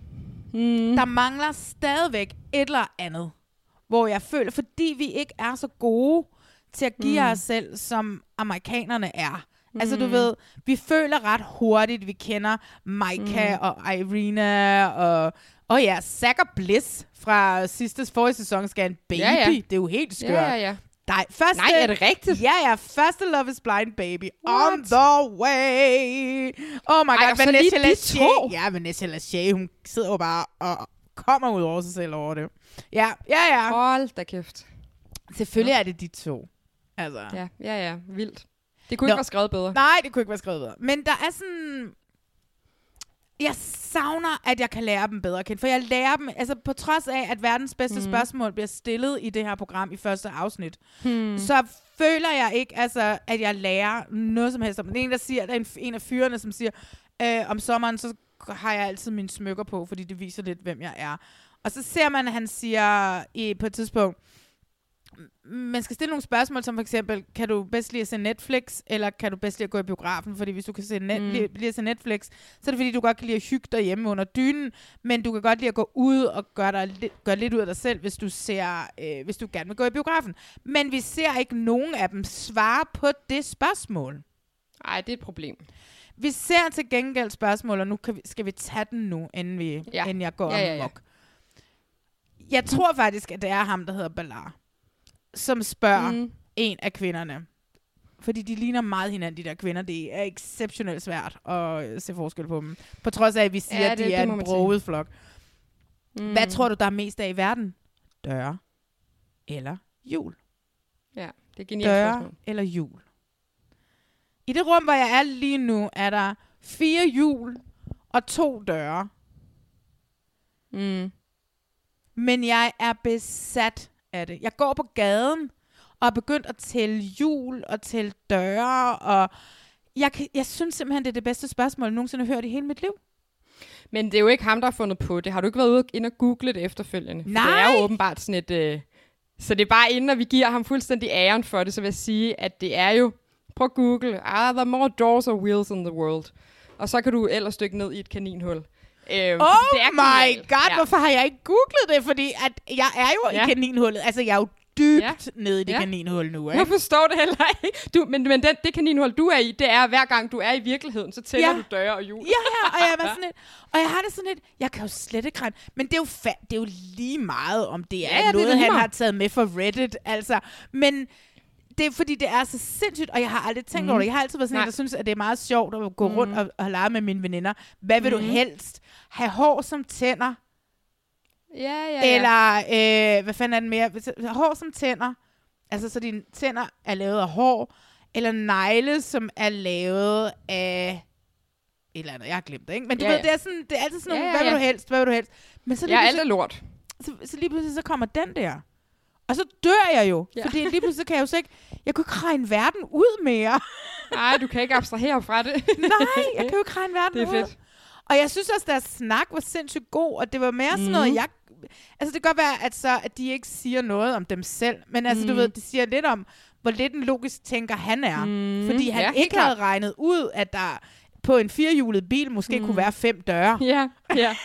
mm. der mangler stadigvæk et eller andet, hvor jeg føler, fordi vi ikke er så gode til at give. Mm. os selv, som amerikanerne er. Mm. Altså du Mm. ved, vi føler ret hurtigt, vi kender Micah Mm. og Irina og... Og ja, Zack og Bliss fra sidste forrige sæson skal en baby. Ja, ja. Det er jo helt skørt. Ja, ja, ja. Nej, første, Nej, er det rigtigt? Ja, ja. Første Love is Blind baby. What? On the way. Oh my Ej, god, så Vanessa Lachey. Ja, Vanessa Lachey, hun sidder jo bare og kommer ud over sig selv over det. Ja, ja, ja. Hold da kæft. Selvfølgelig er det de to. Altså. Ja, ja, ja. Vildt. Det kunne Nå. ikke være skrevet bedre. Nej, det kunne ikke være skrevet bedre. Men der er sådan... Jeg savner, at jeg kan lære dem bedre at kende. For jeg lærer dem, altså på trods af, at verdens bedste mm. spørgsmål bliver stillet i det her program i første afsnit, Hmm. så føler jeg ikke, altså, at jeg lærer noget som helst om. Det er en, der siger, der er en, en af fyrene, som siger, øh, om sommeren, så har jeg altid mine smykker på, fordi det viser lidt, hvem jeg er. Og så ser man, at han siger i, på et tidspunkt, man skal stille nogle spørgsmål, som for eksempel, kan du bedst lide at se Netflix, eller kan du bedst lide at gå i biografen? Fordi hvis du kan se net, Mm. lide, lide at se Netflix, så er det fordi, du godt kan lide at hygge derhjemme under dynen, men du kan godt lide at gå ud og gøre, dig gøre lidt ud af dig selv, hvis du, ser, øh, hvis du gerne vil gå i biografen. Men vi ser ikke nogen af dem svare på det spørgsmål. Nej, det er et problem. Vi ser til gengæld spørgsmål, og nu kan vi, skal vi tage den nu, inden, vi, Ja. inden jeg går Ja, ja, ja. amok. Jeg tror faktisk, at det er ham, der hedder Balar, som spørger Mm. en af kvinderne. Fordi de ligner meget hinanden, de der kvinder. Det er exceptionelt svært at se forskel på dem. På trods af, at vi siger, Ja, at de det- er det en broget flok. Mm. Hvad tror du, der er mest af i verden? Døre eller jul? Ja, det er genialt Døre spørgsmål. eller jul? I det rum, hvor jeg er lige nu, er der fire hjul og to døre. Mm. Men jeg er besat af det. Jeg går på gaden og er begyndt at tælle hjul og tælle døre, og jeg, kan, jeg synes simpelthen, det er det bedste spørgsmål, jeg nogensinde har hørt i hele mit liv. Men det er jo ikke ham, der har fundet på det. Har du ikke været ude ind og google det efterfølgende? For Det Nej. er jo åbenbart sådan et... Øh, så det er bare inden, at vi giver ham fuldstændig æren for det, så vil jeg sige, at det er jo... Prøv at google. Are there more doors or wheels in the world? Og så kan du ellers dykke ned i et kaninhul. Øh, Oh det er my god, Ja. hvorfor har jeg ikke googlet det? Fordi at jeg er jo Ja. i kaninhullet. Altså, jeg er jo dybt Ja. nede i det Ja. kaninhul nu, Jeg ikke? forstår det heller ikke. Du, men men den, det kaninhul, du er i, det er, hver gang du er i virkeligheden, så tæller Ja. du døre og hjul. Ja, ja, og jeg var sådan lidt, og jeg har det sådan lidt, jeg kan jo slet ikke regne, men det er jo, fa- det er jo lige meget, om det er Ja, ja, det er noget, han meget. har taget med for Reddit, altså, men det er fordi, det er så sindssygt, og jeg har aldrig tænkt Mhm. mm. over det. Jeg har altid været sådan en, Nej. der synes, at det er meget sjovt at gå Mhm. rundt og, og lege med mine veninder. Hvad vil Mhm. du helst? Have hår som tænder? Ja, ja, ja. Eller, øh, hvad fanden er den mere? Hår som tænder. Altså, så dine tænder er lavet af hår. Eller negle, som er lavet af et eller andet. Jeg har glemt det, ikke? Men du Ja, ved, ja. det er, sådan, det er altid sådan Ja, nogle, ja, hvad vil ja. du helst, hvad vil du helst? Men så Ja, alt er lort. Så, så lige pludselig, så kommer den der. Og så dør jeg jo. Ja. Ja. Fordi lige pludselig så kan jeg jo så ikke, jeg kunne ikke regne verden ud mere. Nej, du kan ikke abstrahere fra det. Nej, jeg kan jo ikke regne verden Det er ud. fedt. Og jeg synes også, deres snak var sindssygt god, og det var mere sådan Mhm. noget, jeg... Altså, det kan godt være, at, så, at de ikke siger noget om dem selv, men altså, du Mhm. ved, de siger lidt om, hvor lidt en logisk tænker han er. Mhm. Fordi han Ja, ja, ikke havde klart. regnet ud, at der på en firehjulet bil måske Mhm. kunne være fem døre. Ja, ja.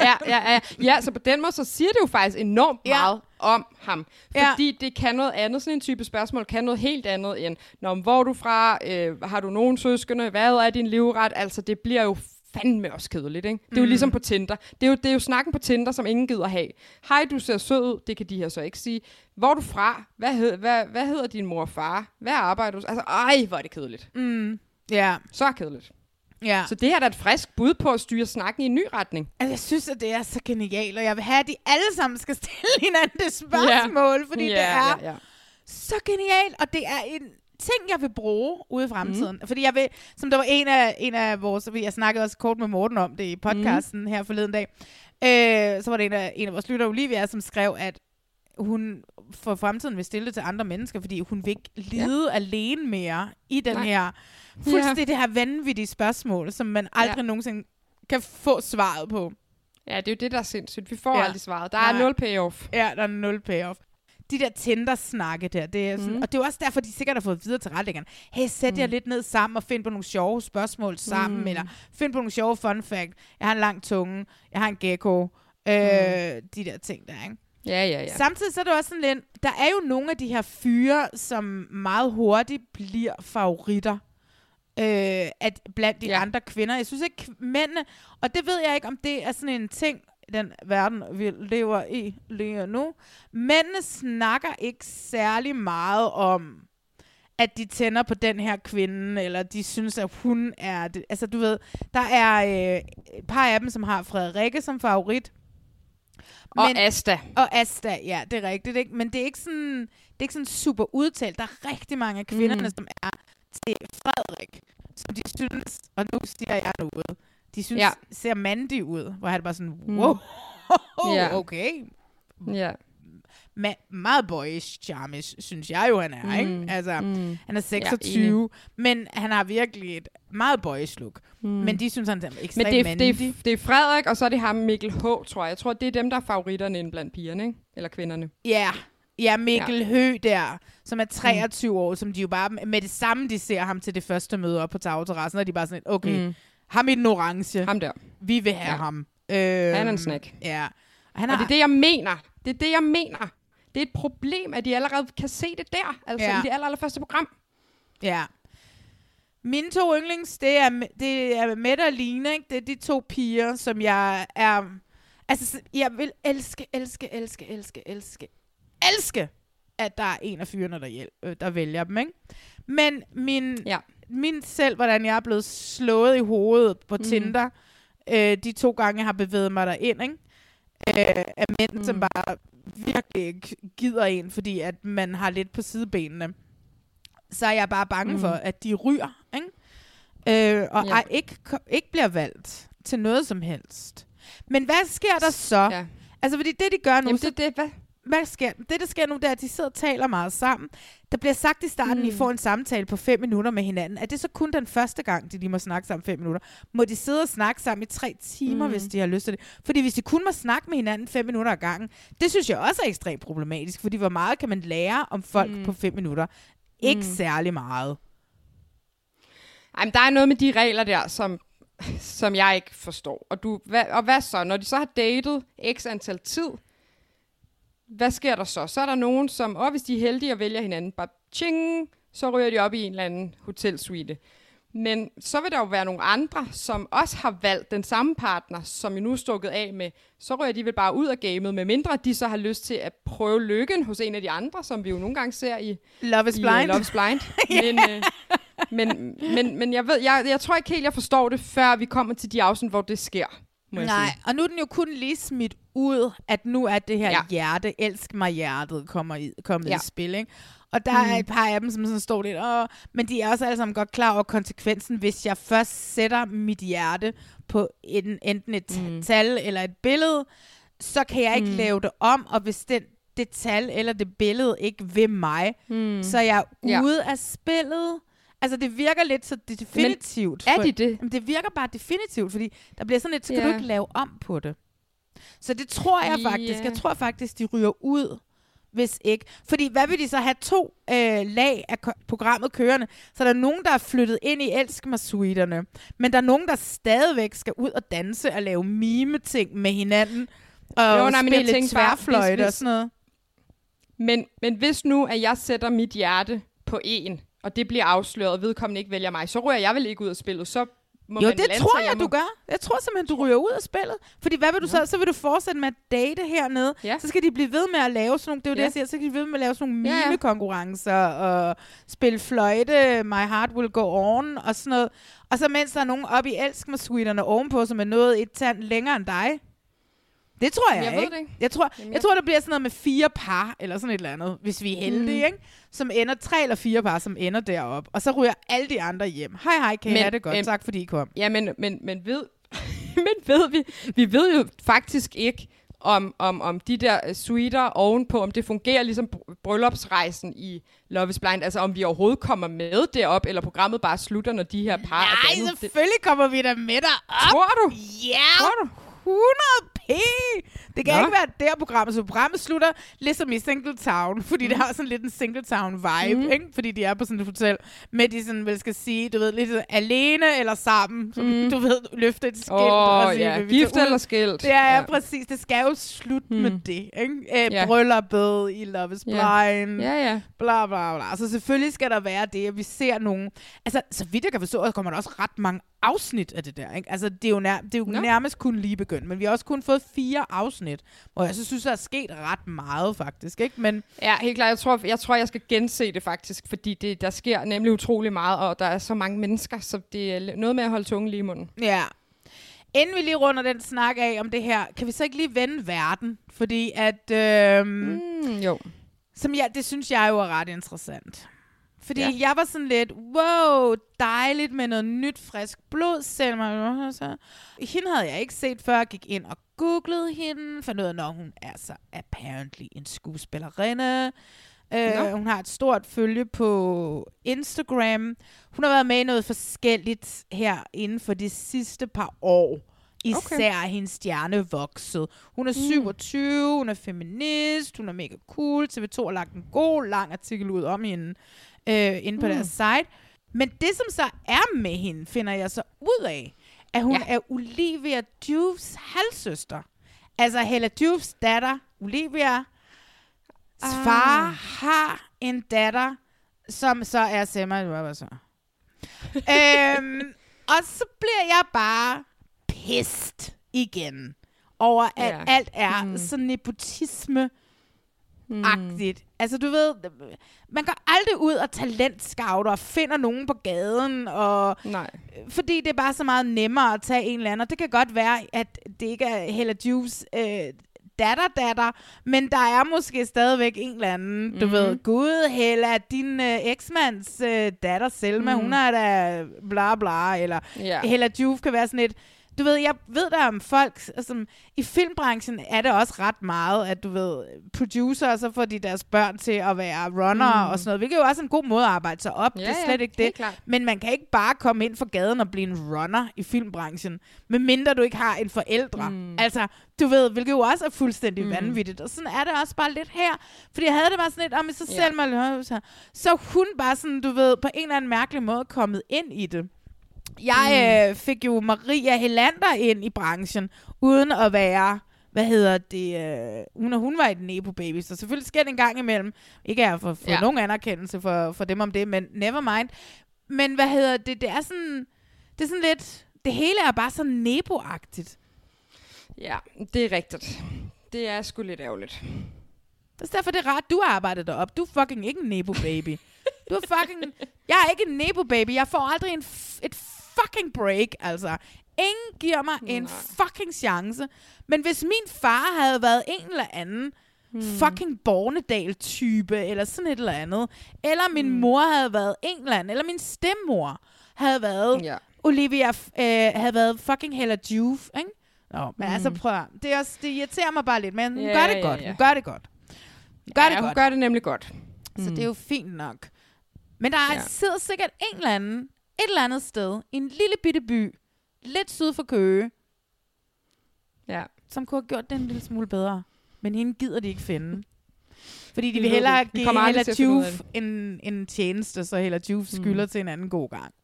ja, ja, ja. ja, så på den måde, så siger det jo faktisk enormt Ja. meget om ham. Ja. Fordi det kan noget andet, sådan en type spørgsmål, kan noget helt andet end, Nå, hvor er du fra, øh, har du nogen søskende, hvad er din livret? Altså, det bliver jo fandme også kedeligt, ikke? Det er jo Mm. ligesom på Tinder. Det er, jo, det er jo snakken på Tinder, som ingen gider have. Hej, du ser sød ud, det kan de her så ikke sige. Hvor er du fra? Hvad, hed, hvad, hvad hedder din mor og far? Hvad arbejder du? Altså, ej, hvor er det kedeligt. Mm. Ja. Så kedeligt. Ja. Så det her er da et frisk bud på at styre snakken i en ny retning. Altså, jeg synes, at det er så genialt, og jeg vil have, at de alle sammen skal stille hinanden det spørgsmål, fordi Ja, det er ja, ja. så genialt, og det er en ting, jeg vil bruge ude i fremtiden. Mm. Fordi jeg vil, som der var en af, en af vores, jeg snakkede også kort med Morten om det i podcasten mm. her forleden dag, øh, så var det en af, en af vores lytter, Olivia, som skrev, at hun for fremtiden vil stille det til andre mennesker, fordi hun vil ikke lide ja. alene mere i den Nej. her, fuldstændig det her vanvittige spørgsmål, som man aldrig Ja. ja. nogensinde kan få svaret på. Ja, det er jo det, der er sindssygt. Vi får Ja. aldrig svaret. Der er Nej. nul payoff. Ja, der er nul payoff. De der Tinder-snakke der. Det er sådan, Mm. Og det er jo også derfor, de sikkert har fået videre til retlæggerne. Hey, sæt jer Mm. lidt ned sammen og find på nogle sjove spørgsmål sammen, Mm. eller find på nogle sjove fun fact. Jeg har en lang tunge, jeg har en gecko, øh, de der ting der, ikke? Ja, ja, ja. Samtidig så er det også sådan lidt, der er jo nogle af de her fyre, som meget hurtigt bliver favoritter øh, at blandt de ja. andre kvinder. Jeg synes ikke, mændene, og det ved jeg ikke, om det er sådan en ting, den verden, vi lever i lige nu. Mændene snakker ikke særlig meget om, at de tænder på den her kvinde, eller de synes, at hun er det. Altså, du ved, der er øh, et par af dem, som har Frederikke som favorit. Og Asta. Og Asta, ja, det er rigtigt. Ikke? Men det er ikke sådan, det er ikke sådan super udtalt. Der er rigtig mange af kvinderne, mm. som er til Frederik, som de synes, og nu siger jeg noget, de synes, Ja. ja. ser mandig ud, hvor han bare sådan, Mm. wow, Ja. okay. Ja. Ma- meget boyish charmish, synes jeg jo, han er, Mm. ikke? Altså, Mm. han er Ja, 26, men han har virkelig et meget boyish look. Mm. Men de synes, han er ekstremt Men det er, det, er, det er Frederik, og så er det ham Mikkel H, tror jeg. Jeg tror, det er dem, der er favoritterne inde blandt pigerne, ikke? Eller kvinderne. Ja, ja Mikkel Ja. ja. Hø der, som er 23 mm. år, som de jo bare med det samme, de ser ham til det første møde op på tagterrassen, og de er bare sådan, okay, Mm. Ham i den orange. Ham der. Vi vil have Ja. ham. Øh, Han er en snack. Ja. Og han og har, det er det, jeg mener. Det er det, jeg mener. Det er et problem, at de allerede kan se det der, altså Ja. i det aller, allerførste program. Ja. Mine to yndlings, det er, det er Mette og Line, ikke? Det er de to piger, som jeg er... Altså, jeg vil elske, elske, elske, elske, elske, elske, at der er en af fyrene, der, hjæl- øh, der vælger dem, ikke? Men min, ja. Min selv, hvordan jeg er blevet slået i hovedet på Mhm. Tinder, øh, de to gange, jeg har bevæget mig derind, ikke? Øh, af mænd, mm. som bare virkelig ikke gider en, fordi at man har lidt på sidebenene så er jeg bare bange mm. for, at de ryger, ikke? Øh, og Ja. ikke, ikke bliver valgt til noget som helst. Men hvad sker der så? Ja. Altså, fordi det, de gør nu... Jamen, så, det, det, hvad? Hvad sker, det, der sker nu, det er, at de sidder og taler meget sammen. Der bliver sagt i starten, mm. I får en samtale på fem minutter med hinanden. Er det så kun den første gang, de lige må snakke sammen fem minutter? Må de sidde og snakke sammen i tre timer, Mm. hvis de har lyst til det? Fordi hvis de kun må snakke med hinanden fem minutter ad gangen, det synes jeg også er ekstremt problematisk, fordi hvor meget kan man lære om folk Mm. på fem minutter? Ikke Mm. særlig meget. Ej, men der er noget med de regler der, som, som jeg ikke forstår. Og, du, hvad, og hvad så? Når de så har datet x antal tid, hvad sker der så? Så er der nogen, som, åh, hvis de er heldige og vælger hinanden, bare ching, så ryger de op i en eller anden hotelsuite. Men så vil der jo være nogle andre, som også har valgt den samme partner, som jo nu er stukket af med. Så ryger de vel bare ud af gamet, med mindre de så har lyst til at prøve lykken hos en af de andre, som vi jo nogle gange ser i Love is i, Blind. Uh, Love is Blind. men, øh, men, men, men jeg, ved, jeg, jeg tror ikke helt, jeg forstår det, før vi kommer til de afsnit, hvor det sker. Må jeg Nej, sige. og nu er den jo kun lige smidt ud, at nu er det her Ja. ja. hjerte, elsk mig hjertet, kommer i, kommet Ja. ja. i spil, ikke? Og der mm. er et par af dem, som sådan står lidt, Åh, men de er også alle sammen godt klar over konsekvensen, hvis jeg først sætter mit hjerte på en, enten et mm. tal eller et billede, så kan jeg ikke Mm. lave det om, og hvis den, det tal eller det billede ikke vil mig, Mm. så er jeg Ja. ude af spillet. Altså, det virker lidt så det er definitivt. er for- de det? Jamen, det virker bare definitivt, fordi der bliver sådan lidt, så kan Ja. du ikke lave om på det. Så det tror jeg faktisk. Ja. Jeg tror faktisk, de ryger ud, hvis ikke. Fordi hvad vil de så have to øh, lag af programmet kørende? Så der er nogen, der er flyttet ind i Elsk mig suiterne, men der er nogen, der stadigvæk skal ud og danse og lave mime-ting med hinanden. Og Jo, nej, men jeg spille bare, tværfløjte og sådan noget. Men, men hvis nu, at jeg sætter mit hjerte på en, og det bliver afsløret, og vedkommende ikke vælger mig, så ryger jeg vel ikke ud af spillet. Så må jo, man det tror jeg, må- du gør. Jeg tror simpelthen, du ryger ud af spillet. Fordi hvad vil du så? Så vil du fortsætte med at date hernede. Ja. Så skal de blive ved med at lave sådan nogle, det er jo det, Ja. jeg siger, så skal de blive ved med at lave sådan nogle Ja, ja. mimekonkurrencer og spille fløjte, My Heart Will Go On og sådan noget. Og så mens der er nogen oppe i Elsk mig suiterne ovenpå, som er nået et tand længere end dig. Det tror jeg, Jeg ved ikke. det ikke. Jeg tror, Jamen, jeg tror, der bliver sådan noget med fire par, eller sådan et eller andet, hvis vi er heldige, Mhm. ikke? Som ender, tre eller fire par, som ender derop Og så ryger alle de andre hjem. Hej, hej, kan I Men- have det godt? men- tak, fordi I kom. Ja, men, men, men, ved, men ved vi, vi ved jo faktisk ikke, om, om, om de der øh, suiter ovenpå, om det fungerer ligesom br- bryllupsrejsen i Love is Blind, altså om vi overhovedet kommer med derop, eller programmet bare slutter, når de her par er Nej, dannet. selvfølgelig kommer vi da med dig op. Tror du? Ja, Tror du? 100 p. Det kan Nå. ikke være der programmet. Så programmet slutter ligesom i Single Town, fordi mm. det har sådan lidt en Single Town vibe, mm. ikke? Fordi de er på sådan et hotel, med de sådan, vel skal sige, du ved, lidt alene eller sammen, som Mm. du ved, løfte et skilt. Åh, og sige, ja. Gift eller skilt. Ja, ja, Ja. præcis. Det skal jo slutte mm. med det, ikke? Æ, Ja. Brylluppet i Love is Ja. Blind. Ja, ja. Bla, bla, bla. Så selvfølgelig skal der være det, at vi ser nogen... Altså, så vidt jeg kan forstå, så kommer der også ret mange afsnit af det der, ikke? Altså, det er jo, nær, det er jo nærmest kun lige begyndt, men vi har også kun fået fire afsnit, hvor jeg så synes, der er sket ret meget, faktisk, ikke? Men Ja, helt klart. Jeg tror, jeg tror, jeg skal gense det faktisk, fordi det, der sker nemlig utrolig meget, og der er så mange mennesker, så det er noget med at holde tungen lige i munden. ja, inden vi lige runder den snak af om det her, kan vi så ikke lige vende verden? Fordi at... Øhm, mm, jo. Som jeg, det synes jeg jo er ret interessant. Fordi Ja. jeg var sådan lidt, wow, dejligt med noget nyt, frisk blod. Selma, så. Hende havde jeg ikke set før. Jeg gik ind og googlede hende. Fandt ud af, når hun er så apparently en skuespillerinde. Øh, hun har et stort følge på Instagram. Hun har været med i noget forskelligt her inden for de sidste par år. Især okay. hendes stjerne vokset. Hun er 27, hun er feminist, hun er mega cool. TV2 har lagt en god, lang artikel ud om hende øh, inde på Mm. deres site. Men det, som så er med hende, finder jeg så ud af, at hun Ja. er Olivia Dufes halvsøster. Altså Hella Dufes datter, Olivia, ah. far har en datter, som så er Selma Rubber så. øhm, og så bliver jeg bare pissed igen over, at Ja. alt er Mm. mm. så nepotisme agtigt. Altså du ved, man går aldrig ud og talentscouter og finder nogen på gaden, og Nej. fordi det er bare så meget nemmere at tage en eller anden. Og det kan godt være, at det ikke er Hella Juves øh, datter, datter, men der er måske stadigvæk en eller anden, du Mhm. ved, gud Hella, din øh, eksmands øh, datter Selma, Mhm. hun er da bla bla, eller Ja. Hella Juve kan være sådan et, du ved, jeg ved der om folk, altså, i filmbranchen er det også ret meget, at du ved, producer, så får de deres børn til at være runner Mm. og sådan noget, hvilket jo også er en god måde at arbejde sig op, Ja, det er ja, slet ikke det. klart. Men man kan ikke bare komme ind for gaden og blive en runner i filmbranchen, medmindre du ikke har en forældre. Mm. Altså, du ved, hvilket jo også er fuldstændig Mm. vanvittigt. Og sådan er det også bare lidt her. Fordi jeg havde det bare sådan lidt, om så Ja. selv mig, så, så er hun bare sådan, du ved, på en eller anden mærkelig måde kommet ind i det. Jeg mm. øh, fik jo Maria Helander ind i branchen, uden at være, hvad hedder det, øh, hun, hun var et Nebo Baby, så selvfølgelig sker det en gang imellem. Ikke at jeg får, Ja. nogen anerkendelse for, for dem om det, men never mind. Men hvad hedder det, det er sådan, det er sådan lidt, det hele er bare så Nebo-agtigt. Ja, det er rigtigt. Det er sgu lidt ærgerligt. Det er derfor, det er rart, du har arbejdet derop. Du er fucking ikke en Nebo-baby. Du er fucking... Jeg er ikke en Nebo-baby. Jeg får aldrig en et fucking break, altså. Ingen giver mig en fucking chance. Men hvis min far havde været en eller anden hmm. fucking Bornedal-type, eller sådan et eller andet, eller min Hmm. mor havde været en eller anden, eller min stemmor havde været Ja. Olivia, øh, havde været fucking Hella Juve, ikke? Nå, men Mm. altså prøv at, det, er også, det irriterer mig bare lidt, men hun Ja, gør det ja, godt. Hun gør det godt. Hun gør ja, det hun godt. gør det nemlig godt. Så Mm. det er jo fint nok. Men der er, ja. sidder sikkert en eller anden, et eller andet sted, i en lille bitte by, lidt syd for Køge, Ja. som kunne have gjort det en lille smule bedre. Men hende gider de ikke finde. Fordi de vil hellere give af Juve en, en tjeneste, så Hella Juve skylder mm. til en anden god gang.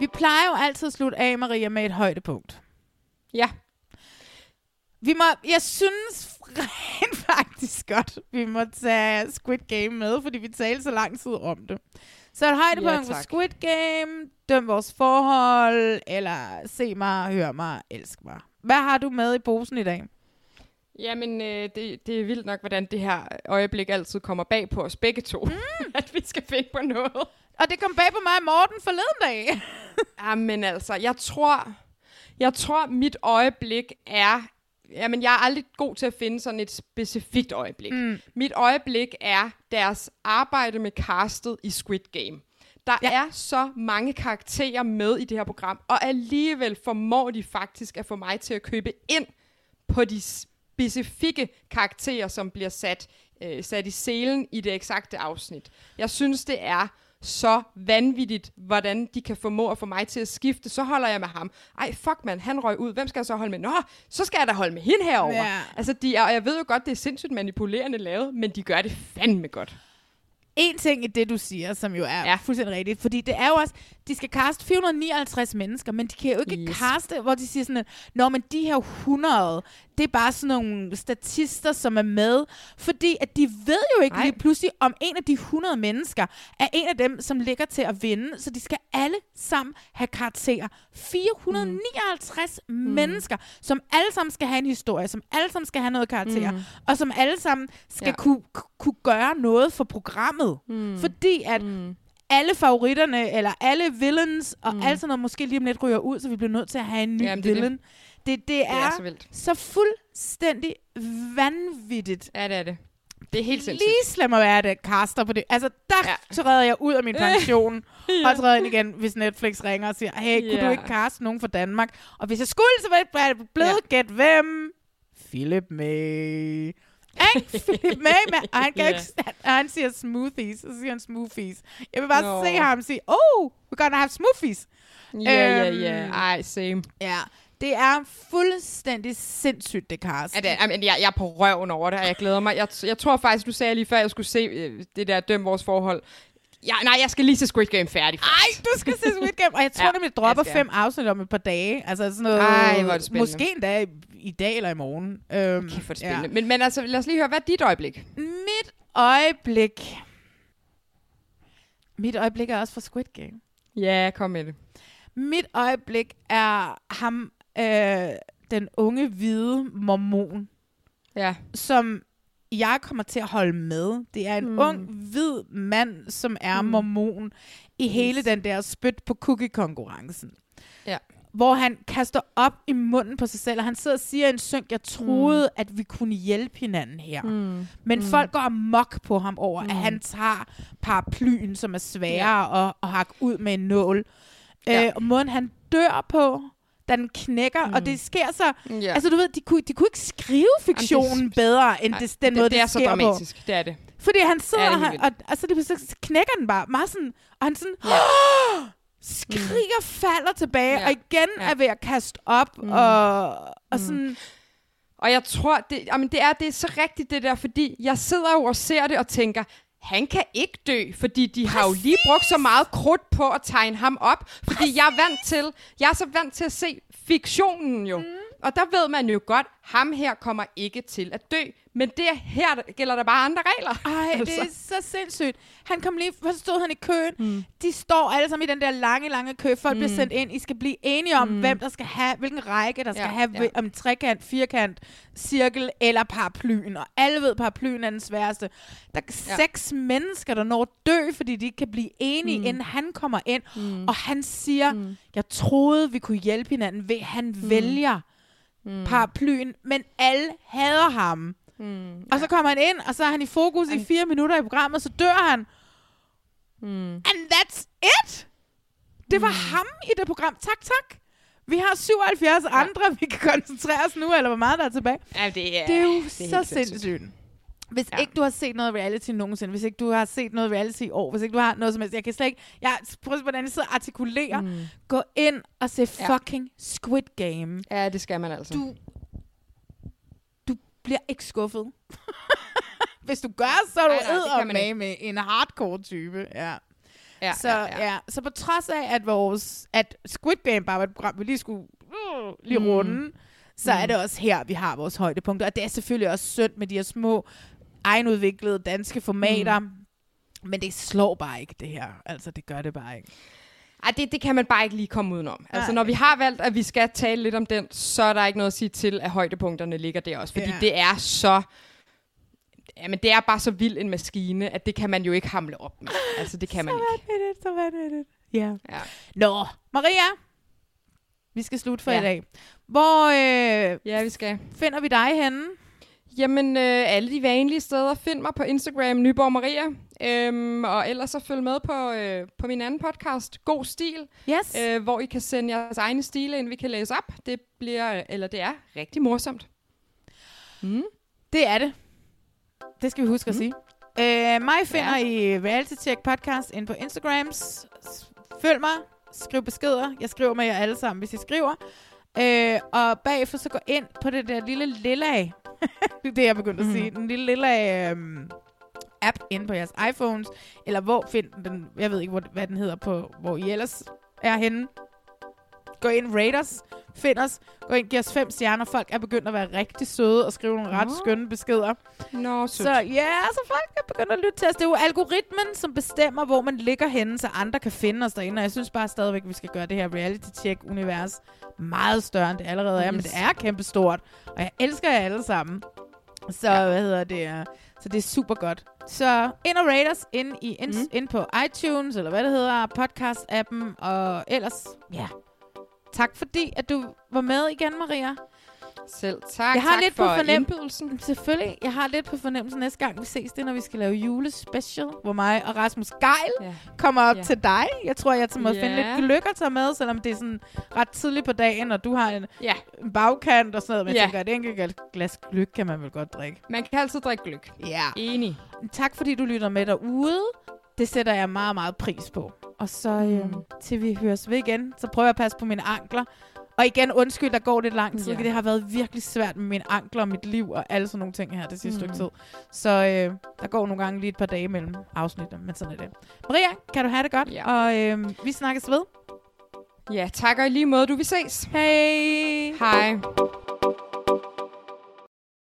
Vi plejer jo altid at slutte af, Maria, med et højdepunkt. Ja. Vi må, jeg synes rent faktisk godt, vi må tage Squid Game med, fordi vi talte så lang tid om det. Så et højdepunkt Ja, for. Squid Game, døm vores forhold, eller se mig, hør mig, elsk mig. Hvad har du med i posen i dag? Jamen, øh, det, det er vildt nok, hvordan det her øjeblik altid kommer bag på os begge to. Mm. at vi skal finde på noget. Og det kom bag på mig og Morten forleden dag. Jamen altså, jeg tror, jeg tror mit øjeblik er... Jamen, jeg er aldrig god til at finde sådan et specifikt øjeblik. Mm. Mit øjeblik er deres arbejde med castet i Squid Game. Der ja. er så mange karakterer med i det her program, og alligevel formår de faktisk at få mig til at købe ind på de specifikke karakterer, som bliver sat, øh, sat i selen i det eksakte afsnit. Jeg synes, det er så vanvittigt, hvordan de kan formå at få mig til at skifte. Så holder jeg med ham. Ej, fuck mand, han røg ud. Hvem skal jeg så holde med? Nå, så skal jeg da holde med hende herover. Ja. Altså, de er, og jeg ved jo godt, det er sindssygt manipulerende lavet, men de gør det fandme godt. En ting i det, du siger, som jo er ja. fuldstændig rigtigt, fordi det er jo også, de skal kaste 459 mennesker, men de kan jo ikke yes. kaste, hvor de siger sådan, at, Nå, men de her 100, det er bare sådan nogle statister, som er med, fordi at de ved jo ikke Nej. lige pludselig, om en af de 100 mennesker er en af dem, som ligger til at vinde, så de skal alle sammen have karakterer. 459 mm. mennesker, som alle sammen skal have en historie, som alle sammen skal have noget karakter, Mm. mm. og som alle sammen skal ja. kunne, kunne gøre noget for programmet. Mm. Fordi at Mm. Alle favoritterne, eller alle villains, og mm. alt sådan noget, måske lige om lidt ryger ud, så vi bliver nødt til at have en ny Jamen, det er det. villain. Det, det, er, er så vildt. så fuldstændig vanvittigt. Ja, det er det. Det er helt sindssygt. Lige slem at være det caster på det. Altså, der ja. træder jeg ud af min pension, Ja. og træder ind igen, hvis Netflix ringer og siger, hey, kunne Ja. du ikke caste nogen fra Danmark? Og hvis jeg skulle, så var jeg blevet ja. gæt hvem? Philip May. Ikke? Philip May, og han, kan Ja. ikke, han, og han siger smoothies, og så siger han smoothies. Jeg vil bare Nå. se ham sige, oh, we're gonna have smoothies. Ja, ja, Øhm, ja. Ej, same. Ja, det er fuldstændig sindssygt, det cast. Ja, det, jeg, jeg er på røven over det, og jeg glæder mig. Jeg, jeg tror faktisk, du sagde lige før, jeg skulle se øh, det der Døm Vores Forhold. Ja, nej, jeg skal lige se Squid Game færdig først. Ej, du skal se Squid Game. Og jeg tror Ja, nemlig, dropper fem afsnit om et par dage. Altså sådan noget, Ej, hvor er det spændende. Måske endda i dag eller i morgen. Øhm, Okay, for det spændende. Ja. Men, men altså, lad os lige høre, hvad er dit øjeblik? Mit øjeblik... Mit øjeblik er også fra Squid Game. Ja, kom med det. Mit øjeblik er ham, øh, den unge hvide mormon, ja. som jeg kommer til at holde med. Det er en Mm. ung, hvid mand, som er Mm. mormon i hele den der spyt på cookie-konkurrencen. Ja. Hvor han kaster op i munden på sig selv, og han sidder og siger en synk, jeg troede, mm. at vi kunne hjælpe hinanden her. Mm. Men Mm. folk går amok på ham over, mm. At han tager paraplyen, som er sværere Ja. ja. at, at hakke ud med en nål. Ja. Øh, og måden han dør på, da den knækker, mm. og det sker så... Ja. Altså du ved, de kunne, de kunne ikke skrive fiktionen Jamen, det- bedre, end det, den det, måde, det, er så sker dramatisk. på. Det er det. Fordi han sidder, Ja, det er og, og, og så, det, så knækker den bare meget sådan, og han sådan, ja. skriger, falder tilbage, Ja. og igen Ja. er ved at kaste op, mm. og, og sådan... Og jeg tror, det, jamen det, er, det er så rigtigt det der, fordi jeg sidder jo og ser det og tænker, han kan ikke dø, fordi de Præcis. har jo lige brugt så meget krudt på at tegne ham op. Fordi Præcis. jeg er vant til, jeg er så vant til at se fiktionen jo. Mm. Og der ved man jo godt, ham her kommer ikke til at dø. Men det her der gælder der bare andre regler. Ej, altså. det er så sindssygt. Han kom lige, først stod han i køen. Mm. De står alle sammen i den der lange, lange kø. Folk mm. bliver sendt ind. I skal blive enige om, mm. hvem der skal have, hvilken række der skal Ja, have, ja. om trekant, firkant, cirkel eller paraplyen. Og alle ved, paraplyen er den sværeste. Der er Ja. seks mennesker, der når at dø, fordi de ikke kan blive enige, Mm. inden han kommer ind. Mm. Og han siger, mm. jeg troede, vi kunne hjælpe hinanden ved, han mm. vælger Mm. paraplyen, men alle hader ham. Mm. Og så kommer han ind, og så er han i fokus i fire minutter i programmet, så dør han. Mm. And that's it! Det var ham i det program. Tak, tak. Vi har 77 ja. andre, vi kan koncentrere os nu, eller hvor meget der er tilbage. Ja, det er, Det er jo det er så helt sindssygt. Hvis ja. ikke du har set noget reality nogensinde, hvis ikke du har set noget reality i år, hvis ikke du har noget som helst, jeg kan slet ikke, jeg prøver hvordan jeg sidder og artikulerer, mm. gå ind og se Ja. fucking Squid Game. Ja, det skal man altså. Du, du bliver ikke skuffet. hvis du gør, så er du Ej, nej, med med en hardcore type. Ja. Ja, så, ja, ja, ja. så på trods af, at, vores, at Squid Game bare var et program, vi lige skulle uh, lige Mm. runde, så Mm. er det også her, vi har vores højdepunkter. Og det er selvfølgelig også synd med de her små, egenudviklede danske formater. Mm. Men det slår bare ikke, det her. Altså, det gør det bare ikke. Ej, det, det kan man bare ikke lige komme udenom. Altså, når vi har valgt, at vi skal tale lidt om den, så er der ikke noget at sige til, at højdepunkterne ligger der også. Fordi Ja. det er så... Jamen, det er bare så vild en maskine, at det kan man jo ikke hamle op med. Altså, det kan man så ikke. vanvittigt, så vanvittigt. Ja. Ja. Nå, Maria, vi skal slutte for Ja. i dag. Hvor øh, ja, vi skal. finder vi dig henne? Jamen, øh, alle de vanlige steder. Find mig på Instagram, Nyborg Maria. Øhm, og ellers så følg med på, øh, på min anden podcast, God Stil. Yes. Øh, hvor I kan sende jeres egne stile ind, vi kan læse op. Det bliver, eller det er rigtig morsomt. Mm. Det er det. Det skal vi huske mm. at sige. Øh, mig finder ja. I Reality Check Podcast ind på Instagrams. Følg mig. Skriv beskeder. Jeg skriver med jer alle sammen, hvis I skriver. Øh, og bagefter så gå ind på det der lille lilla det er det, jeg begyndte mm. at sige. Den lille lilla øhm, app inde på jeres iPhones. Eller hvor find den, jeg ved ikke, hvor, hvad den hedder på, hvor I ellers er henne. Gå ind, rate os, find os, gå ind, giv os fem stjerner. Folk er begyndt at være rigtig søde og skrive nogle ret skønne beskeder. Nå, sødt. Så ja, så folk er begyndt at lytte til os. Det er jo algoritmen, som bestemmer, hvor man ligger henne, så andre kan finde os derinde. Og jeg synes bare stadigvæk, at vi skal gøre det her reality-check-univers meget større, end det allerede er. Men Yes. det er kæmpestort, og jeg elsker jer alle sammen. Så ja. hvad hedder det? øh, Så det er super godt. Så ind og rate os ind, i, ind, mm. ind på iTunes, eller hvad det hedder, podcast-appen, og ellers, ja. Tak fordi, at du var med igen, Maria. Selv tak. Jeg har tak lidt for på fornem- indbydelsen. Selvfølgelig. Jeg har lidt på fornemmelsen næste gang, vi ses, det når vi skal lave julespecial, hvor mig og Rasmus Geil Ja. kommer op Ja. til dig. Jeg tror, jeg må Ja. finde lidt gløk at tage med, selvom det er sådan ret tidligt på dagen, og du har en, Ja. en bagkant og sådan noget. Men Ja. jeg tænker, at et enkelt glas gløk kan man vel godt drikke. Man kan altid drikke gløk. Ja. Enig. Tak fordi du lytter med derude. Det sætter jeg meget, meget pris på. Og så øhm, til vi høres ved igen, så prøver jeg at passe på mine ankler. Og igen, undskyld, der går lidt lang tid. Ja. Det har været virkelig svært med mine ankler og mit liv og alle sådan nogle ting her det sidste Mm. stykke tid. Så øh, der går nogle gange lige et par dage mellem afsnittene, men sådan er det. Maria, kan du have det godt? Ja. Og øh, vi snakkes ved. Ja, tak og i lige måde. Du vi ses. Hej. Hej.